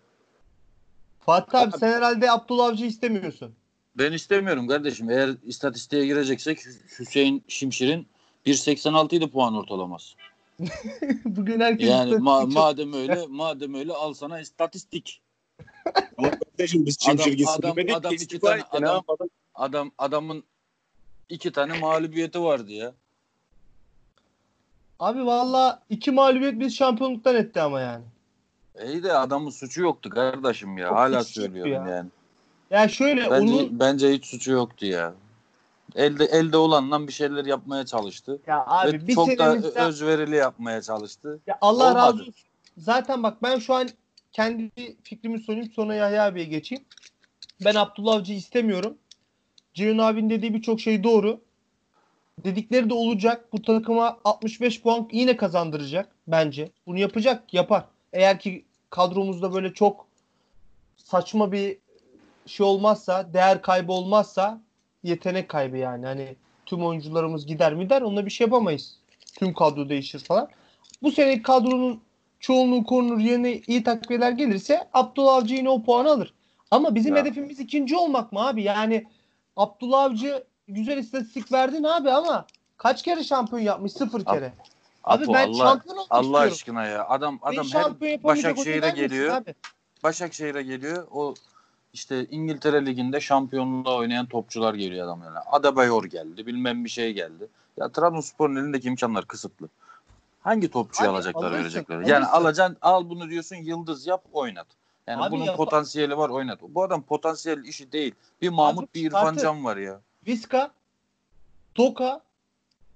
[SPEAKER 1] Fatih abi sen herhalde Abdullah Avcı istemiyorsun.
[SPEAKER 5] Ben istemiyorum kardeşim. Eğer istatistiğe gireceksek Hü- Hüseyin Şimşir'in 1.86 idi puan ortalaması.
[SPEAKER 1] Bugün herkes
[SPEAKER 5] Yani ma- madem öyle madem öyle al sana istatistik.
[SPEAKER 3] Ama kardeşim biz
[SPEAKER 5] Adam-
[SPEAKER 3] gitsin
[SPEAKER 5] adam-
[SPEAKER 3] demedik
[SPEAKER 5] adam
[SPEAKER 3] ki
[SPEAKER 5] iki tane- adam-? Adam adamın iki tane mağlubiyeti vardı ya.
[SPEAKER 1] Abi valla iki mağlubiyet biz şampiyonluktan etti ama yani.
[SPEAKER 5] İyi de adamın suçu yoktu kardeşim ya.
[SPEAKER 1] Çok
[SPEAKER 5] Hala söylüyorum
[SPEAKER 1] ya.
[SPEAKER 5] yani.
[SPEAKER 1] Ya şöyle
[SPEAKER 5] Bence
[SPEAKER 1] onun
[SPEAKER 5] bence hiç suçu yoktu ya. Elde elde olanla bir şeyler yapmaya çalıştı.
[SPEAKER 1] ya abi
[SPEAKER 5] Ve
[SPEAKER 1] bir
[SPEAKER 5] çok da
[SPEAKER 1] senemizde
[SPEAKER 5] özverili yapmaya çalıştı.
[SPEAKER 1] ya Allah
[SPEAKER 5] olmadı.
[SPEAKER 1] razı olsun. Zaten bak ben şu an kendi fikrimi söyleyeyim sonra Yahya abiye geçeyim. Ben Abdullah Avcı'yı istemiyorum. Ceyhun abinin dediği birçok şey doğru. Dedikleri de olacak. Bu takıma 65 puan yine kazandıracak bence. Bunu yapacak, yapar. Eğer ki kadromuzda böyle çok saçma bir şey olmazsa, değer kaybı olmazsa yetenek kaybı yani. Hani tüm oyuncularımız gider mi der onunla bir şey yapamayız. Tüm kadro değişir falan. Bu sene kadronun çoğunluğu korunur yerine iyi takviyeler gelirse Abdullah Avcı yine o puanı alır. Ama bizim
[SPEAKER 5] Ya.
[SPEAKER 1] hedefimiz ikinci olmak mı abi? Yani Abdullah Avcı güzel istatistik verdin abi ama kaç kere şampiyon yapmış? Sıfır kere. Abi, ben
[SPEAKER 5] Allah,
[SPEAKER 1] şampiyon olmak
[SPEAKER 5] Allah
[SPEAKER 1] istiyorum.
[SPEAKER 5] aşkına ya. Adam adam her Başakşehir'e geliyor.
[SPEAKER 1] Abi.
[SPEAKER 5] Başakşehir'e geliyor. O işte İngiltere Ligi'nde şampiyonluğa oynayan topçular geliyor adam yani. Adebayor geldi. Bilmem bir şey geldi. Ya Trabzonspor'un elindeki imkanlar kısıtlı. Hangi topçuyu
[SPEAKER 1] Abi,
[SPEAKER 5] alacaklar,
[SPEAKER 1] alırsın,
[SPEAKER 5] verecekler? Yani
[SPEAKER 1] alırsın.
[SPEAKER 5] alacaksın, al bunu diyorsun, yıldız yap, oynat. Yani
[SPEAKER 1] Abi
[SPEAKER 5] bunun
[SPEAKER 1] yap-
[SPEAKER 5] potansiyeli var, oynat. Bu adam potansiyel işi değil. Bir Mahmut,
[SPEAKER 1] Abi
[SPEAKER 5] bir İrfan. Can var ya.
[SPEAKER 1] Viska, Toka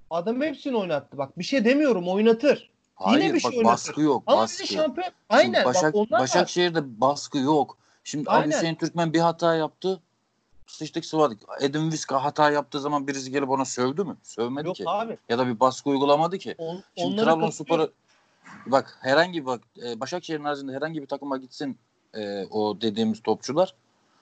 [SPEAKER 1] adam hepsini oynattı. Bak bir şey demiyorum oynatır.
[SPEAKER 5] Hayır,
[SPEAKER 1] bir şey
[SPEAKER 5] bak
[SPEAKER 1] oynatır.
[SPEAKER 5] baskı yok,
[SPEAKER 1] Ama
[SPEAKER 5] baskı.
[SPEAKER 1] bir şampiyon.
[SPEAKER 5] Şimdi
[SPEAKER 1] Aynen
[SPEAKER 5] Başak,
[SPEAKER 1] bak onlar var.
[SPEAKER 5] Başakşehir'de baskı yok. Şimdi abi
[SPEAKER 1] Aynen.
[SPEAKER 5] Hüseyin Türkmen bir hata yaptı. Sıçtık sıvadık. Edin Viska hata yaptığı zaman birisi gelip ona sövdü mü? Sövmedi
[SPEAKER 1] Yok
[SPEAKER 5] ki.
[SPEAKER 1] abi.
[SPEAKER 5] Ya da bir baskı uygulamadı ki.
[SPEAKER 1] On,
[SPEAKER 5] Şimdi
[SPEAKER 1] onlara
[SPEAKER 5] Trabzonspor'a bak herhangi bak e, Başakşehir'in haricinde herhangi bir takıma gitsin e, o dediğimiz topçular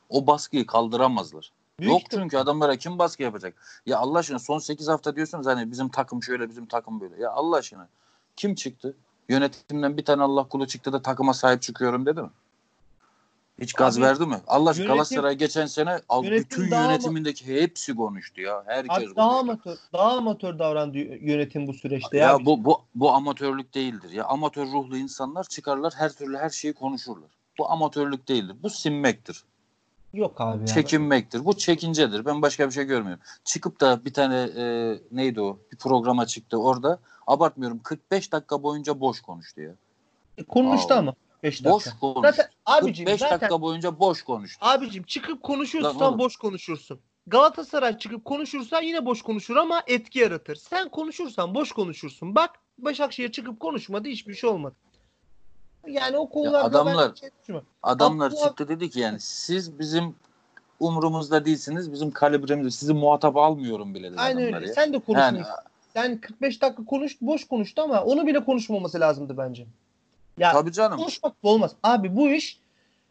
[SPEAKER 5] o baskıyı kaldıramazlar.
[SPEAKER 1] Büyük
[SPEAKER 5] Yok
[SPEAKER 1] ihtimal-
[SPEAKER 5] çünkü adamlara kim baskı yapacak? Ya Allah aşkına son 8 hafta diyorsunuz hani bizim takım şöyle bizim takım böyle. Ya Allah aşkına kim çıktı? Yönetimden bir tane Allah kulu çıktı da takıma sahip çıkıyorum dedi mi? Hiç gaz
[SPEAKER 1] Abi,
[SPEAKER 5] verdi mi? Allah aşkına Galatasaray geçen sene
[SPEAKER 1] yönetim
[SPEAKER 5] bütün
[SPEAKER 1] daha ama-
[SPEAKER 5] yönetimindeki hepsi konuştu ya. Herkes
[SPEAKER 1] Abi daha amatör, daha amatör davrandı yönetim bu süreçte.
[SPEAKER 5] Ya,
[SPEAKER 1] Ya,
[SPEAKER 5] bu, bu bu amatörlük değildir. Ya amatör ruhlu insanlar çıkarlar her türlü her şeyi konuşurlar. Bu amatörlük değildir. Bu sinmektir.
[SPEAKER 1] Yok abi ya.
[SPEAKER 5] Çekinmektir. Bu çekincedir. Ben başka bir şey görmüyorum. Çıkıp da bir tane e, neydi o? Bir programa çıktı orada. Abartmıyorum 45 dakika boyunca boş konuştu ya.
[SPEAKER 1] Konuştu
[SPEAKER 5] Aa,
[SPEAKER 1] ama 5 dakika.
[SPEAKER 5] Boş konuştu.
[SPEAKER 1] Zaten abicim
[SPEAKER 5] 45
[SPEAKER 1] zaten
[SPEAKER 5] dakika boyunca boş konuştu.
[SPEAKER 1] abicim çıkıp konuşuyorsan
[SPEAKER 5] Lan
[SPEAKER 1] boş konuşursun. Galatasaray çıkıp konuşursa yine boş konuşur ama etki yaratır. Sen konuşursan boş konuşursun. Bak Başakşehir çıkıp konuşmadı hiçbir şey olmadı. Yani o konularda
[SPEAKER 5] adamlar-
[SPEAKER 1] ben şey.
[SPEAKER 5] Adamlar
[SPEAKER 1] Abdullah-
[SPEAKER 5] çıktı dedi ki yani siz bizim umurumuzda değilsiniz. Bizim kalibremizde sizi muhatap almıyorum bile dedi
[SPEAKER 1] Aynen öyle.
[SPEAKER 5] ya.
[SPEAKER 1] Sen de konuşmak
[SPEAKER 5] Yani
[SPEAKER 1] Sen 45 dakika konuş, boş konuştu ama onu bile konuşmaması lazımdı bence. Ya
[SPEAKER 5] tabii canım.
[SPEAKER 1] konuşmak da olmaz. Abi bu iş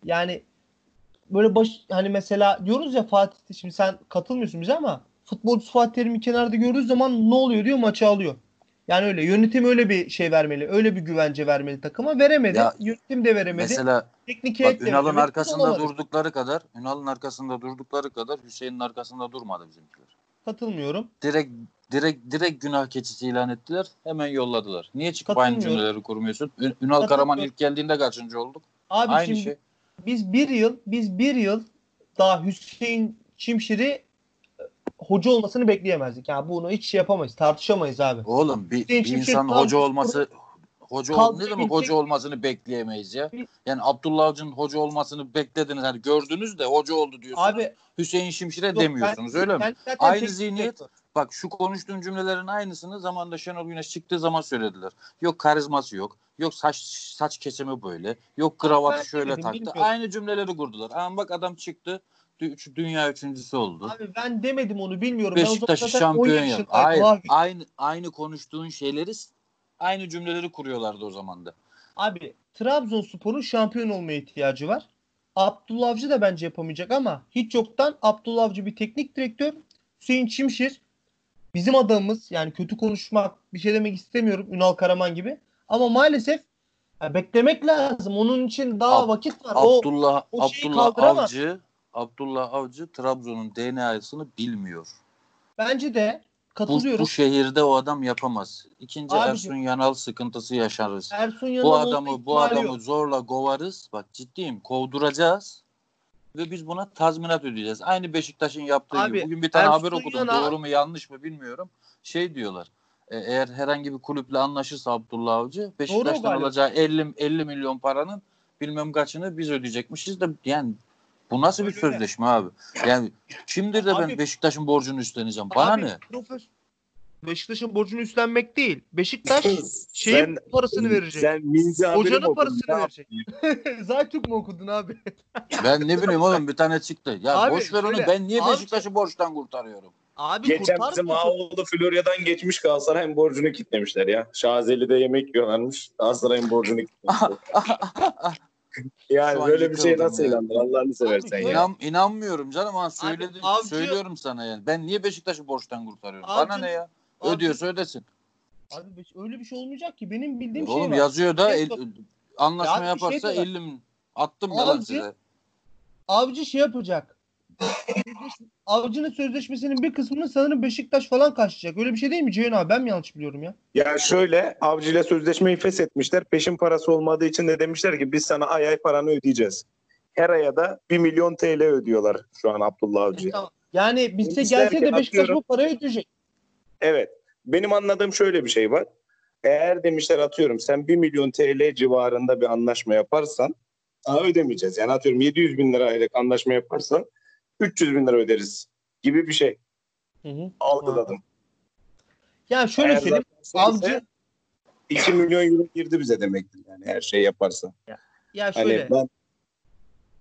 [SPEAKER 1] yani böyle baş hani mesela diyoruz ya Fatih şimdi sen katılmıyorsun bize ama futbolcu Fatih Terim'i kenarda gördüğü zaman ne oluyor diyor maçı alıyor. Yani öyle yönetim öyle bir şey vermeli. Öyle bir güvence vermeli takıma. Veremedi.
[SPEAKER 5] Ya,
[SPEAKER 1] yönetim de veremedi.
[SPEAKER 5] Mesela
[SPEAKER 1] teknik heyet de
[SPEAKER 5] Ünal'ın
[SPEAKER 1] veremedi.
[SPEAKER 5] arkasında
[SPEAKER 1] Olamadı.
[SPEAKER 5] durdukları kadar, Ünal'ın arkasında durdukları kadar Hüseyin'in arkasında durmadı bizimkiler.
[SPEAKER 1] Katılmıyorum.
[SPEAKER 5] Direkt direkt direkt günah keçisi ilan ettiler. Hemen yolladılar. Niye çıkıp aynı cümleleri kurmuyorsun? Ün- Ünal Karaman ilk geldiğinde kaçıncı olduk?
[SPEAKER 1] Abi
[SPEAKER 5] aynı
[SPEAKER 1] şimdi
[SPEAKER 5] şey.
[SPEAKER 1] biz bir yıl biz bir yıl daha Hüseyin Çimşir'i hoca olmasını bekleyemezdik. Yani bunu hiç şey yapamayız. Tartışamayız abi.
[SPEAKER 5] Oğlum bir, bir insan hoca olması hoca ol, ne demek
[SPEAKER 1] gidecek-
[SPEAKER 5] hoca olmasını bekleyemeyiz ya. Yani Abdullah Avcı'nın hoca olmasını beklediniz. Hani gördünüz de hoca oldu diyorsunuz.
[SPEAKER 1] Abi
[SPEAKER 5] Hüseyin Şimşir'e
[SPEAKER 1] yok,
[SPEAKER 5] demiyorsunuz
[SPEAKER 1] ben-
[SPEAKER 5] öyle mi?
[SPEAKER 1] ben
[SPEAKER 5] Aynı zihniyet. Bak şu konuştuğun cümlelerin aynısını zamanda Şenol Güneş çıktığı zaman söylediler. Yok karizması yok. Yok saç saç kesimi böyle. Yok kravatı şöyle taktı.
[SPEAKER 1] bilmiyorum.
[SPEAKER 5] Aynı cümleleri kurdular. Ama bak adam çıktı. Üç- Dünya üçüncüsü oldu.
[SPEAKER 1] Abi ben demedim onu bilmiyorum. O
[SPEAKER 5] Beşiktaş'ı
[SPEAKER 1] zaten 10
[SPEAKER 5] şampiyon yap.
[SPEAKER 1] yaşındaydım
[SPEAKER 5] Hayır.
[SPEAKER 1] Abi.
[SPEAKER 5] Aynı aynı konuştuğun şeyleri aynı cümleleri kuruyorlardı o zaman da.
[SPEAKER 1] abi Trabzonspor'un şampiyon olmaya ihtiyacı var. Abdullah Avcı da bence yapamayacak ama hiç yoktan Abdullah Avcı bir teknik direktör. Hüseyin Çimşir bizim adamımız yani kötü konuşmak bir şey demek istemiyorum Ünal Karaman gibi. Ama maalesef beklemek lazım. Onun için daha
[SPEAKER 5] Ab-
[SPEAKER 1] vakit var. O
[SPEAKER 5] Abdullah
[SPEAKER 1] o şeyi
[SPEAKER 5] Abdullah. Avcı Abdullah Avcı Trabzon'un DNA'sını bilmiyor.
[SPEAKER 1] bence de
[SPEAKER 5] Bu,
[SPEAKER 1] katılıyorum.
[SPEAKER 5] bu şehirde o adam yapamaz. İkinci
[SPEAKER 1] Abicim-
[SPEAKER 5] Ersun Yanal sıkıntısı yaşarız.
[SPEAKER 1] Ersun Yanal
[SPEAKER 5] bu adamı bu adamı
[SPEAKER 1] yok.
[SPEAKER 5] zorla kovarız. Bak ciddiyim. Kovduracağız. Ve biz buna tazminat ödeyeceğiz. Aynı Beşiktaş'ın yaptığı
[SPEAKER 1] Abi,
[SPEAKER 5] gibi. Bugün bir tane
[SPEAKER 1] Ersun
[SPEAKER 5] haber okudum.
[SPEAKER 1] Yanal-
[SPEAKER 5] Doğru mu yanlış mı bilmiyorum. Şey diyorlar. e, Eğer herhangi bir kulüple anlaşırsa Abdullah Avcı Beşiktaş'tan alacağı 50 50 milyon paranın bilmem kaçını biz ödeyecekmişiz de yani bu nasıl bir
[SPEAKER 1] Öyle.
[SPEAKER 5] sözleşme abi? Yani kimdir de
[SPEAKER 1] Abi-
[SPEAKER 5] ben Beşiktaş'ın borcunu üstleneceğim? Bana
[SPEAKER 1] Abi,
[SPEAKER 5] ne?
[SPEAKER 1] profes- Beşiktaş'ın borcunu üstlenmek değil. Beşiktaş şeyin parasını verecek.
[SPEAKER 3] Sen Minzi
[SPEAKER 1] Hocanın parasını verecek. Zaytürk mu okudun abi?
[SPEAKER 5] Ben ne bileyim oğlum bir tane çıktı. Ya
[SPEAKER 1] Abi,
[SPEAKER 5] boş ver onu
[SPEAKER 1] şöyle,
[SPEAKER 5] ben niye
[SPEAKER 1] abi-
[SPEAKER 5] Beşiktaş'ı borçtan kurtarıyorum?
[SPEAKER 1] Abi
[SPEAKER 3] Geçen bizim. Ağoğlu Florya'dan geçmiş Galatasaray'ın borcunu kitlemişler ya. Şazeli'de yemek yiyorlarmış. Galatasaray'ın borcunu kitlemişler. Yani
[SPEAKER 5] Şu
[SPEAKER 3] böyle bir şey nasıl
[SPEAKER 5] ya.
[SPEAKER 3] ilandır Allah'ını seversen ya.
[SPEAKER 5] İnan, inanmıyorum canım ama söyledim,
[SPEAKER 1] avcı-
[SPEAKER 5] söylüyorum sana yani. Ben niye Beşiktaş'ı borçtan kurtarıyorum?
[SPEAKER 1] Avcı-
[SPEAKER 5] Bana ne ya?
[SPEAKER 1] Abi-
[SPEAKER 5] Ödüyorsa ödesin.
[SPEAKER 1] Abi öyle bir şey olmayacak ki. Benim bildiğim
[SPEAKER 5] Oğlum
[SPEAKER 1] şey var.
[SPEAKER 5] yazıyor da
[SPEAKER 1] Şey
[SPEAKER 5] el- anlaşma
[SPEAKER 1] Ya şey
[SPEAKER 5] yaparsa
[SPEAKER 1] diyorlar.
[SPEAKER 5] 50 min. Attım ya lan
[SPEAKER 1] Avcı-
[SPEAKER 5] size.
[SPEAKER 1] Avcı şey yapacak. Avcı'nın sözleşmesinin bir kısmını sanırım Beşiktaş falan karşılayacak. Öyle bir şey değil mi Ceyhun abi? Ben mi yanlış biliyorum ya?
[SPEAKER 3] Ya şöyle Avcı ile sözleşmeyi feshetmişler. Peşin parası olmadığı için de demişler ki biz sana ay ay paranı ödeyeceğiz. Her aya da 1 milyon TL ödüyorlar şu an Abdullah Avcı'ya.
[SPEAKER 1] Tamam. Yani
[SPEAKER 3] Demişler
[SPEAKER 1] gelse de Beşiktaş
[SPEAKER 3] atıyorum-
[SPEAKER 1] bu parayı ödeyecek.
[SPEAKER 3] Evet. Benim anladığım şöyle bir şey var. Eğer demişler atıyorum sen 1 milyon TL civarında bir anlaşma yaparsan daha ödemeyeceğiz. Yani atıyorum 700 bin lira aylık anlaşma yaparsan 300 bin lira öderiz gibi bir şey
[SPEAKER 1] Hı hı.
[SPEAKER 3] algıladım.
[SPEAKER 1] Yani şöyle
[SPEAKER 3] Eğer
[SPEAKER 1] söyleyeyim. Avcı
[SPEAKER 3] şeyse 2 milyon euro girdi bize demektir yani her şey yaparsa.
[SPEAKER 1] ya
[SPEAKER 3] Hani
[SPEAKER 1] şöyle.
[SPEAKER 3] ben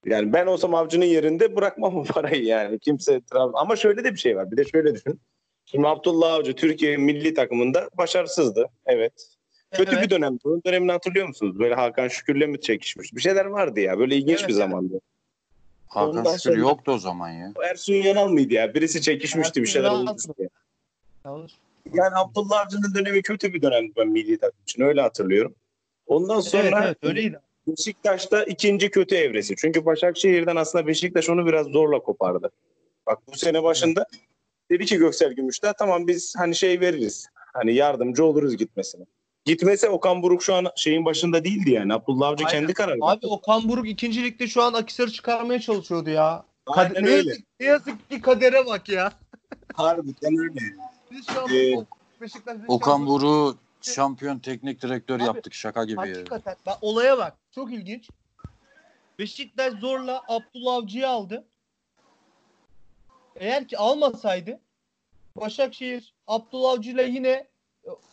[SPEAKER 3] yani ben olsam avcının yerinde bırakmam o parayı yani. Kimse Trabzon ama şöyle de bir şey var. Bir de şöyle düşün. Şimdi Abdullah Avcı Türkiye milli takımında başarısızdı. Evet. Kötü
[SPEAKER 1] Evet.
[SPEAKER 3] bir dönem. Bunun dönemini hatırlıyor musunuz? Böyle Hakan Şükür'le mi çekişmiş? Bir şeyler vardı ya. Böyle ilginç
[SPEAKER 1] Evet,
[SPEAKER 3] bir
[SPEAKER 1] evet.
[SPEAKER 5] Hakan
[SPEAKER 3] Ondan
[SPEAKER 5] Şükür
[SPEAKER 3] sonra-
[SPEAKER 5] yoktu o zaman ya.
[SPEAKER 3] Ersun Yanal mıydı ya? Birisi çekişmişti bir şeyler.
[SPEAKER 1] Yanlış.
[SPEAKER 3] Yani Abdullah Avcı'nın dönemi kötü bir dönemdi ben milli takım için. Öyle hatırlıyorum. Ondan sonra
[SPEAKER 1] Evet evet öyleydi.
[SPEAKER 3] Beşiktaş'ta ikinci kötü evresi. Çünkü Başakşehir'den aslında Beşiktaş onu biraz zorla kopardı. Bak bu sene başında dedi ki Göksel Gümüşler tamam biz hani şey veririz. Hani yardımcı oluruz gitmesine. Gitmese Okan Buruk şu an şeyin başında değildi yani. Abdullah Avcı
[SPEAKER 1] Aynen.
[SPEAKER 3] kendi kararı.
[SPEAKER 1] Abi Okan Buruk ikinci ligde şu an Akisar'ı çıkarmaya çalışıyordu ya.
[SPEAKER 3] Aynen
[SPEAKER 1] ne,
[SPEAKER 3] öyle.
[SPEAKER 1] yazık, ne yazık ki kadere bak ya.
[SPEAKER 3] Harbiden öyle.
[SPEAKER 1] Biz şu an
[SPEAKER 3] Ee,
[SPEAKER 1] Beşiktaş
[SPEAKER 5] Okan Buruk'u şampiyon teknik direktör
[SPEAKER 1] Abi,
[SPEAKER 5] yaptık şaka gibi.
[SPEAKER 1] Hakikaten. Bak olaya bak. Çok ilginç. Beşiktaş zorla Abdullah Avcı'yı aldı. Eğer ki almasaydı Başakşehir Abdullah Avcı'yla yine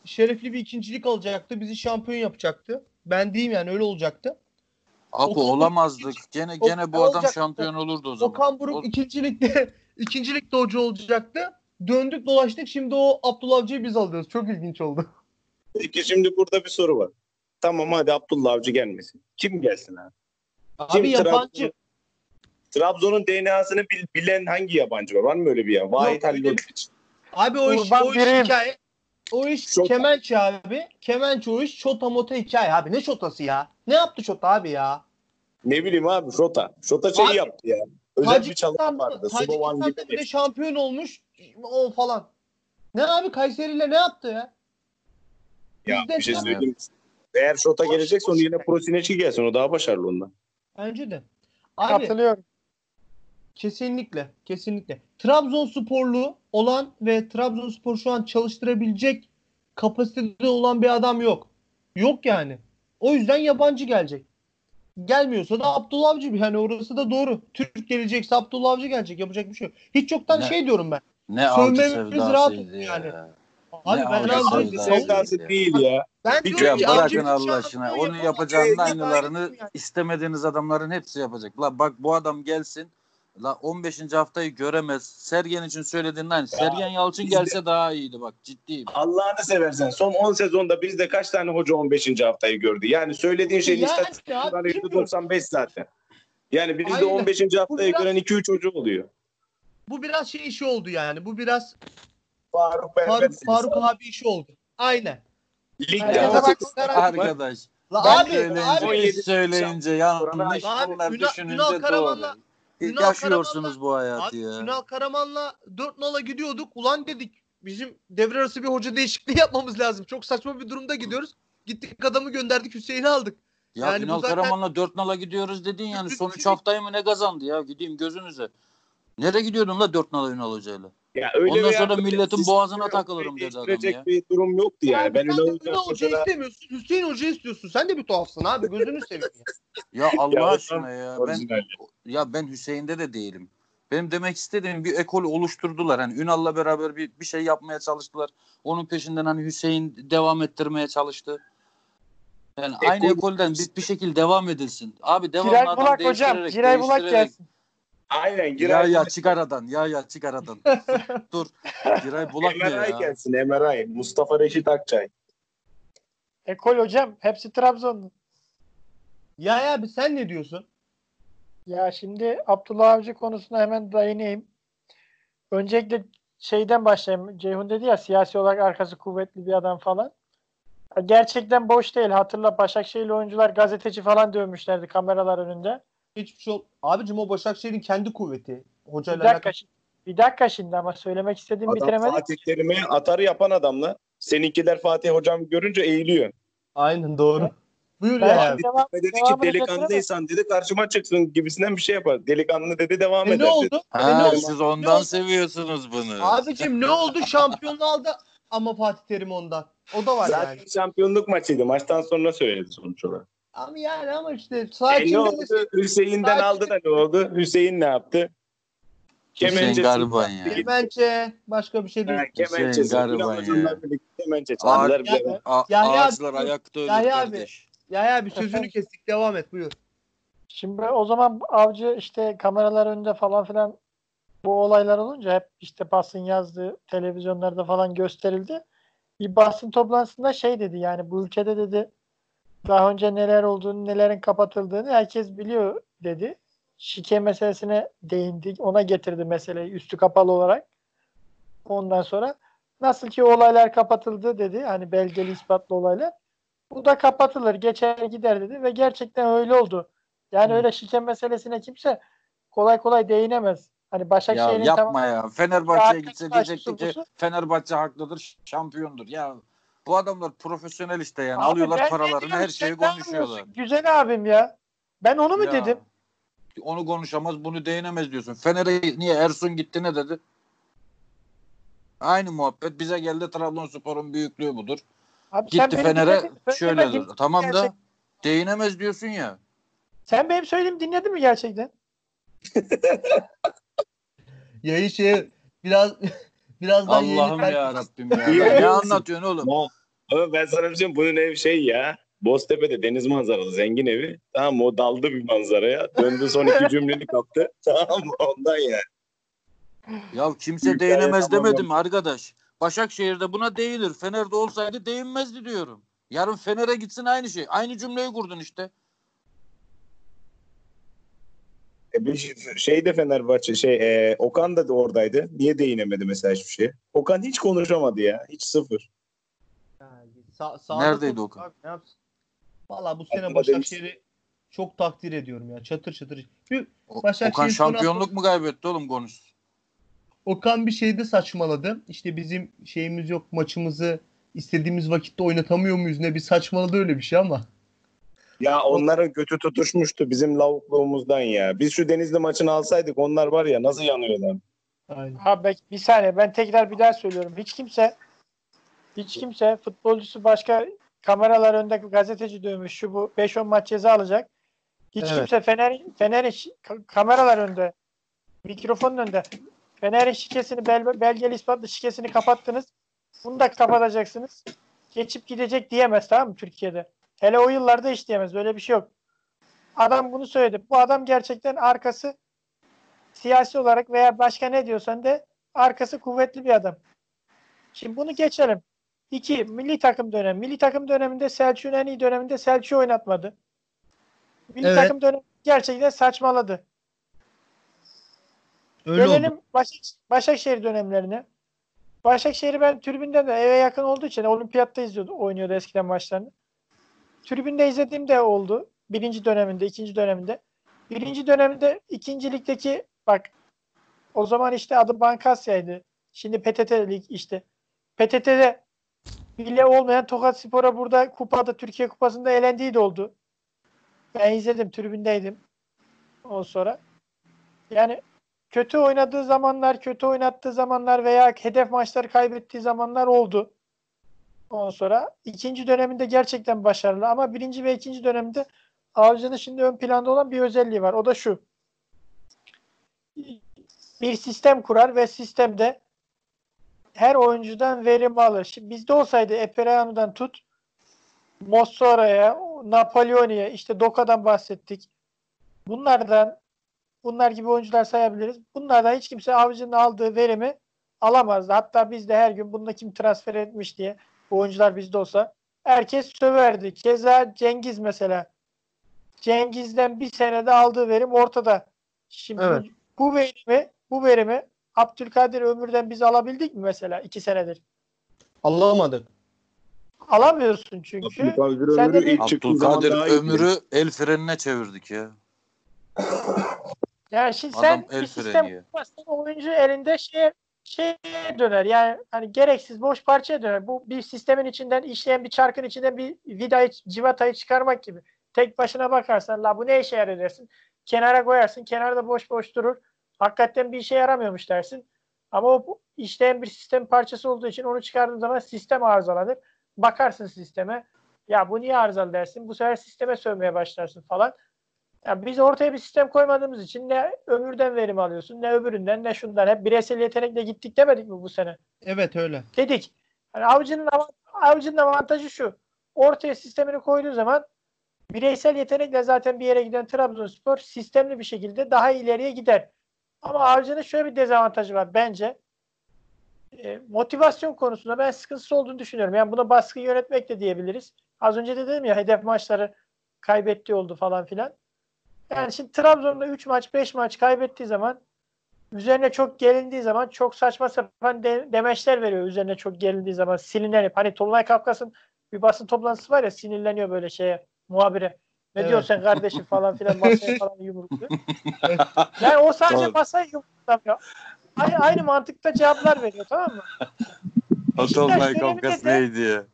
[SPEAKER 1] şerefli bir ikincilik alacaktı. Bizi şampiyon yapacaktı. Ben diyeyim yani öyle olacaktı. Okan Buruk
[SPEAKER 5] olamazdık. Gene
[SPEAKER 1] O-
[SPEAKER 5] gene bu adam
[SPEAKER 1] olacak.
[SPEAKER 5] şampiyon olurdu o zaman.
[SPEAKER 1] Okan Buruk
[SPEAKER 5] O-
[SPEAKER 1] ikincilikte ikincilikte hoca olacaktı. Döndük dolaştık şimdi o Abdullah Avcı'yı biz alıyoruz. Çok ilginç oldu.
[SPEAKER 3] Peki şimdi burada bir soru var. Tamam hadi Abdullah Avcı gelmesin. Kim gelsin abi?
[SPEAKER 1] Abi
[SPEAKER 3] Kim
[SPEAKER 1] yabancı.
[SPEAKER 3] Trabzon- Trabzon'un DNA'sını bil- bilen hangi yabancı var? Var mı öyle bir ya? Vahit Halilhodzic.
[SPEAKER 1] Abi o iş, o iş hikaye. O iş
[SPEAKER 3] Şota.
[SPEAKER 1] kemençe abi. Kemençe o iş çota mota hikaye abi. Ne çotası ya? Ne yaptı çota abi ya?
[SPEAKER 3] Ne bileyim abi Şota. Şota şey
[SPEAKER 1] Abi,
[SPEAKER 3] yaptı ya. Özel bir çalışma vardı.
[SPEAKER 1] Tacikistan'da
[SPEAKER 3] gibi.
[SPEAKER 1] bir de şampiyon olmuş. O falan. Ne abi Kayseri'yle ne yaptı ya?
[SPEAKER 3] Ya
[SPEAKER 1] Bizde
[SPEAKER 3] bir şey söyleyeyim. Eğer Şota gelecekse onu
[SPEAKER 1] boş
[SPEAKER 3] yine
[SPEAKER 1] ver.
[SPEAKER 3] Prosineçi gelsin. O daha başarılı ondan.
[SPEAKER 1] Bence de. Abi
[SPEAKER 4] Katılıyorum.
[SPEAKER 1] Kesinlikle. Kesinlikle. Trabzonsporlu olan ve Trabzonspor şu an çalıştırabilecek kapasitede olan bir adam yok. Yok yani. O yüzden yabancı gelecek. Gelmiyorsa da Abdullah Avcı. Yani orası da doğru. Türk gelecekse Abdullah Avcı gelecek. Yapacak bir şey yok. Hiç yoktan
[SPEAKER 5] Ne?
[SPEAKER 1] şey diyorum ben.
[SPEAKER 5] Ne avcı
[SPEAKER 1] Sövmemiz rahat
[SPEAKER 5] sevdasıydı ya.
[SPEAKER 1] yani. Abi
[SPEAKER 5] Ne
[SPEAKER 1] ben
[SPEAKER 5] avcı sevdası.
[SPEAKER 3] Sevdası değil ya.
[SPEAKER 1] Ben
[SPEAKER 3] Bir
[SPEAKER 5] Ya bırakın Allah aşkına. Onu yapacağının aynılarını
[SPEAKER 1] yani.
[SPEAKER 5] istemediğiniz adamların hepsi yapacak. La bak bu adam gelsin. La 15. haftayı göremez. Sergen için söylediğin aynı. Sergen Yalçın
[SPEAKER 3] biz de-
[SPEAKER 5] gelse daha iyiydi bak ciddiyim.
[SPEAKER 3] Allah'ını seversen son 10 sezonda bizde kaç tane hoca 15. haftayı gördü? Yani söylediğin şeyin
[SPEAKER 1] Ya
[SPEAKER 3] istatistik
[SPEAKER 1] işte abi,
[SPEAKER 3] oranı
[SPEAKER 1] bilmiyorum.
[SPEAKER 3] %95 zaten. Yani bizde
[SPEAKER 1] Aynen.
[SPEAKER 3] 15. haftayı
[SPEAKER 1] biraz-
[SPEAKER 3] gören 2-3 hoca oluyor.
[SPEAKER 1] Bu biraz şey işi oldu yani. Bu biraz
[SPEAKER 3] Faruk.
[SPEAKER 1] Faruk, Faruk abi işi oldu. Aynen.
[SPEAKER 3] Ligde.
[SPEAKER 5] Arkadaş.
[SPEAKER 1] La
[SPEAKER 3] Ben
[SPEAKER 1] abi,
[SPEAKER 5] söyleyince,
[SPEAKER 1] abi,
[SPEAKER 3] 17
[SPEAKER 5] biz söyleyince yanlış.
[SPEAKER 1] Abi,
[SPEAKER 5] düşününce
[SPEAKER 1] Ünal
[SPEAKER 5] doğru.
[SPEAKER 1] Karaman'la- Ünal
[SPEAKER 5] Yaşıyorsunuz bu hayatı
[SPEAKER 1] abi
[SPEAKER 5] ya.
[SPEAKER 1] Ünal Karaman'la 4 nala gidiyorduk. Ulan dedik bizim devre arası bir hoca değişikliği yapmamız lazım. Çok saçma bir durumda gidiyoruz. Gittik adamı gönderdik Hüseyin'i aldık.
[SPEAKER 5] Ya
[SPEAKER 1] Yani
[SPEAKER 5] Ünal
[SPEAKER 1] zaten-
[SPEAKER 5] Karaman'la 4 nala gidiyoruz dedin yani son 3
[SPEAKER 1] şey-
[SPEAKER 5] haftayı mı ne kazandı ya gideyim gözünüze. Nereye gidiyordun la 4 nala Ünal Hoca'yla?
[SPEAKER 3] Ya öyle
[SPEAKER 5] Ondan sonra milletin boğazına takılırım dedi adam ya.
[SPEAKER 3] bir durum yoktu yani.
[SPEAKER 1] Abi
[SPEAKER 3] ben
[SPEAKER 1] sen de
[SPEAKER 3] Ünal
[SPEAKER 1] Ünal Hoca
[SPEAKER 3] Hoca'da
[SPEAKER 1] istemiyorsun. Hüseyin Hoca istiyorsun. Sen de bir tuhafsın abi. Gözünü seveyim. ya.
[SPEAKER 5] Ya Allah
[SPEAKER 3] Ya
[SPEAKER 5] aşkına ya ben ya ben Hüseyin'de de değilim. Benim demek istediğim bir ekol oluşturdular. Hani Ünal'la beraber bir, bir şey yapmaya çalıştılar. Onun peşinden hani Hüseyin devam ettirmeye çalıştı. Yani
[SPEAKER 3] Ekol-
[SPEAKER 5] aynı ekolden bir, bir şekilde devam edilsin. Abi devamlı
[SPEAKER 4] Giray
[SPEAKER 5] adam
[SPEAKER 4] Bulak hocam. Giray Bulak gelsin.
[SPEAKER 3] Aynen
[SPEAKER 5] Ya
[SPEAKER 3] Giray
[SPEAKER 5] ya çık aradan. Ya ya çık aradan. Dur. Giray Bulak
[SPEAKER 3] MRI
[SPEAKER 5] ya?
[SPEAKER 3] gelsin MRI. Mustafa Reşit Akçay.
[SPEAKER 4] Ekol hocam. Hepsi Trabzonlu.
[SPEAKER 1] Ya ya abi sen ne diyorsun?
[SPEAKER 4] Ya şimdi Abdullah Avcı konusuna hemen değineyim. Öncelikle şeyden başlayayım. Ceyhun dedi ya siyasi olarak arkası kuvvetli bir adam falan. Gerçekten boş değil. Hatırla Başakşehirli oyuncular gazeteci falan dövmüşlerdi kameralar önünde.
[SPEAKER 1] Hiçbir şey ol. Abicim o Başakşehir'in kendi kuvveti. hocayla
[SPEAKER 4] Bir dakika,
[SPEAKER 1] alakalı.
[SPEAKER 4] şimdi, bir dakika şimdi ama söylemek istediğimi
[SPEAKER 3] Adam
[SPEAKER 4] bitiremedim.
[SPEAKER 3] Fatih Terim'e atarı yapan adamla. Seninkiler Fatih hocam görünce eğiliyor.
[SPEAKER 1] Aynen doğru. Buyur
[SPEAKER 4] Ben
[SPEAKER 1] ya. abi.
[SPEAKER 4] devam,
[SPEAKER 3] dedi ki delikanlıysan dedi karşıma çıksın gibisinden bir şey yapar. Delikanlı dedi devam
[SPEAKER 1] E
[SPEAKER 3] eder.
[SPEAKER 1] ne
[SPEAKER 3] dedi.
[SPEAKER 1] oldu? E ne
[SPEAKER 5] Ha,
[SPEAKER 1] oldu?
[SPEAKER 5] siz
[SPEAKER 1] Ne
[SPEAKER 5] ondan
[SPEAKER 1] oldu?
[SPEAKER 5] seviyorsunuz bunu.
[SPEAKER 1] Abicim ne oldu? Şampiyonluğu aldı ama Fatih Terim ondan. O da var
[SPEAKER 3] Zaten
[SPEAKER 1] yani.
[SPEAKER 3] şampiyonluk maçıydı. Maçtan sonra söyledi sonuç olarak.
[SPEAKER 1] Ama yani ama işte
[SPEAKER 3] E
[SPEAKER 1] sakin
[SPEAKER 3] ne oldu? Hüseyin'den
[SPEAKER 1] Sakin-
[SPEAKER 3] aldı da ne oldu? Hüseyin ne yaptı? Kemençe
[SPEAKER 5] Gariban ya.
[SPEAKER 1] Kemençe başka bir şey değil.
[SPEAKER 3] Ha, Kemençe.
[SPEAKER 5] Gariban ya.
[SPEAKER 3] birlikte kemençe çaldılar.
[SPEAKER 5] Ağaçlar
[SPEAKER 1] abi,
[SPEAKER 5] ayakta ölür kardeş.
[SPEAKER 1] Ya ya bir sözünü kestik devam et buyur.
[SPEAKER 4] Şimdi o zaman avcı işte kameralar önünde falan filan bu olaylar olunca hep işte basın yazdığı televizyonlarda falan gösterildi. Bir basın toplantısında şey dedi yani bu ülkede dedi daha önce neler olduğunu, nelerin kapatıldığını herkes biliyor dedi. Şike meselesine değindi. Ona getirdi meseleyi üstü kapalı olarak. Ondan sonra nasıl ki olaylar kapatıldı dedi. Hani belgeli ispatlı olaylar. Bu da kapatılır, geçer gider dedi ve gerçekten öyle oldu. Yani
[SPEAKER 1] Hı.
[SPEAKER 4] öyle şike meselesine kimse kolay kolay değinemez. Hani
[SPEAKER 5] Ya
[SPEAKER 4] Başakşehir'in
[SPEAKER 5] yapma
[SPEAKER 4] tamam
[SPEAKER 5] ya. Fenerbahçe'ye
[SPEAKER 4] Ya,
[SPEAKER 5] gitse diyecekti ki. Fenerbahçe haklıdır, şampiyondur. Ya bu adamlar profesyonel işte yani.
[SPEAKER 4] Abi
[SPEAKER 5] Alıyorlar paralarını, her şeyi konuşuyorlar.
[SPEAKER 4] Güzel abim ya. Ben onu mu
[SPEAKER 5] Ya,
[SPEAKER 4] dedim?
[SPEAKER 5] Onu konuşamaz, bunu değinemez diyorsun. Fener'e niye Ersun gitti ne dedi? Aynı muhabbet. Bize geldi Trabzonspor'un büyüklüğü budur.
[SPEAKER 4] Abi sen
[SPEAKER 5] Gitti Fener'e şöyle dedi. Tamam da değinemez diyorsun ya.
[SPEAKER 4] Sen benim söylediğimi dinledin mi gerçekten?
[SPEAKER 1] Yayı şey biraz birazdan
[SPEAKER 5] Allah'ım ya Rabbim ya. Ne anlatıyorsun oğlum?
[SPEAKER 3] Ama ben sana bir şey bunun ev şey ya. Boztepe'de deniz manzaralı zengin evi. Tamam mı? o daldı bir manzaraya. Döndü son iki cümleni kaptı. Tamam mı? Ondan yani.
[SPEAKER 5] Ya kimse değinemez
[SPEAKER 3] tamam
[SPEAKER 5] demedim arkadaş. Başakşehir'de buna değinir. Fener'de olsaydı değinmezdi diyorum. Yarın Fener'e gitsin aynı şey. Aynı cümleyi kurdun işte.
[SPEAKER 3] E bir şey- şey de Fenerbahçe şey e, Okan da oradaydı. Niye değinemedi mesela hiçbir şey? Okan hiç konuşamadı ya. Hiç sıfır.
[SPEAKER 1] Sa- sağda
[SPEAKER 5] Neredeydi Okan?
[SPEAKER 1] Abi ne yapsın? Valla bu sene Başakşehir'i çok takdir ediyorum ya. Çatır çatır. Başakşehir
[SPEAKER 5] Okan şampiyonluk
[SPEAKER 1] hafta-
[SPEAKER 5] mu kaybetti oğlum konuş.
[SPEAKER 1] Okan bir şeyde saçmaladı. İşte bizim şeyimiz yok maçımızı istediğimiz vakitte oynatamıyor muyuz ne bir saçmaladı öyle bir şey ama.
[SPEAKER 3] Ya onların götü tutuşmuştu bizim lavukluğumuzdan ya. Biz şu Denizli maçını alsaydık onlar var ya nasıl yanıyorlar.
[SPEAKER 1] Aynen.
[SPEAKER 4] Abi bir saniye ben tekrar bir daha söylüyorum. Hiç kimse hiç kimse futbolcusu başka kameralar önünde gazeteci dövmüş şu bu 5-10 maç ceza alacak. Hiç
[SPEAKER 1] Evet.
[SPEAKER 4] kimse Fener ka- kameralar önünde mikrofonun önünde Fener'in şikesini bel, belgeli ispatlı şikesini kapattınız. Bunu da kapatacaksınız. Geçip gidecek diyemez tamam mı Türkiye'de? Hele o yıllarda hiç diyemez. Böyle bir şey yok. Adam bunu söyledi. Bu adam gerçekten arkası siyasi olarak veya başka ne diyorsan de arkası kuvvetli bir adam. Şimdi bunu geçelim. İki, milli takım dönemi. Milli takım döneminde Selçuk'un en iyi döneminde Selçuk'u oynatmadı. Milli
[SPEAKER 1] Evet.
[SPEAKER 4] takım dönemi gerçekten saçmaladı.
[SPEAKER 1] Öyle oldu.
[SPEAKER 4] Gelelim Başak, Başakşehir dönemlerine. Başakşehir'i ben tribünden de eve yakın olduğu için olimpiyatta izliyordu, oynuyordu eskiden maçlarını. Tribünde izlediğim de oldu. Birinci döneminde, ikinci döneminde. Birinci döneminde ikinci ligdeki bak o zaman işte adı Bankasya'ydı. Şimdi PTT Lig işte. PTT'de bile olmayan Tokat Spor'a burada kupada Türkiye Kupası'nda elendiği de oldu. Ben izledim, tribündeydim. O sonra. Yani kötü oynadığı zamanlar, kötü oynattığı zamanlar veya hedef maçları kaybettiği zamanlar oldu. Ondan sonra ikinci döneminde gerçekten başarılı ama birinci ve ikinci dönemde Avcı'nın şimdi ön planda olan bir özelliği var. O da şu. Bir sistem kurar ve sistemde her oyuncudan verim alır. Şimdi bizde olsaydı Epereano'dan tut Mossora'ya, Napoleoni'ye, işte Doka'dan bahsettik. Bunlardan bunlar gibi oyuncular sayabiliriz. Bunlardan hiç kimse Avcı'nın aldığı verimi alamazdı. Hatta biz de her gün bunda kim transfer etmiş diye bu oyuncular bizde olsa herkes söverdi. Keza Cengiz mesela. Cengiz'den bir senede aldığı verim ortada. Şimdi
[SPEAKER 1] Evet.
[SPEAKER 4] bu verimi bu verimi Abdülkadir Ömür'den biz alabildik mi mesela iki senedir?
[SPEAKER 1] Anlamadık.
[SPEAKER 4] Alamıyorsun çünkü.
[SPEAKER 3] Abdülkadir
[SPEAKER 4] Sen
[SPEAKER 3] Ömür'ü ilk
[SPEAKER 5] Abdülkadir ömrü el frenine çevirdik ya.
[SPEAKER 4] Yani şimdi
[SPEAKER 5] Adam
[SPEAKER 4] sen
[SPEAKER 5] el
[SPEAKER 4] bir
[SPEAKER 5] freni
[SPEAKER 4] sistem kurmazsan oyuncu elinde şey şeye döner. Yani hani gereksiz boş parçaya döner. Bu bir sistemin içinden işleyen bir çarkın içinden bir vidayı, civatayı çıkarmak gibi. Tek başına bakarsan la bu ne işe yarar dersin. Kenara koyarsın. Kenarda boş boş durur. Hakikaten bir işe yaramıyormuş dersin. Ama o işleyen bir sistem parçası olduğu için onu çıkardığın zaman sistem arızalanır. Bakarsın sisteme. Ya bu niye arızalı dersin. Bu sefer sisteme sövmeye başlarsın falan. Ya biz ortaya bir sistem koymadığımız için ne ömürden verim alıyorsun, ne öbüründen, ne şundan. Hep bireysel yetenekle gittik demedik mi bu sene?
[SPEAKER 1] Evet öyle.
[SPEAKER 4] Dedik. Hani avcının, avant- avcının avantajı şu. Ortaya sistemini koyduğu zaman bireysel yetenekle zaten bir yere giden Trabzonspor sistemli bir şekilde daha ileriye gider. Ama avcının şöyle bir dezavantajı var bence. E, motivasyon konusunda ben sıkıntısı olduğunu düşünüyorum. Yani buna baskı yönetmek de diyebiliriz. Az önce de dedim ya hedef maçları kaybettiği oldu falan filan. Yani şimdi Trabzon'da 3 maç 5 maç kaybettiği zaman üzerine çok gelindiği zaman çok saçma sapan de, demeçler veriyor üzerine çok gelindiği zaman sinirlenip hani Tolunay Kafkas'ın bir basın toplantısı var ya sinirleniyor böyle şeye muhabire. Ne
[SPEAKER 1] Evet.
[SPEAKER 4] diyorsun sen kardeşim falan filan masaya falan yumrukluyor. yani o sadece masaya yumruklamıyor. Aynı, aynı mantıkta cevaplar veriyor tamam mı?
[SPEAKER 5] Kafkas
[SPEAKER 4] de-
[SPEAKER 5] neydi ya?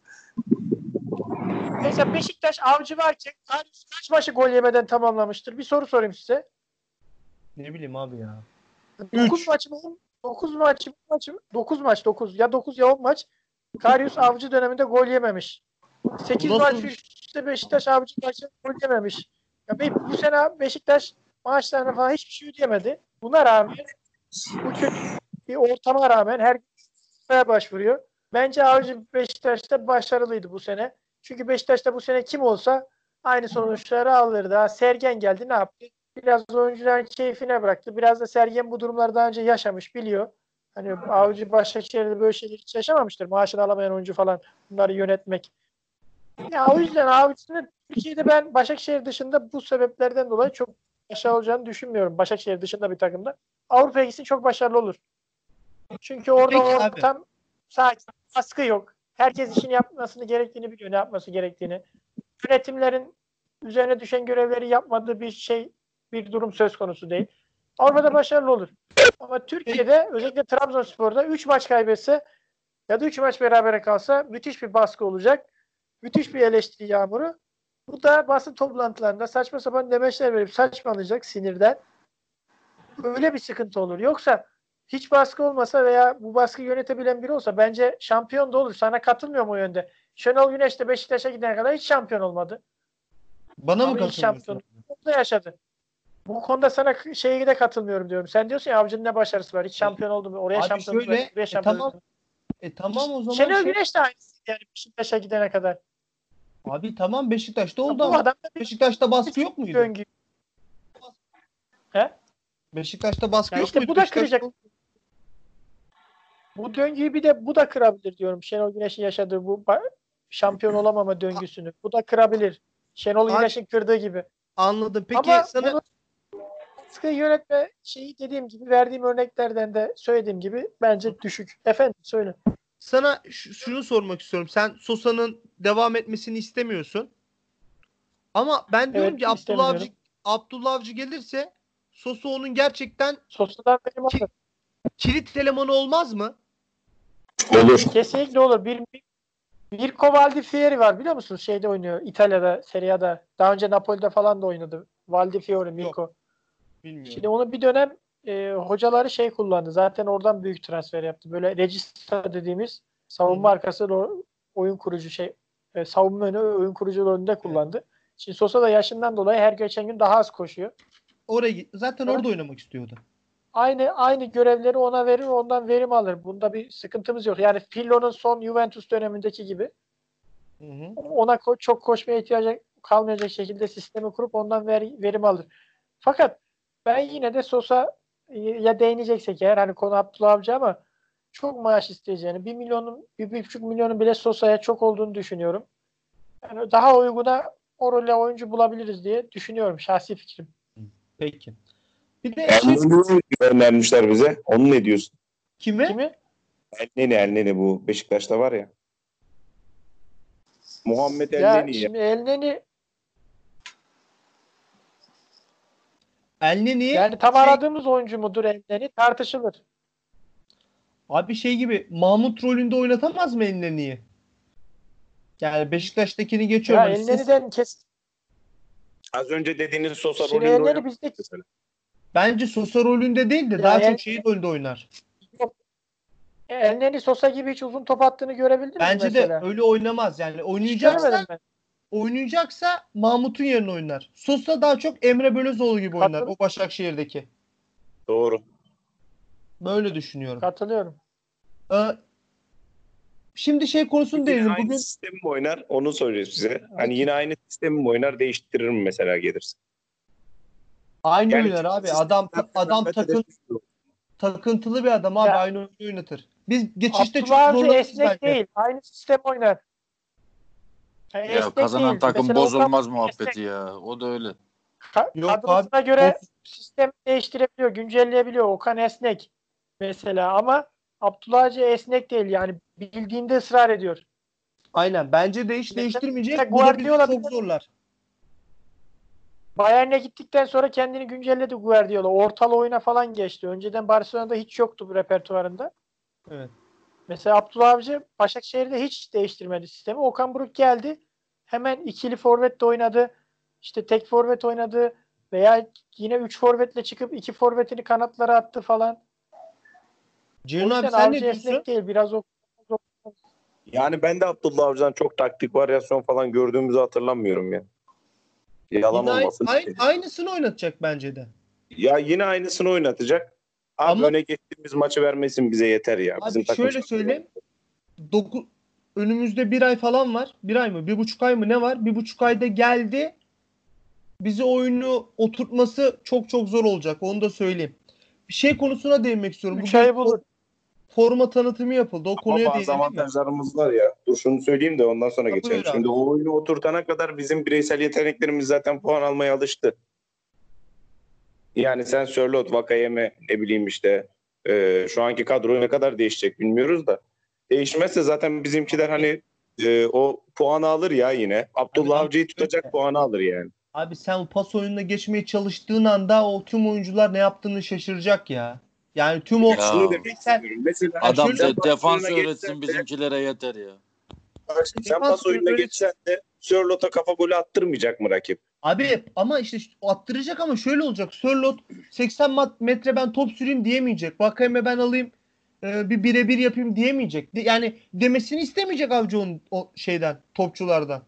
[SPEAKER 4] Mesela Beşiktaş avcı varken kaç maçı gol yemeden tamamlamıştır? Bir soru sorayım size.
[SPEAKER 1] Ne bileyim abi ya.
[SPEAKER 4] 9
[SPEAKER 1] Üç.
[SPEAKER 4] maç mı? 9 maç, maç 9 maç 9 ya 9 ya 10 maç Karius avcı döneminde gol yememiş. 8
[SPEAKER 1] Bu
[SPEAKER 4] maç üste Beşiktaş avcı maçı gol yememiş. Ya bu sene Beşiktaş maaşlarına falan hiçbir şey ödeyemedi. Buna rağmen bu kötü bir ortama rağmen her gün başvuruyor. Bence Avcı Beşiktaş'ta başarılıydı bu sene. Çünkü Beşiktaş'ta bu sene kim olsa aynı sonuçları alırdı. Ha, Sergen geldi ne yaptı? Biraz oyuncuların keyfine bıraktı. Biraz da Sergen bu durumları daha önce yaşamış biliyor. Hani Avcı Başakşehir'de böyle şeyleri hiç yaşamamıştır. Maaşını alamayan oyuncu falan bunları yönetmek. Ya o yüzden Avcı'nın Türkiye'de ben Başakşehir dışında bu sebeplerden dolayı çok başarılı olacağını düşünmüyorum. Başakşehir dışında bir takımda. Avrupa gitsin çok başarılı olur. Çünkü orada
[SPEAKER 1] Peki
[SPEAKER 4] ortam sakin, baskı yok. Herkes işini yapmasını gerektiğini biliyor, ne yapması gerektiğini. Yönetimlerin üzerine düşen görevleri yapmadığı bir şey, bir durum söz konusu değil. Avrupa'da başarılı olur. Ama Türkiye'de özellikle Trabzonspor'da 3 maç kaybetse ya da 3 maç berabere kalsa müthiş bir baskı olacak. Müthiş bir eleştiri yağmuru. Bu da basın toplantılarında saçma sapan demeçler verip saçmalayacak sinirden. Öyle bir sıkıntı olur. Yoksa hiç baskı olmasa veya bu baskıyı yönetebilen biri olsa bence şampiyon da olur. Sana katılmıyorum o yönde. Şenol Güneş de Beşiktaş'a gidene kadar hiç şampiyon olmadı.
[SPEAKER 1] Bana mı
[SPEAKER 4] Ama hiç
[SPEAKER 1] katılmıyorsun?
[SPEAKER 4] da yaşadı. Bu konuda sana şeye de katılmıyorum diyorum. Sen diyorsun ya avcının ne başarısı var? Hiç şampiyon oldu mu? Oraya
[SPEAKER 1] Abi
[SPEAKER 4] şampiyon
[SPEAKER 1] şöyle,
[SPEAKER 4] oldu. Buraya
[SPEAKER 1] e,
[SPEAKER 4] şampiyon
[SPEAKER 1] tamam.
[SPEAKER 4] oldu.
[SPEAKER 1] E tamam o zaman.
[SPEAKER 4] Şenol
[SPEAKER 1] şey-
[SPEAKER 4] Güneş de aynısı yani Beşiktaş'a gidene kadar.
[SPEAKER 1] Abi tamam Beşiktaş'ta oldu ama
[SPEAKER 4] adam
[SPEAKER 1] Beşiktaş'ta baskı yok muydu?
[SPEAKER 4] döngü. He?
[SPEAKER 1] Beşiktaş'ta baskı
[SPEAKER 4] Ya
[SPEAKER 1] yok
[SPEAKER 4] işte
[SPEAKER 1] muydu?
[SPEAKER 4] bu da kıracak. Bu döngüyü bir de bu da kırabilir diyorum. Şenol Güneş'in yaşadığı bu şampiyon olamama döngüsünü. Bu da kırabilir. Şenol Güneş'in kırdığı gibi.
[SPEAKER 1] Anladım. Peki
[SPEAKER 4] Ama
[SPEAKER 1] sana
[SPEAKER 4] bunu baskı yönetme şeyi dediğim gibi verdiğim örneklerden de söylediğim gibi bence düşük. Efendim söyle.
[SPEAKER 1] sana şunu sormak istiyorum. Sen Sosa'nın devam etmesini istemiyorsun. Ama ben diyorum
[SPEAKER 4] Evet,
[SPEAKER 1] ki Abdullah. Avcı, Abdullah Avcı gelirse Sosa onun gerçekten
[SPEAKER 4] Sosadan benim
[SPEAKER 1] Ki- kilit elemanı olmaz mı?
[SPEAKER 3] Olur.
[SPEAKER 4] Kesinlikle olur. Bir, bir Mirko Valdifieri var biliyor musun? Şeyde oynuyor. İtalya'da, Serie A'da. Daha önce Napoli'de falan da oynadı. Valdifieri, Mirko.
[SPEAKER 1] Bilmiyorum.
[SPEAKER 4] Şimdi onu bir dönem e, hocaları şey kullandı. Zaten oradan büyük transfer yaptı. Böyle regista dediğimiz savunma
[SPEAKER 1] Hı.
[SPEAKER 4] arkası oyun kurucu şey e, savunma önü oyun kurucu rolünde kullandı. Şimdi Sosa da yaşından dolayı her geçen gün daha az koşuyor.
[SPEAKER 1] Oraya zaten
[SPEAKER 4] Evet.
[SPEAKER 1] orada oynamak istiyordu.
[SPEAKER 4] Aynı aynı görevleri ona verir, ondan verim alır. Bunda bir sıkıntımız yok. Yani Pirlo'nun son Juventus dönemindeki gibi
[SPEAKER 1] Hı hı.
[SPEAKER 4] ona ko- çok koşmaya ihtiyacı kalmayacak şekilde sistemi kurup ondan ver- verim alır. Fakat ben yine de Sosa e, ya değineceksek eğer hani konu Abdullah Avcı ama çok maaş isteyeceğini, bir milyonun, bir, bir buçuk milyonun bile Sosa'ya çok olduğunu düşünüyorum. Yani daha uyguna o role oyuncu bulabiliriz diye düşünüyorum. Şahsi fikrim.
[SPEAKER 1] Peki. Bir de şey,
[SPEAKER 3] Elneni göndermişler bize. Onu ne diyorsun?
[SPEAKER 1] kime?
[SPEAKER 4] Kimi?
[SPEAKER 3] Elneni Elneni bu Beşiktaş'ta var ya. Muhammed
[SPEAKER 4] Ya
[SPEAKER 3] Elneni ya.
[SPEAKER 4] şimdi Elneni
[SPEAKER 1] Elneni
[SPEAKER 4] Yani tam
[SPEAKER 1] şey-
[SPEAKER 4] aradığımız oyuncu mudur Elneni tartışılır.
[SPEAKER 1] abi şey gibi Mahmut rolünde oynatamaz mı Elneni'yi? Yani Beşiktaş'takini geçiyorum.
[SPEAKER 4] Ya
[SPEAKER 1] Hani siz-
[SPEAKER 4] Elneni'den kes.
[SPEAKER 3] Az önce dediğiniz Sosa
[SPEAKER 4] Şimdi
[SPEAKER 3] rolünde
[SPEAKER 4] Elneni bizde.
[SPEAKER 1] Bence Sosa rolünde değil de
[SPEAKER 4] Ya
[SPEAKER 1] daha
[SPEAKER 4] yani-
[SPEAKER 1] çok şey rolünde oynar.
[SPEAKER 4] Elneni Sosa gibi hiç uzun top attığını görebildin mi
[SPEAKER 1] Bence
[SPEAKER 4] mesela?
[SPEAKER 1] de öyle oynamaz. Yani oynayacaksa. Oynayacaksa Mahmut'un yerine oynar. Sosa daha çok Emre Belözoğlu gibi oynar.
[SPEAKER 4] Katılır.
[SPEAKER 1] O Başakşehir'deki.
[SPEAKER 3] Doğru.
[SPEAKER 1] Böyle düşünüyorum.
[SPEAKER 4] Katılıyorum.
[SPEAKER 1] Ee, şimdi şey konusunu
[SPEAKER 3] Yine
[SPEAKER 1] değinelim.
[SPEAKER 3] aynı
[SPEAKER 1] Bugün
[SPEAKER 3] sistemi mi oynar? Onu soruyoruz size. Hani yine aynı sistemi mi oynar? Değiştirir mi mesela gelirse?
[SPEAKER 1] aynı
[SPEAKER 3] Yani
[SPEAKER 1] oynar abi.
[SPEAKER 3] sistem
[SPEAKER 1] Adam adam takın, takıntılı bir adam abi.
[SPEAKER 4] Ya-
[SPEAKER 1] Aynı oyunu oynatır. Biz geçişte çok
[SPEAKER 4] Abdullah
[SPEAKER 1] zorlanırız
[SPEAKER 4] esnek
[SPEAKER 1] belki.
[SPEAKER 4] değil. Aynı sistem oynar. Ya
[SPEAKER 5] Ya kazanan
[SPEAKER 4] değil.
[SPEAKER 5] takım
[SPEAKER 4] Mesela
[SPEAKER 5] bozulmaz muhabbeti
[SPEAKER 4] esnek.
[SPEAKER 5] ya. O da öyle.
[SPEAKER 4] Ka-
[SPEAKER 1] Yok
[SPEAKER 4] kadrosuna
[SPEAKER 1] abi,
[SPEAKER 4] göre sistem değiştirebiliyor, güncelleyebiliyor. Okan esnek mesela ama Abdullah Avcı esnek değil. Yani bildiğinde ısrar ediyor.
[SPEAKER 1] Aynen. Bence de hiç
[SPEAKER 4] Mesela
[SPEAKER 1] değiştirmeyecek. Bu da bizi çok zorlar.
[SPEAKER 4] Bayern'e gittikten sonra kendini güncelledi Guardiola. Ortalı oyuna falan geçti. Önceden Barcelona'da hiç yoktu bu repertuarında.
[SPEAKER 1] Evet.
[SPEAKER 4] Mesela Abdullah Avcı Başakşehir'de hiç değiştirmedi sistemi. Okan Buruk geldi. Hemen ikili forvet de oynadı. İşte tek forvet oynadı. Veya yine 3 forvetle çıkıp iki forvetini kanatlara attı falan.
[SPEAKER 1] Ceyhun abi sen ne
[SPEAKER 4] Avcı
[SPEAKER 1] diyorsun?
[SPEAKER 4] esnek değil. Biraz o
[SPEAKER 3] Yani ben de Abdullah Avcı'dan çok taktik varyasyon falan gördüğümüzü hatırlamıyorum ya. Yalan
[SPEAKER 1] Yine
[SPEAKER 3] olmasın.
[SPEAKER 1] aynı- aynısını oynatacak bence de.
[SPEAKER 3] Ya yine aynısını oynatacak. Abi
[SPEAKER 1] Ama-
[SPEAKER 3] öne geçtiğimiz maçı vermesin bize yeter ya. Bizim
[SPEAKER 1] Abi şöyle söyleyeyim. Doku, önümüzde bir ay falan var. Bir ay mı? Bir buçuk ay mı ne var? Bir buçuk ayda geldi. Bizi oyunu oturtması çok çok zor olacak. Onu da söyleyeyim. Bir şey konusuna değinmek istiyorum.
[SPEAKER 4] 3
[SPEAKER 1] Bugün
[SPEAKER 4] ayı bulur.
[SPEAKER 1] forma tanıtımı yapıldı. O
[SPEAKER 3] Ama
[SPEAKER 1] konuya
[SPEAKER 3] bazı
[SPEAKER 1] değinelim mi?
[SPEAKER 3] avantajlarımız var ya. Dur şunu söyleyeyim de ondan sonra geçelim. Şimdi o oyunu oturtana kadar bizim bireysel yeteneklerimiz zaten puan almaya alıştı. Yani sen Sörlot, Vakayeme ne bileyim işte e, şu anki kadro ne kadar değişecek bilmiyoruz da. Değişmezse zaten bizimkiler hani e, o puanı alır ya yine. Abdullah
[SPEAKER 1] Abi,
[SPEAKER 3] Avcı'yı tutacak
[SPEAKER 1] öyle.
[SPEAKER 3] puanı alır yani.
[SPEAKER 1] Abi sen pas oyununa geçmeye çalıştığın anda o tüm oyuncular ne yaptığını şaşıracak ya. Yani tüm o
[SPEAKER 5] Ya.
[SPEAKER 3] Şunu demek
[SPEAKER 1] Sen-.
[SPEAKER 3] Mesela
[SPEAKER 5] Adam de, defans öğretsin
[SPEAKER 3] de-
[SPEAKER 5] bizimkilere yeter ya.
[SPEAKER 3] Sen
[SPEAKER 1] Defans
[SPEAKER 3] pas oyununa geçsen de Sörlot'a kafa golü attırmayacak mı rakip?
[SPEAKER 1] Abi ama işte attıracak ama şöyle olacak. Sörlot 80 mat- metre ben top süreyim diyemeyecek. Vakayeme ben alayım e, bir birebir yapayım diyemeyecek. Yani demesini istemeyecek avcı onun o şeyden topçulardan.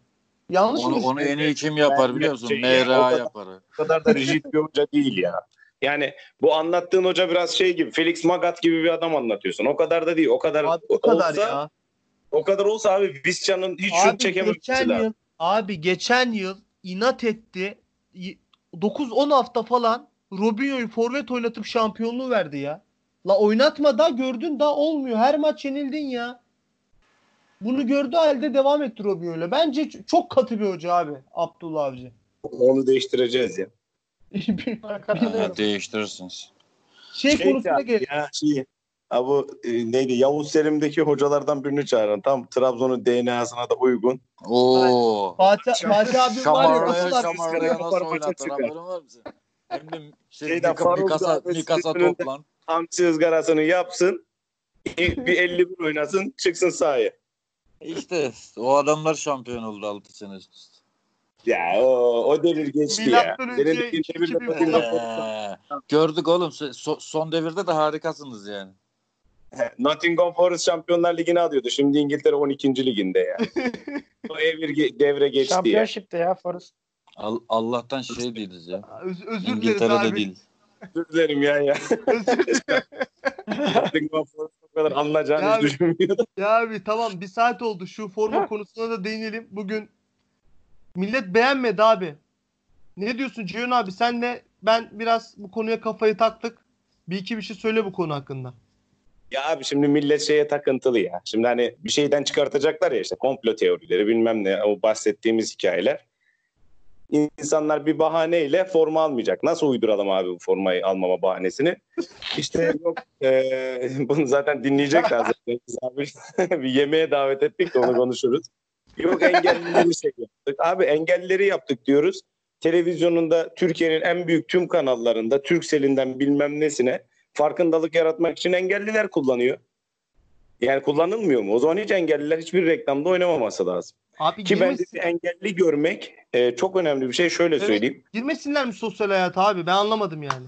[SPEAKER 1] Yanlış
[SPEAKER 5] Onu,
[SPEAKER 1] mı?
[SPEAKER 5] onu en iyi kim yapar
[SPEAKER 3] Ben-
[SPEAKER 5] biliyor musun?
[SPEAKER 3] şey kadar-
[SPEAKER 5] yapar.
[SPEAKER 3] O kadar da rigid bir hoca değil ya. Yani bu anlattığın hoca biraz şey gibi Felix Magath gibi bir adam anlatıyorsun. O kadar da değil. O kadar
[SPEAKER 1] Abi o kadar
[SPEAKER 3] olsa,
[SPEAKER 1] ya.
[SPEAKER 3] O kadar olsa abi Visca'nın hiç
[SPEAKER 1] Abi
[SPEAKER 3] şut çekememesi
[SPEAKER 1] geçen
[SPEAKER 3] lazım.
[SPEAKER 1] yıl abi geçen yıl inat etti. Y- 9-10 hafta falan Robinho'yu forvet oynatıp şampiyonluğu verdi ya. La oynatma da gördün daha olmuyor. Her maç yenildin ya. Bunu gördüğü halde devam etti Robinho'yla. Bence ç- çok katı bir hoca abi Abdullah Avcı.
[SPEAKER 3] Onu değiştireceğiz ya.
[SPEAKER 5] Ha, değiştirirsiniz.
[SPEAKER 1] şey, konusuna
[SPEAKER 3] ya,
[SPEAKER 1] gel.
[SPEAKER 3] ya şey, ha bu e, neydi Yavuz Selim'deki hocalardan birini çağırın. Tam Trabzon'un DNA'sına da uygun.
[SPEAKER 1] Fatih,
[SPEAKER 5] Oo.
[SPEAKER 1] Fatih abi var ya
[SPEAKER 5] Şamarlaya
[SPEAKER 1] nasıl
[SPEAKER 3] Kapar
[SPEAKER 5] nasıl
[SPEAKER 3] maça
[SPEAKER 5] oynatır
[SPEAKER 3] çıkar.
[SPEAKER 5] Hem de şey,
[SPEAKER 3] Şeyden Faruk
[SPEAKER 5] Mikasa, Mikasa toplan.
[SPEAKER 3] Hamsi ızgarasını yapsın. bir bir 51 oynasın çıksın sahaya.
[SPEAKER 5] İşte o adamlar şampiyon oldu 6 sene üst üste.
[SPEAKER 3] Ya o, o devir geçti ya.
[SPEAKER 1] Milattan önce
[SPEAKER 3] dediğin
[SPEAKER 1] iki-
[SPEAKER 3] devirde
[SPEAKER 1] iki bin
[SPEAKER 3] Fatih
[SPEAKER 1] falan.
[SPEAKER 3] Lopez-
[SPEAKER 5] Ee, gördük oğlum. So- son devirde de harikasınız yani.
[SPEAKER 3] Nottingham Forest Şampiyonlar Ligi'ni alıyordu. Şimdi İngiltere 12. liginde ya. o evir ge- devre geçti ya.
[SPEAKER 4] Şampiyonşipte ya Forrest.
[SPEAKER 5] Al- Allah'tan şey değiliz ya.
[SPEAKER 1] Öz- özür
[SPEAKER 5] İngiltere'de
[SPEAKER 1] abi.
[SPEAKER 5] değil.
[SPEAKER 3] Özür dilerim ya ya. Nottingham Forest o kadar anlayacağını
[SPEAKER 1] Ya-
[SPEAKER 3] hiç düşünmüyordum.
[SPEAKER 1] Ya abi tamam bir saat oldu. Şu forma konusuna da değinelim. Bugün millet beğenmedi abi. Ne diyorsun Ceyhun abi? Sen de ben biraz bu konuya kafayı taktık. Bir iki bir şey söyle bu konu hakkında.
[SPEAKER 3] Ya abi şimdi millet şeye takıntılı ya. Şimdi hani bir şeyden çıkartacaklar ya işte komplo teorileri bilmem ne o bahsettiğimiz hikayeler. İnsanlar bir bahaneyle forma almayacak. Nasıl uyduralım abi bu formayı almama bahanesini? İşte yok eee, bunu zaten dinleyecekler zaten. Biz abi bir yemeğe davet ettik de onu konuşuruz. Yok engellileri şey yaptık. Abi engellileri yaptık diyoruz. televizyonunda Türkiye'nin en büyük tüm kanallarında Turkcell'inden bilmem nesine farkındalık yaratmak için engelliler kullanıyor. Yani kullanılmıyor mu? O zaman hiç engelliler hiçbir reklamda oynamaması lazım.
[SPEAKER 1] Abi
[SPEAKER 3] Ki bence bir engelli görmek e, çok önemli bir şey. Şöyle
[SPEAKER 1] Evet.
[SPEAKER 3] söyleyeyim.
[SPEAKER 1] girmesinler mi sosyal hayata abi? Ben anlamadım yani.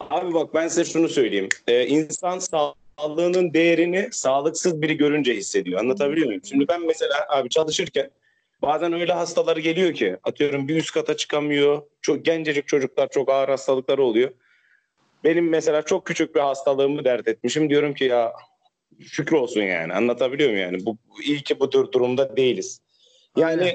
[SPEAKER 3] Abi bak ben size şunu söyleyeyim. Ee, insan sağlığının değerini sağlıksız biri görünce hissediyor. Anlatabiliyor muyum? Şimdi ben mesela abi çalışırken bazen öyle hastaları geliyor ki atıyorum bir üst kata çıkamıyor. Çok gencecik çocuklar çok ağır hastalıkları oluyor. Benim mesela çok küçük bir hastalığımı dert etmişim. Diyorum ki ya şükür olsun yani. Anlatabiliyor muyum yani? Bu iyi ki bu tür durumda değiliz. Yani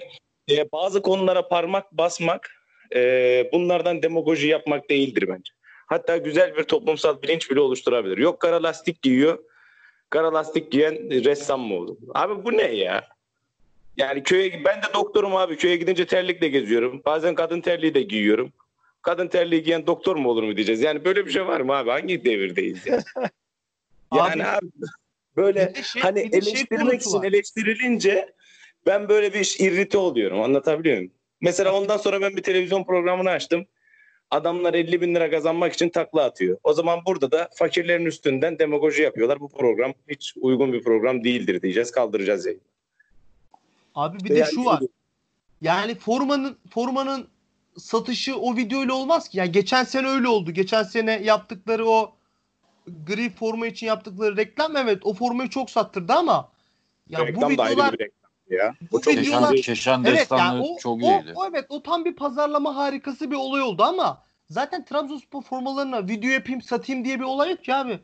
[SPEAKER 3] e, bazı konulara parmak basmak e, bunlardan demagoji yapmak değildir bence. Hatta güzel bir toplumsal bilinç bile oluşturabilir. Yok kara lastik giyiyor. Kara lastik giyen ressam mı olur? Abi bu ne ya? Yani köye ben de doktorum abi. Köye gidince terlikle geziyorum. Bazen kadın terliği de giyiyorum. Kadın terliği giyen doktor mu olur mu diyeceğiz. Yani böyle bir şey var mı abi? Hangi devirdeyiz ya? yani abi, böyle
[SPEAKER 1] Bir de şey-
[SPEAKER 3] hani
[SPEAKER 1] şey
[SPEAKER 3] eleştirmek
[SPEAKER 1] konusu
[SPEAKER 3] için
[SPEAKER 1] var.
[SPEAKER 3] eleştirilince ben böyle bir irrite oluyorum. Anlatabiliyor muyum? Mesela ondan sonra ben bir televizyon programını açtım. Adamlar 50 bin lira kazanmak için takla atıyor. O zaman burada da fakirlerin üstünden demagoji yapıyorlar. Bu program hiç uygun bir program değildir diyeceğiz. Kaldıracağız yayını.
[SPEAKER 1] Abi bir de
[SPEAKER 3] Yani
[SPEAKER 1] şu var. Yani formanın formanın satışı o videoyla olmaz ki. Yani geçen sene öyle oldu. Geçen sene yaptıkları o gri forma için yaptıkları reklam evet o formayı çok sattırdı ama ya bu
[SPEAKER 3] reklam da ayrı
[SPEAKER 1] videolar
[SPEAKER 3] bir reklam ya.
[SPEAKER 1] bu
[SPEAKER 3] O çok
[SPEAKER 1] videolar-
[SPEAKER 3] iyi.
[SPEAKER 5] Keşan, Keşan
[SPEAKER 1] evet yani o,
[SPEAKER 5] çok
[SPEAKER 1] o,
[SPEAKER 5] iyiydi.
[SPEAKER 1] o evet o tam bir pazarlama harikası bir olay oldu ama zaten Trabzonspor formalarına video yapayım satayım diye bir olay yok ki abi.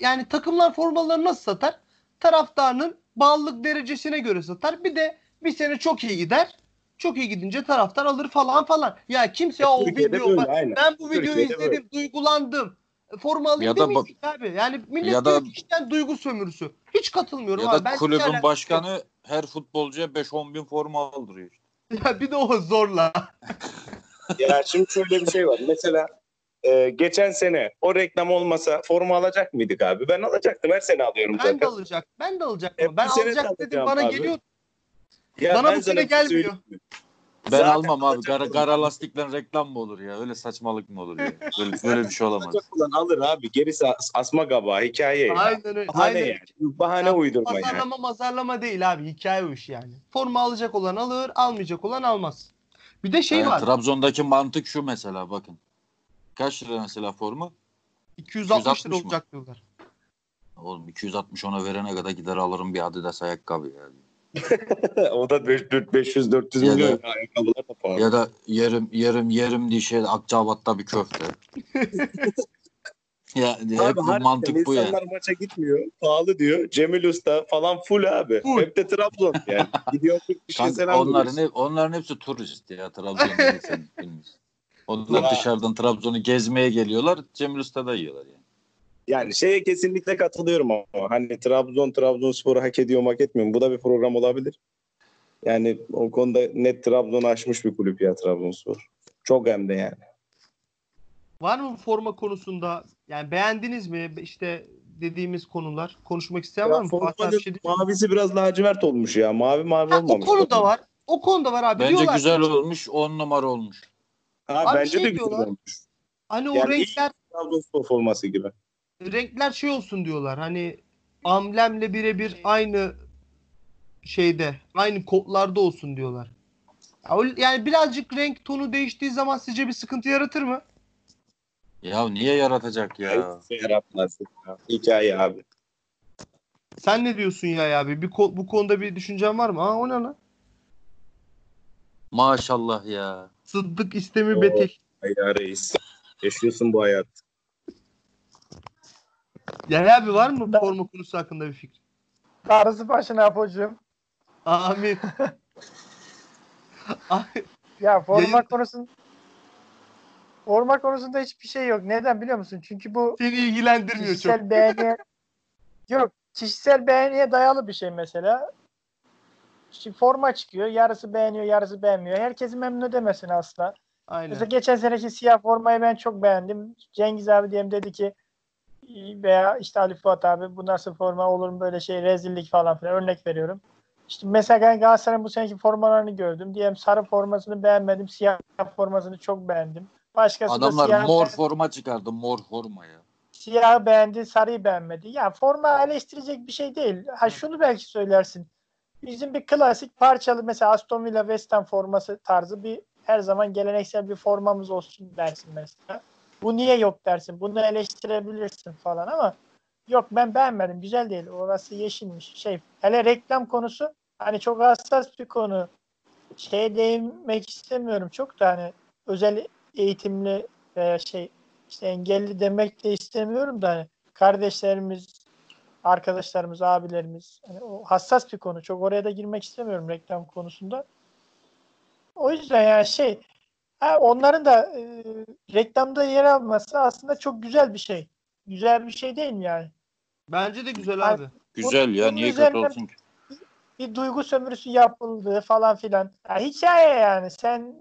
[SPEAKER 1] Yani takımlar formalarını nasıl satar? Taraftarının bağlılık derecesine göre satar. Bir de bir sene çok iyi gider. Çok iyi gidince taraftar alır falan falan. Ya kimse ya o
[SPEAKER 3] Türkiye'de
[SPEAKER 1] video
[SPEAKER 3] böyle, aynen.
[SPEAKER 1] ben bu videoyu
[SPEAKER 3] Türkiye'de
[SPEAKER 1] izledim, duygulandım. E, Forma alayım
[SPEAKER 5] Ya da
[SPEAKER 1] demeyecek abi. Yani millet
[SPEAKER 5] ya da-
[SPEAKER 1] işten duygu sömürüsü. Hiç katılmıyorum
[SPEAKER 5] Ya
[SPEAKER 1] abi.
[SPEAKER 5] da
[SPEAKER 1] Ben
[SPEAKER 5] kulübün başkanı her futbolcuya 5-10 bin forma aldırıyor. işte.
[SPEAKER 1] Ya bir de o zorla.
[SPEAKER 3] Ya şimdi şöyle bir şey var. Mesela e, geçen sene o reklam olmasa forma alacak mıydık abi? Ben alacaktım. Her sene alıyorum
[SPEAKER 1] Ben de
[SPEAKER 3] zaten.
[SPEAKER 1] alacak. Ben de alacaktım.
[SPEAKER 3] Hep
[SPEAKER 1] ben alacak
[SPEAKER 3] de
[SPEAKER 1] dedim bana
[SPEAKER 3] abi.
[SPEAKER 1] geliyor.
[SPEAKER 3] Ya
[SPEAKER 1] Bana
[SPEAKER 3] ben
[SPEAKER 1] bu sene
[SPEAKER 3] şey
[SPEAKER 1] gelmiyor.
[SPEAKER 5] Ben
[SPEAKER 3] Zaten
[SPEAKER 5] almam abi.
[SPEAKER 3] olan-
[SPEAKER 5] kara lastikle reklam mı olur ya? Öyle saçmalık mı olur ya? Böyle, böyle bir şey olamaz.
[SPEAKER 3] Alacak olan alır abi. Gerisi as- asma gaba hikaye. ya.
[SPEAKER 1] Aynen öyle.
[SPEAKER 3] Bahane
[SPEAKER 1] Aynen.
[SPEAKER 3] yani. Bahane
[SPEAKER 1] Ya,
[SPEAKER 3] uydurma yani.
[SPEAKER 1] Pazarlama mazarlama değil abi. Hikaye o iş yani. Forma alacak olan alır, almayacak olan almaz. Bir de şey
[SPEAKER 5] Yani
[SPEAKER 1] var.
[SPEAKER 5] Trabzon'daki mantık şu mesela bakın. Kaç lira mesela forma?
[SPEAKER 1] 260 lira
[SPEAKER 5] 260 mı?
[SPEAKER 1] olacak diyorlar.
[SPEAKER 5] Oğlum 260 ona verene kadar gider alırım bir Adidas ayakkabı ya.
[SPEAKER 3] o da 500-400
[SPEAKER 5] Ya da-
[SPEAKER 3] milyon ayakkabılar da pahalı.
[SPEAKER 5] Ya da yerim yerim yerim diye şey Akçabat'ta bir köfte. ya hep
[SPEAKER 3] Abi
[SPEAKER 5] bu
[SPEAKER 3] harbiden
[SPEAKER 5] mantık bu yani.
[SPEAKER 3] insanlar maça gitmiyor. Pahalı diyor. Cemil Usta falan full abi.
[SPEAKER 1] Full.
[SPEAKER 3] Hep de Trabzon yani. Gidiyor 40 kişiye
[SPEAKER 5] Kanka,
[SPEAKER 3] selam
[SPEAKER 5] onların, hep, onların hepsi turist ya Trabzon'da. Onlar
[SPEAKER 3] Ya.
[SPEAKER 5] dışarıdan Trabzon'u gezmeye geliyorlar. Cemil Usta'da yiyorlar yani.
[SPEAKER 3] Yani şeye kesinlikle katılıyorum ama hani Trabzon Trabzonspor'u hak ediyor mu hak etmiyor mu? Bu da bir program olabilir. Yani o konuda net Trabzon'u aşmış bir kulüp ya Trabzonspor. Çok hem de yani.
[SPEAKER 1] Var mı forma konusunda? Yani beğendiniz mi? İşte dediğimiz konular. Konuşmak isteyen var
[SPEAKER 3] Ya
[SPEAKER 1] mı? Fatih abi
[SPEAKER 3] formanın
[SPEAKER 1] bir şey
[SPEAKER 3] mavisi biraz lacivert olmuş ya. Mavi mavi
[SPEAKER 1] Ha, o
[SPEAKER 3] olmamış.
[SPEAKER 1] konuda var. O konuda var abi.
[SPEAKER 5] Bence
[SPEAKER 1] Diyorlar ki,
[SPEAKER 5] güzel olmuş. 10 numara olmuş.
[SPEAKER 3] Ha,
[SPEAKER 1] Abi
[SPEAKER 3] bence
[SPEAKER 1] şey
[SPEAKER 3] de güzel
[SPEAKER 1] diyorlar.
[SPEAKER 3] olmuş.
[SPEAKER 1] Hani o
[SPEAKER 3] Yani
[SPEAKER 1] renkler
[SPEAKER 3] Trabzonspor forması gibi.
[SPEAKER 1] Renkler şey olsun diyorlar. Hani amblemle birebir aynı şeyde, aynı kodlarda olsun diyorlar. Yani birazcık renk tonu değiştiği zaman sizce bir sıkıntı yaratır mı?
[SPEAKER 5] Ya niye yaratacak ya?
[SPEAKER 3] Yaratmaz. ya. Hikaye abi.
[SPEAKER 1] Sen ne diyorsun ya abi? Bir ko- bu konuda bir düşüncen var mı? Aa o ne lan?
[SPEAKER 5] Maşallah ya.
[SPEAKER 1] Sıddık istemi
[SPEAKER 3] Oo. Ay ya reis. Yaşıyorsun bu hayat.
[SPEAKER 1] Ya abi var mı
[SPEAKER 4] Ben-
[SPEAKER 1] forma konusu hakkında bir fikir?
[SPEAKER 4] Darısı başına Apocuğum.
[SPEAKER 1] Amin.
[SPEAKER 4] Ya forma
[SPEAKER 1] Yayın-
[SPEAKER 4] konusun forma konusunda hiçbir şey yok. Neden biliyor musun? Çünkü bu
[SPEAKER 1] Seni ilgilendirmiyor çok.
[SPEAKER 4] kişisel beğeniye yok. Kişisel beğeniye dayalı bir şey mesela. Şimdi forma çıkıyor. Yarısı beğeniyor, yarısı beğenmiyor. Herkesi memnun edemesin asla.
[SPEAKER 1] Aynen.
[SPEAKER 4] Mesela geçen seneki siyah formayı ben çok beğendim. Cengiz abi diyelim dedi ki veya işte Ali Fuat abi bu nasıl forma olur mu böyle şey rezillik falan filan örnek veriyorum. İşte mesela ben Galatasaray'ın bu seneki formalarını gördüm. Diyelim sarı formasını beğenmedim. Siyah formasını çok beğendim. Başkası da
[SPEAKER 5] Adamlar
[SPEAKER 4] siyah
[SPEAKER 5] mor forma çıkardı. Mor forma ya.
[SPEAKER 4] siyahı beğendi, sarıyı beğenmedi. Ya forma eleştirecek bir şey değil. Ha şunu belki söylersin. Bizim bir klasik parçalı mesela Aston Villa West Ham forması tarzı bir her zaman geleneksel bir formamız olsun dersin mesela. Bu niye yok dersin. Bunu eleştirebilirsin falan ama yok ben beğenmedim. Güzel değil. Orası yeşilmiş. Şey hele reklam konusu hani çok hassas bir konu. Şeye değinmek istemiyorum. Çok da hani özel eğitimli veya şey işte engelli demek de istemiyorum da hani kardeşlerimiz, arkadaşlarımız, abilerimiz hani o hassas bir konu. Çok oraya da girmek istemiyorum reklam konusunda. O yüzden yani şey ha, onların da e, reklamda yer alması aslında çok güzel bir şey. Güzel bir şey değil mi yani?
[SPEAKER 1] Bence de güzel abi.
[SPEAKER 5] Güzel ya. Niye kötü olsun ki?
[SPEAKER 4] bir duygu sömürüsü yapıldığı falan filan. Ya hikaye yani. Sen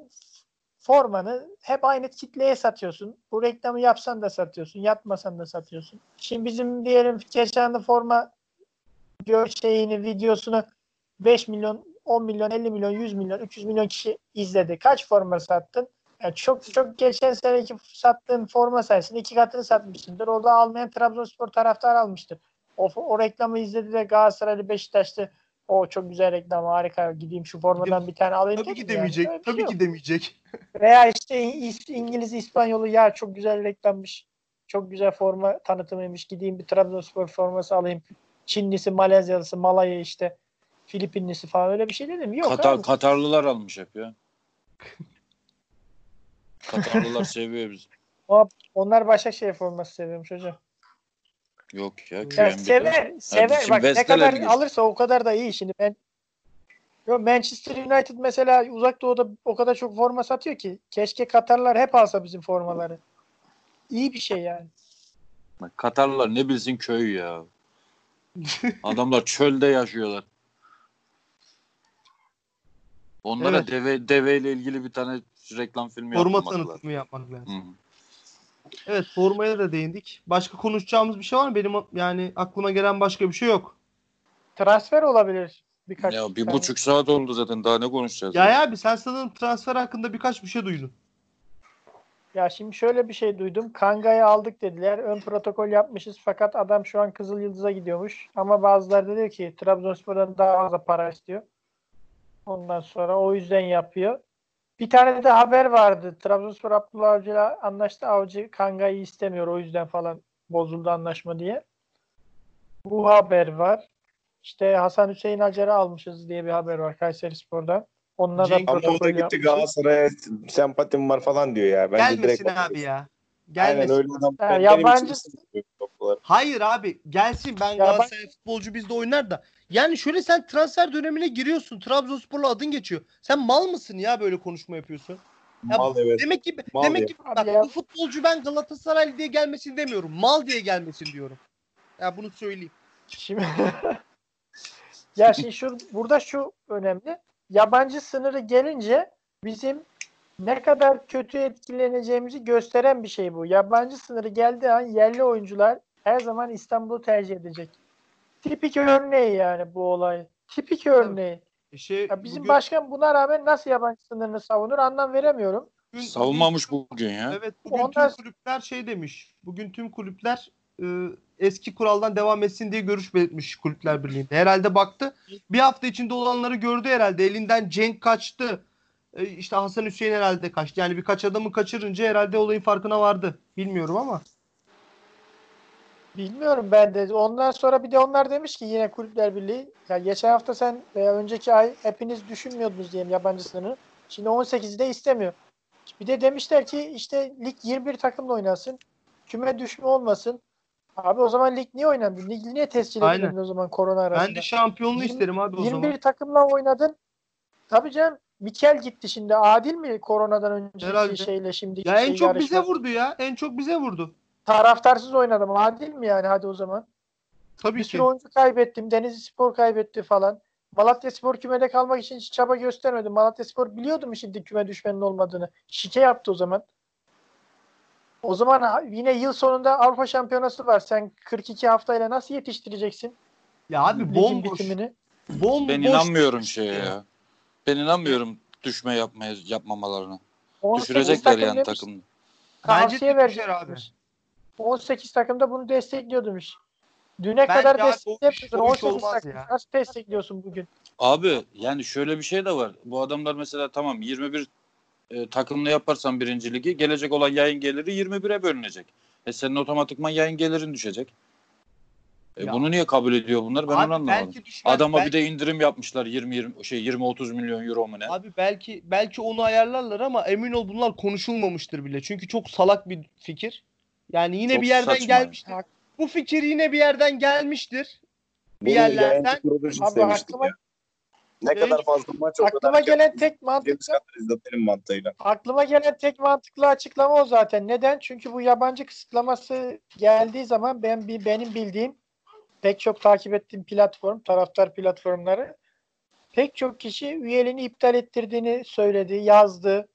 [SPEAKER 4] formanı hep aynı kitleye satıyorsun. Bu reklamı yapsan da satıyorsun, yapmasan da satıyorsun. Şimdi bizim diyelim geçen de forma gör şeyini, videosunu 5 milyon, 10 milyon, 50 milyon, 100 milyon, 300 milyon kişi izledi. Kaç forma sattın? Yani çok çok geçen seneki sattığın forma sayesinde iki katını satmışsındır. Orada almayan Trabzonspor taraftar almıştır. O, o reklamı izledi de Galatasaraylı Beşiktaşlı o çok güzel reklam harika gideyim şu formadan bir tane alayım
[SPEAKER 1] Tabii ki
[SPEAKER 4] yani.
[SPEAKER 1] demeyecek.
[SPEAKER 4] Şey
[SPEAKER 1] Tabii
[SPEAKER 4] yok.
[SPEAKER 1] ki demeyecek.
[SPEAKER 4] Veya işte İngiliz İspanyolu ya çok güzel reklammış. Çok güzel forma tanıtımıymış. Gideyim bir Trabzonspor forması alayım. Çinlisi, Malezyalısı, Malaya işte Filipinlisi falan öyle bir şey dedim. Yok
[SPEAKER 5] Katar,
[SPEAKER 4] abi.
[SPEAKER 5] Katarlılar almış hep ya. Katarlılar seviyor bizi.
[SPEAKER 4] Onlar Başakşehir forması seviyormuş hocam.
[SPEAKER 5] Yok ya.
[SPEAKER 4] Ya sever, sever. Bak ne kadar
[SPEAKER 5] gidiyor.
[SPEAKER 4] alırsa o kadar da iyi. Şimdi ben Yo, Manchester United mesela uzak doğuda o kadar çok forma satıyor ki. Keşke Katarlar hep alsa bizim formaları. İyi bir şey yani.
[SPEAKER 5] Bak, Katarlılar ne bilsin köy ya. Adamlar çölde yaşıyorlar. Onlara
[SPEAKER 1] Evet.
[SPEAKER 5] deve deveyle ilgili bir tane reklam filmi
[SPEAKER 1] Forma
[SPEAKER 5] yapmak lazım.
[SPEAKER 1] tanıtımı yapmak lazım.
[SPEAKER 5] Hı.
[SPEAKER 1] Evet formaya da değindik. Başka konuşacağımız bir şey var mı? Benim yani aklıma gelen başka bir şey yok.
[SPEAKER 4] Transfer olabilir birkaç.
[SPEAKER 5] Ya bir
[SPEAKER 4] tane.
[SPEAKER 5] buçuk saat oldu zaten daha ne konuşacağız?
[SPEAKER 1] Ya abi sen sanırım transfer hakkında birkaç bir şey duydun.
[SPEAKER 4] Ya şimdi şöyle bir şey duydum. Kanga'yı aldık dediler. Ön protokol yapmışız fakat adam şu an Kızıl Yıldız'a gidiyormuş. Ama bazıları da diyor ki Trabzonspor'dan daha fazla para istiyor. Ondan sonra o yüzden yapıyor. Bir tane de haber vardı. Trabzonspor Abdullah Avcı'yla anlaştı. Avcı Kanga'yı istemiyor. O yüzden falan bozuldu anlaşma diye. Bu haber var. İşte Hasan Hüseyin Acar'ı almışız diye bir haber var Kayseri Spor'dan. Onunla da
[SPEAKER 3] Ama o da
[SPEAKER 4] protokol
[SPEAKER 3] gitti
[SPEAKER 4] yapmışız.
[SPEAKER 3] Galatasaray'a sempatim var falan diyor ya. Bence
[SPEAKER 1] Gelmesin
[SPEAKER 3] direkt
[SPEAKER 1] abi ya.
[SPEAKER 3] Aynen
[SPEAKER 1] Gelmesin.
[SPEAKER 3] öyle adam.
[SPEAKER 4] Yabancı-.
[SPEAKER 1] Hayır abi gelsin ben
[SPEAKER 4] Ya
[SPEAKER 1] Galatasaray futbolcu bizde oynar da. Yani şöyle sen transfer dönemine giriyorsun. Trabzonspor'la adın geçiyor. Sen mal mısın ya böyle konuşma yapıyorsun? Ya
[SPEAKER 3] Mal evet.
[SPEAKER 1] Demek ki
[SPEAKER 3] Mal
[SPEAKER 1] demek
[SPEAKER 3] ya.
[SPEAKER 1] ki bak
[SPEAKER 4] ya.
[SPEAKER 1] bu futbolcu ben Galatasaray diye gelmesin demiyorum. Mal diye gelmesin diyorum. Ya bunu söyleyeyim.
[SPEAKER 4] Şimdi ya şimdi şu burada şu önemli. Yabancı sınırı gelince bizim ne kadar kötü etkileneceğimizi gösteren bir şey bu. Yabancı sınırı geldiği an yerli oyuncular her zaman İstanbul'u tercih edecek. Tipik örneği yani bu olay. Tipik örneği.
[SPEAKER 1] E Şey,
[SPEAKER 4] Ya bizim
[SPEAKER 1] bugün-
[SPEAKER 4] başkan buna rağmen nasıl yabancı sınırını savunur anlam veremiyorum.
[SPEAKER 1] bugün-
[SPEAKER 5] Savunmamış bugün ya.
[SPEAKER 1] Evet bugün
[SPEAKER 4] Ondan-
[SPEAKER 1] tüm kulüpler şey demiş. Bugün tüm kulüpler e, eski kuraldan devam etsin diye görüş belirtmiş kulüpler birliğinde. Herhalde baktı. Bir hafta içinde olanları gördü herhalde. Elinden Cenk kaçtı. E, işte Hasan Hüseyin herhalde kaçtı. Yani birkaç adamı kaçırınca herhalde olayın farkına vardı. Bilmiyorum ama.
[SPEAKER 4] Bilmiyorum ben de. Ondan sonra bir de onlar demiş ki yine Kulüpler Birliği ya geçen hafta sen veya önceki ay hepiniz düşünmüyordunuz diyelim yabancı sınırı. Şimdi 18'i de istemiyor. Bir de demişler ki işte lig 21 takımla oynasın. Küme düşme olmasın. Abi o zaman lig niye oynandı? Lig niye tescil edilmedi o zaman korona arasında?
[SPEAKER 1] Ben de şampiyonluğu
[SPEAKER 4] Yirmi-
[SPEAKER 1] isterim abi o
[SPEAKER 4] 21
[SPEAKER 1] zaman.
[SPEAKER 4] takımla oynadın. Tabii canım Mikel gitti şimdi. Adil mi koronadan önceki
[SPEAKER 1] Herhalde.
[SPEAKER 4] şeyle şimdiki
[SPEAKER 1] Ya en
[SPEAKER 4] şey
[SPEAKER 1] çok bize
[SPEAKER 4] yarışma?
[SPEAKER 1] vurdu ya. En çok bize vurdu.
[SPEAKER 4] Taraftarsız oynadım. Adil mi yani hadi o zaman?
[SPEAKER 1] Tabii
[SPEAKER 4] Bir
[SPEAKER 1] ki.
[SPEAKER 4] oyuncu kaybettim. Denizli Spor kaybetti falan. Malatya Spor kümede kalmak için hiç çaba göstermedi. Malatya Spor biliyordu mu şimdi küme düşmenin olmadığını? Şike yaptı o zaman. O zaman yine yıl sonunda Avrupa Şampiyonası var. Sen 42 haftayla nasıl yetiştireceksin
[SPEAKER 1] Ya abi bomboş.
[SPEAKER 4] bitimini?
[SPEAKER 1] Bomboş
[SPEAKER 5] Ben inanmıyorum şeye ya. Ben inanmıyorum düşme yapmaya yapmamalarına.
[SPEAKER 4] 18
[SPEAKER 5] Düşürecekler
[SPEAKER 4] takım
[SPEAKER 5] yani.
[SPEAKER 1] Bence
[SPEAKER 4] tavsiye
[SPEAKER 1] düşer abi.
[SPEAKER 4] demiş. 18 takım da bunu destekliyor demiş. Düne
[SPEAKER 1] Bence
[SPEAKER 4] kadar
[SPEAKER 1] abi o iş-
[SPEAKER 4] desteklemiyorsun.
[SPEAKER 1] o iş
[SPEAKER 4] 18
[SPEAKER 1] olmaz
[SPEAKER 4] takım
[SPEAKER 1] ya.
[SPEAKER 4] nasıl destekliyorsun bugün?
[SPEAKER 5] Abi yani şöyle bir şey de var. Bu adamlar mesela tamam 21 e, takımla yaparsan birinci ligi gelecek olan yayın geliri 21'e bölünecek. E senin otomatikman yayın gelirin düşecek. E
[SPEAKER 1] Ya.
[SPEAKER 5] bunu niye kabul ediyor bunlar? Ben
[SPEAKER 1] Abi
[SPEAKER 5] onu anlamadım.
[SPEAKER 1] belki düşmez.
[SPEAKER 5] Adama
[SPEAKER 1] belki,
[SPEAKER 5] bir de indirim yapmışlar 20 20 şey 20 30 milyon euro mu ne?
[SPEAKER 1] Abi belki belki onu ayarlarlar ama emin ol bunlar konuşulmamıştır bile. Çünkü çok salak bir fikir. Yani yine
[SPEAKER 5] Çok
[SPEAKER 1] bir yerden
[SPEAKER 5] saçma.
[SPEAKER 1] gelmiştir. Bu fikir yine bir yerden gelmiştir. Bir
[SPEAKER 3] Bunu
[SPEAKER 1] yerlerden-
[SPEAKER 4] Abi aklıma-.
[SPEAKER 3] Ne kadar fazla maç o
[SPEAKER 4] Aklıma
[SPEAKER 3] kadar
[SPEAKER 4] gelen tek mantıklı
[SPEAKER 3] mantığıyla.
[SPEAKER 4] aklıma gelen tek mantıklı açıklama o zaten. Neden? Çünkü bu yabancı kısıtlaması geldiği zaman ben bir benim bildiğim pek çok takip ettiğim platform, taraftar platformları pek çok kişi üyeliğini iptal ettirdiğini söyledi, yazdı.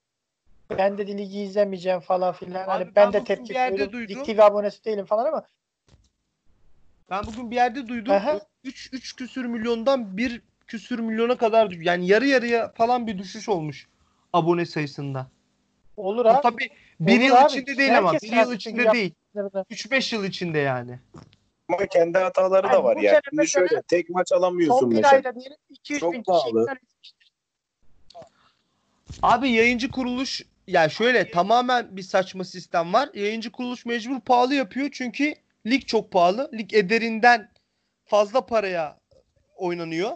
[SPEAKER 4] Ben de ligi izlemeyeceğim falan filan. Hani
[SPEAKER 1] Abi
[SPEAKER 4] ben,
[SPEAKER 1] ben
[SPEAKER 4] de tepki. Lig TV abonesi değilim falan ama
[SPEAKER 1] Ben bugün bir yerde duydum.
[SPEAKER 4] Aha.
[SPEAKER 1] 3 3 küsür milyondan 1 küsür milyona kadar yani yarı yarıya falan bir düşüş olmuş abone sayısında.
[SPEAKER 4] olur abi.
[SPEAKER 1] tabii bir
[SPEAKER 4] Olur
[SPEAKER 1] yıl
[SPEAKER 4] abi.
[SPEAKER 1] içinde değil ama
[SPEAKER 4] Herkes
[SPEAKER 1] bir yıl içinde değil. 3-5 yıl içinde yani.
[SPEAKER 3] Ama kendi hataları
[SPEAKER 4] Yani
[SPEAKER 3] da var
[SPEAKER 4] bu
[SPEAKER 3] ya.
[SPEAKER 4] sene
[SPEAKER 3] Şimdi şöyle tek maç alamıyorsun
[SPEAKER 4] Son bir
[SPEAKER 3] mesela.
[SPEAKER 4] ayda diyelim 2-3
[SPEAKER 3] Çok
[SPEAKER 4] bin
[SPEAKER 3] pahalı.
[SPEAKER 1] Abi yayıncı kuruluş ya şöyle tamamen bir saçma sistem var. Yayıncı kuruluş mecbur pahalı yapıyor çünkü lig çok pahalı. Lig ederinden fazla paraya oynanıyor.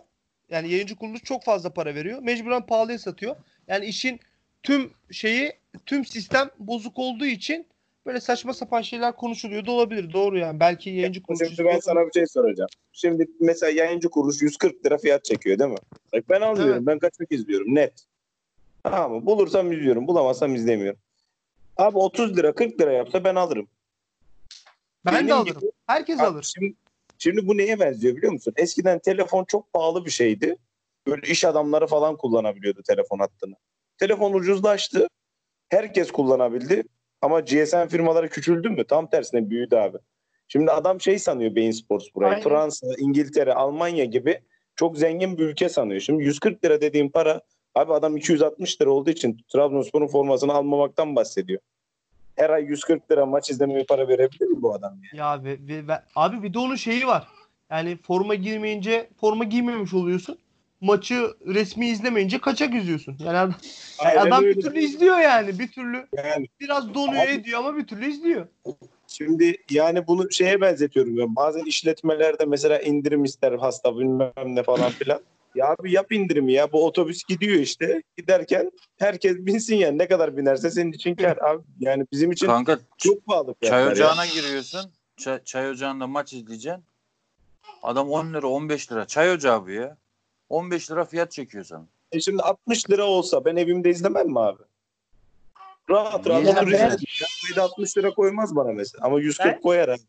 [SPEAKER 1] Yani yayıncı kuruluş çok fazla para veriyor. Mecburen pahalıya satıyor. Yani işin tüm şeyi, tüm sistem bozuk olduğu için böyle saçma sapan şeyler konuşuluyor da olabilir. Doğru yani. Belki yayıncı kuruluş
[SPEAKER 3] Şimdi ben sana bir şey soracağım. Şimdi mesela yayıncı kuruluş 140 lira fiyat çekiyor değil mi? Bak ben almıyorum.
[SPEAKER 1] Evet.
[SPEAKER 3] Ben kaçmak izliyorum net. Tamam mı? Bulursam izliyorum. Bulamazsam izlemiyorum. Abi 30 lira 40 lira yapsa ben alırım.
[SPEAKER 1] ben
[SPEAKER 3] Benim
[SPEAKER 1] de alırım.
[SPEAKER 3] gibi-
[SPEAKER 1] Herkes
[SPEAKER 3] Abi
[SPEAKER 1] alır.
[SPEAKER 3] Şimdi, şimdi bu neye benziyor biliyor musun? Eskiden telefon çok pahalı bir şeydi. Böyle iş adamları falan kullanabiliyordu telefon hattını. Telefon ucuzlaştı. Herkes kullanabildi. Ama GSM firmaları küçüldü mü? Tam tersine büyüdü abi. Şimdi adam şey sanıyor Bein Sports burayı.
[SPEAKER 4] Aynen.
[SPEAKER 3] Fransa, İngiltere, Almanya gibi çok zengin bir ülke sanıyor. Şimdi 140 lira dediğim para abi adam 260 lira olduğu için Trabzonspor'un formasını almamaktan bahsediyor. Her ay 140 lira maç izlemeye para verebilir mi bu adam? ya?
[SPEAKER 1] Ya ve- abi bir de onun şeyi var. Yani forma giymeyince forma giymemiş oluyorsun. Maçı resmi izlemeyince kaçak izliyorsun. Yani adam,
[SPEAKER 3] Aynen
[SPEAKER 1] adam
[SPEAKER 3] öyle.
[SPEAKER 1] bir türlü izliyor yani. Bir türlü
[SPEAKER 3] Yani
[SPEAKER 1] biraz donuyor
[SPEAKER 3] Abi-
[SPEAKER 1] ediyor ama bir türlü izliyor.
[SPEAKER 3] Şimdi yani bunu şeye benzetiyorum ben. Bazen işletmelerde mesela indirim ister hasta bilmem ne falan filan. Ya abi yap indirimi ya. Bu otobüs gidiyor işte. Giderken herkes binsin yani. Ne kadar binerse senin için kar. Abi yani bizim için
[SPEAKER 5] Kanka
[SPEAKER 3] çok pahalı.
[SPEAKER 5] çay
[SPEAKER 3] fiyatlar ya.
[SPEAKER 5] ocağına giriyorsun. Çay, çay ocağında maç izleyeceksin. Adam 10 lira 15 lira. Çay ocağı bu ya. 15 lira fiyat çekiyor sana.
[SPEAKER 3] E şimdi 60 lira olsa ben evimde izlemem mi abi? Rahat rahat
[SPEAKER 5] Niye
[SPEAKER 3] otur
[SPEAKER 4] izlemez?
[SPEAKER 3] izlerim. Ayda 60 lira koymaz bana mesela. Ama 140
[SPEAKER 4] Ben-
[SPEAKER 3] koyar abi.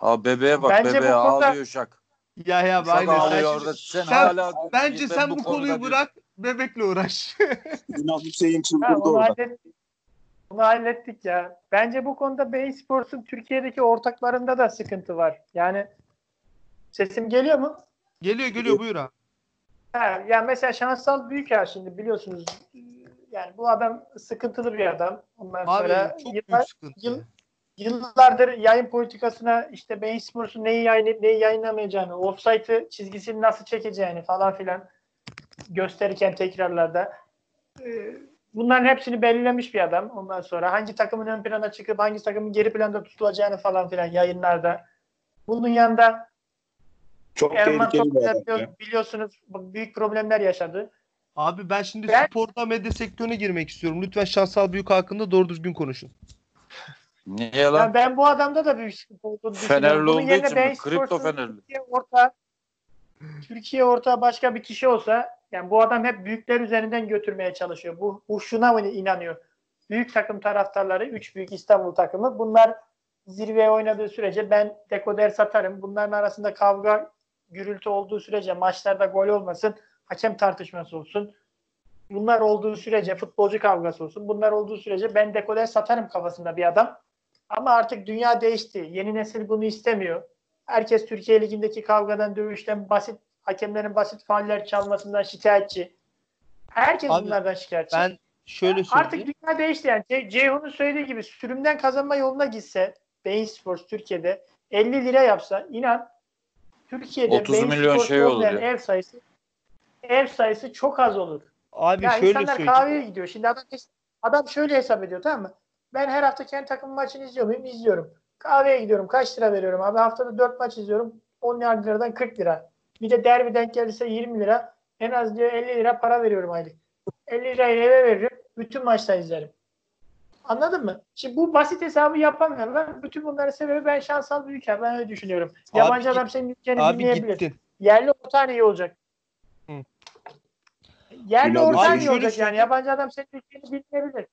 [SPEAKER 5] Aa bebeğe bak
[SPEAKER 4] Bence bu
[SPEAKER 5] bebeğe
[SPEAKER 4] konuda-
[SPEAKER 5] ağlıyor şak.
[SPEAKER 1] Ya ya
[SPEAKER 5] Şak
[SPEAKER 1] aynen. Sen
[SPEAKER 5] ağlıyor orada. Sen,
[SPEAKER 1] sen-
[SPEAKER 5] hala
[SPEAKER 1] bence
[SPEAKER 5] ben
[SPEAKER 1] sen bu,
[SPEAKER 5] konuda
[SPEAKER 1] konuyu
[SPEAKER 5] bir-
[SPEAKER 1] bırak bebekle uğraş.
[SPEAKER 3] Günah Hüseyin çıldırdı
[SPEAKER 4] onu
[SPEAKER 3] orada.
[SPEAKER 4] hallettik. Bunu hallettik ya. Bence bu konuda Bein Sports'un Türkiye'deki ortaklarında da sıkıntı var. Yani sesim geliyor mu?
[SPEAKER 1] Geliyor geliyor buyur abi.
[SPEAKER 4] Ha, yani mesela Şansal Büyüker şimdi biliyorsunuz. Yani bu adam sıkıntılı bir adam. Ondan sonra
[SPEAKER 1] Abi çok
[SPEAKER 4] yıllar-
[SPEAKER 1] büyük sıkıntı.
[SPEAKER 4] yıl- yıllardır yayın politikasına işte Bein Sports'un neyi yayın neyi yayınlamayacağını, offside'ı çizgisini nasıl çekeceğini falan filan gösterirken tekrarlarda e, bunların hepsini belirlemiş bir adam. Ondan sonra hangi takımın ön plana çıkıp hangi takımın geri planda tutulacağını falan filan yayınlarda. Bunun yanında
[SPEAKER 3] Çok
[SPEAKER 4] Erman
[SPEAKER 3] tehlikeli bir adam. ya.
[SPEAKER 4] biliyorsunuz büyük problemler yaşadı.
[SPEAKER 1] Abi ben şimdi
[SPEAKER 4] Ben-
[SPEAKER 1] sporda medya sektörüne girmek istiyorum. Lütfen Şansal Büyük hakkında doğru düzgün konuşun.
[SPEAKER 5] Niye lan?
[SPEAKER 4] Yani ben bu adamda da büyük sıkıntı olduğunu düşünüyorum.
[SPEAKER 5] Fenerli
[SPEAKER 4] Bunun
[SPEAKER 5] olduğu
[SPEAKER 4] yerine
[SPEAKER 5] için mi? Kripto
[SPEAKER 4] Sports'un
[SPEAKER 5] Fenerli.
[SPEAKER 4] Türkiye orta Türkiye orta başka bir kişi olsa yani bu adam hep büyükler üzerinden götürmeye çalışıyor. Bu, bu şuna mı inanıyor? Büyük takım taraftarları, üç büyük İstanbul takımı. Bunlar zirveye oynadığı sürece ben dekoder satarım. Bunların arasında kavga, gürültü olduğu sürece maçlarda gol olmasın, hakem tartışması olsun. Bunlar olduğu sürece futbolcu kavgası olsun. Bunlar olduğu sürece ben dekoder satarım kafasında bir adam. Ama artık dünya değişti. Yeni nesil bunu istemiyor. Herkes Türkiye Ligi'ndeki kavgadan, dövüşten, basit Hakemlerin basit fauller çalmasından şikayetçi. Herkes
[SPEAKER 1] Abi,
[SPEAKER 4] bunlardan şikayetçi.
[SPEAKER 1] Ben şöyle
[SPEAKER 4] Artık
[SPEAKER 1] söyleyeyim.
[SPEAKER 4] dünya değişti yani. Ce- Ceyhun'un söylediği gibi sürümden kazanma yoluna gitse Bein Sports Türkiye'de 50 lira yapsa inan Türkiye'de
[SPEAKER 5] 30
[SPEAKER 4] Bein
[SPEAKER 5] milyon şey olur
[SPEAKER 4] ev sayısı ev sayısı çok az olur.
[SPEAKER 1] Abi
[SPEAKER 4] Ya
[SPEAKER 1] şöyle
[SPEAKER 4] insanlar
[SPEAKER 1] söyleyeyim.
[SPEAKER 4] kahveye gidiyor. Şimdi adam, adam şöyle hesap ediyor tamam mı? Ben her hafta kendi takım maçını izliyor muyum? İzliyorum. Kahveye gidiyorum. Kaç lira veriyorum abi? Haftada 4 maç izliyorum. 10 liradan 40 lira. Bir de derbi denk gelirse 20 lira. En az diyor 50 lira para veriyorum aylık. 50 lirayı eve veririm. Bütün maçta izlerim. Anladın mı? Şimdi bu basit hesabı yapamıyorlar. Bütün bunların sebebi ben şansal bir ülke. Ben öyle düşünüyorum.
[SPEAKER 1] Abi
[SPEAKER 4] Yabancı
[SPEAKER 1] git-
[SPEAKER 4] adam senin ülkeni
[SPEAKER 1] Abi
[SPEAKER 4] dinleyebilir.
[SPEAKER 1] gittin.
[SPEAKER 4] Yerli ortağın iyi olacak.
[SPEAKER 1] Hı.
[SPEAKER 4] Yerli ortağın iyi olacak yani. Yabancı adam senin ülkeni bilmeyebilir.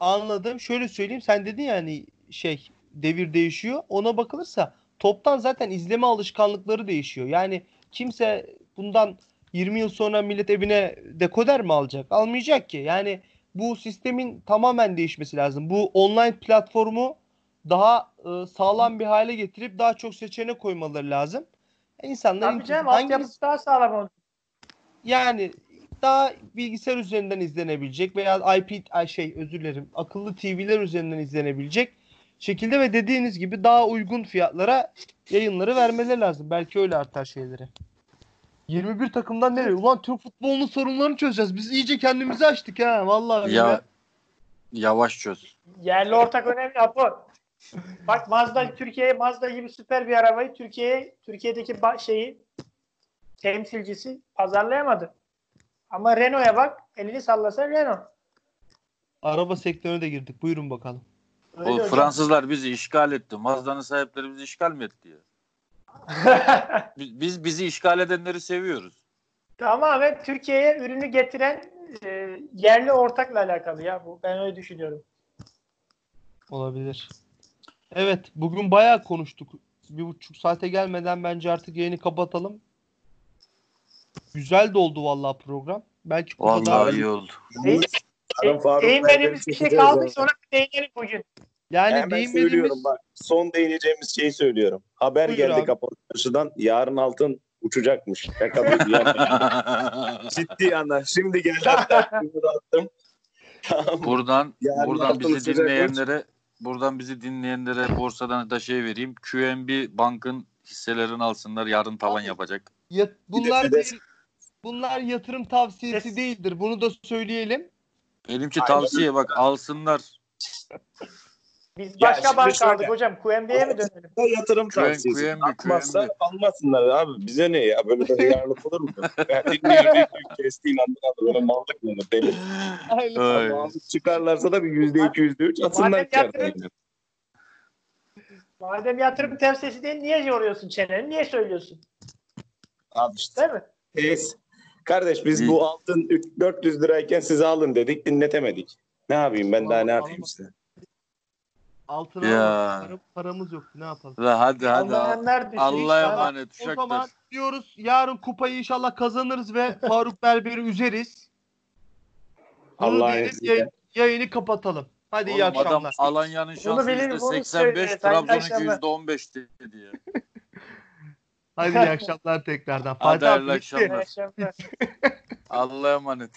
[SPEAKER 1] Anladım. Şöyle söyleyeyim. Sen dedin ya hani şey devir değişiyor. Ona bakılırsa toptan zaten izleme alışkanlıkları değişiyor. Yani kimse bundan 20 yıl sonra millet evine dekoder mi alacak? Almayacak ki. Yani bu sistemin tamamen değişmesi lazım. Bu online platformu daha e, sağlam bir hale getirip daha çok seçeneğe koymaları lazım. İnsanlar
[SPEAKER 4] Tabii canım
[SPEAKER 1] hangisi-
[SPEAKER 4] daha sağlam olacak.
[SPEAKER 1] yani daha bilgisayar üzerinden izlenebilecek veya IP şey özür dilerim akıllı TV'ler üzerinden izlenebilecek şekilde ve dediğiniz gibi daha uygun fiyatlara yayınları vermeleri lazım. Belki öyle artar şeyleri. 21 takımdan nereye? Ulan Türk futbolunun sorunlarını çözeceğiz. Biz iyice kendimizi açtık ha. Vallahi
[SPEAKER 5] Ya
[SPEAKER 1] billahi.
[SPEAKER 5] yavaş çöz.
[SPEAKER 4] Yerli ortak önemli Apo. Bak Mazda Türkiye'ye Mazda gibi süper bir arabayı Türkiye'ye Türkiye'deki şeyi temsilcisi pazarlayamadı. Ama Renault'a bak elini sallasa Renault.
[SPEAKER 1] Araba sektörüne de girdik. Buyurun bakalım.
[SPEAKER 4] Öyle
[SPEAKER 5] O
[SPEAKER 4] hocam.
[SPEAKER 5] Fransızlar bizi işgal etti. Mazda'nın sahipleri bizi işgal mi etti ya? Biz, biz bizi işgal edenleri seviyoruz.
[SPEAKER 4] Tamamen Türkiye'ye ürünü getiren e, yerli ortakla alakalı ya bu. Ben öyle düşünüyorum.
[SPEAKER 1] Olabilir. Evet. Bugün bayağı konuştuk. Bir buçuk saate gelmeden bence artık yayını kapatalım. Güzel de oldu vallahi program. Belki daha-
[SPEAKER 5] Vallahi iyi oldu.
[SPEAKER 4] Değil-
[SPEAKER 3] Yarın Faruk
[SPEAKER 4] Değinmediğimiz bir şey
[SPEAKER 3] çekeceğiz
[SPEAKER 4] kaldı
[SPEAKER 3] abi.
[SPEAKER 4] sonra değinelim bugün.
[SPEAKER 1] Yani
[SPEAKER 3] Hemen
[SPEAKER 1] değinmediğimiz
[SPEAKER 3] söylüyorum bak. Son değineceğimiz şeyi söylüyorum. Haber
[SPEAKER 1] Buyur
[SPEAKER 3] geldi
[SPEAKER 1] abi.
[SPEAKER 3] kapalı çarşıdan. Yarın altın uçacakmış. Ciddi yana. Şimdi geldi hatta. Attım. Tamam.
[SPEAKER 5] buradan
[SPEAKER 3] Yarın
[SPEAKER 5] buradan bizi
[SPEAKER 3] uçacak
[SPEAKER 5] dinleyenlere buradan bizi dinleyenlere borsadan da şey vereyim. QNB Bank'ın hisselerini alsınlar. Yarın tavan yapacak.
[SPEAKER 1] Ya, bunlar
[SPEAKER 3] bir de-
[SPEAKER 1] değil, bunlar yatırım tavsiyesi değildir. Bunu da söyleyelim.
[SPEAKER 5] Benimki
[SPEAKER 3] Aynen.
[SPEAKER 5] tavsiye bak alsınlar.
[SPEAKER 4] Biz başka
[SPEAKER 3] şimdi
[SPEAKER 4] bank aldık hocam. QNB'ye mi dönelim?
[SPEAKER 3] Yatırım tavsiyesi. Bakmazsa
[SPEAKER 5] Kuenbi.
[SPEAKER 3] almasınlar abi. Bize ne ya? Böyle de hıyarlık olur mu? Ben dinliyorum. bir gün kesti inandılar. Böyle mallık mı olur? Deli.
[SPEAKER 1] Aynen.
[SPEAKER 3] Çıkarlarsa da bir yüzde iki, yüzde üç atsınlar
[SPEAKER 4] Madem
[SPEAKER 3] içeriden.
[SPEAKER 4] yatırım-
[SPEAKER 3] yine.
[SPEAKER 4] Madem yatırım tavsiyesi değil niye yoruyorsun çeneni? Niye söylüyorsun?
[SPEAKER 3] Abi işte.
[SPEAKER 4] Değil mi?
[SPEAKER 3] Neyse. Kardeş biz
[SPEAKER 5] İyi.
[SPEAKER 3] bu altın üç- 400 lirayken size alın dedik dinletemedik. Ne yapayım ben daha ne yapayım size?
[SPEAKER 1] Altına
[SPEAKER 5] Ya.
[SPEAKER 1] para- paramız yoktu. Ne yapalım?
[SPEAKER 5] La hadi hadi.
[SPEAKER 4] Düşün.
[SPEAKER 5] Allah'a emanet
[SPEAKER 1] O zaman diyoruz yarın kupayı inşallah kazanırız ve Faruk Berber'i üzeriz.
[SPEAKER 3] İzniyle.
[SPEAKER 1] yayın- yayını kapatalım. Hadi iyi
[SPEAKER 5] Oğlum adam
[SPEAKER 1] akşamlar.
[SPEAKER 5] Alanya'nın şansı
[SPEAKER 4] bilir,
[SPEAKER 5] yüzde
[SPEAKER 4] bunu
[SPEAKER 5] 85,
[SPEAKER 4] söyle. Hayırlı
[SPEAKER 5] Trabzon'unki
[SPEAKER 4] akşamlar.
[SPEAKER 5] yüzde 15 dedi ya.
[SPEAKER 1] Hadi iyi akşamlar tekrardan.
[SPEAKER 5] Hadi.
[SPEAKER 4] İyi akşamlar.
[SPEAKER 5] Allah'a emanet.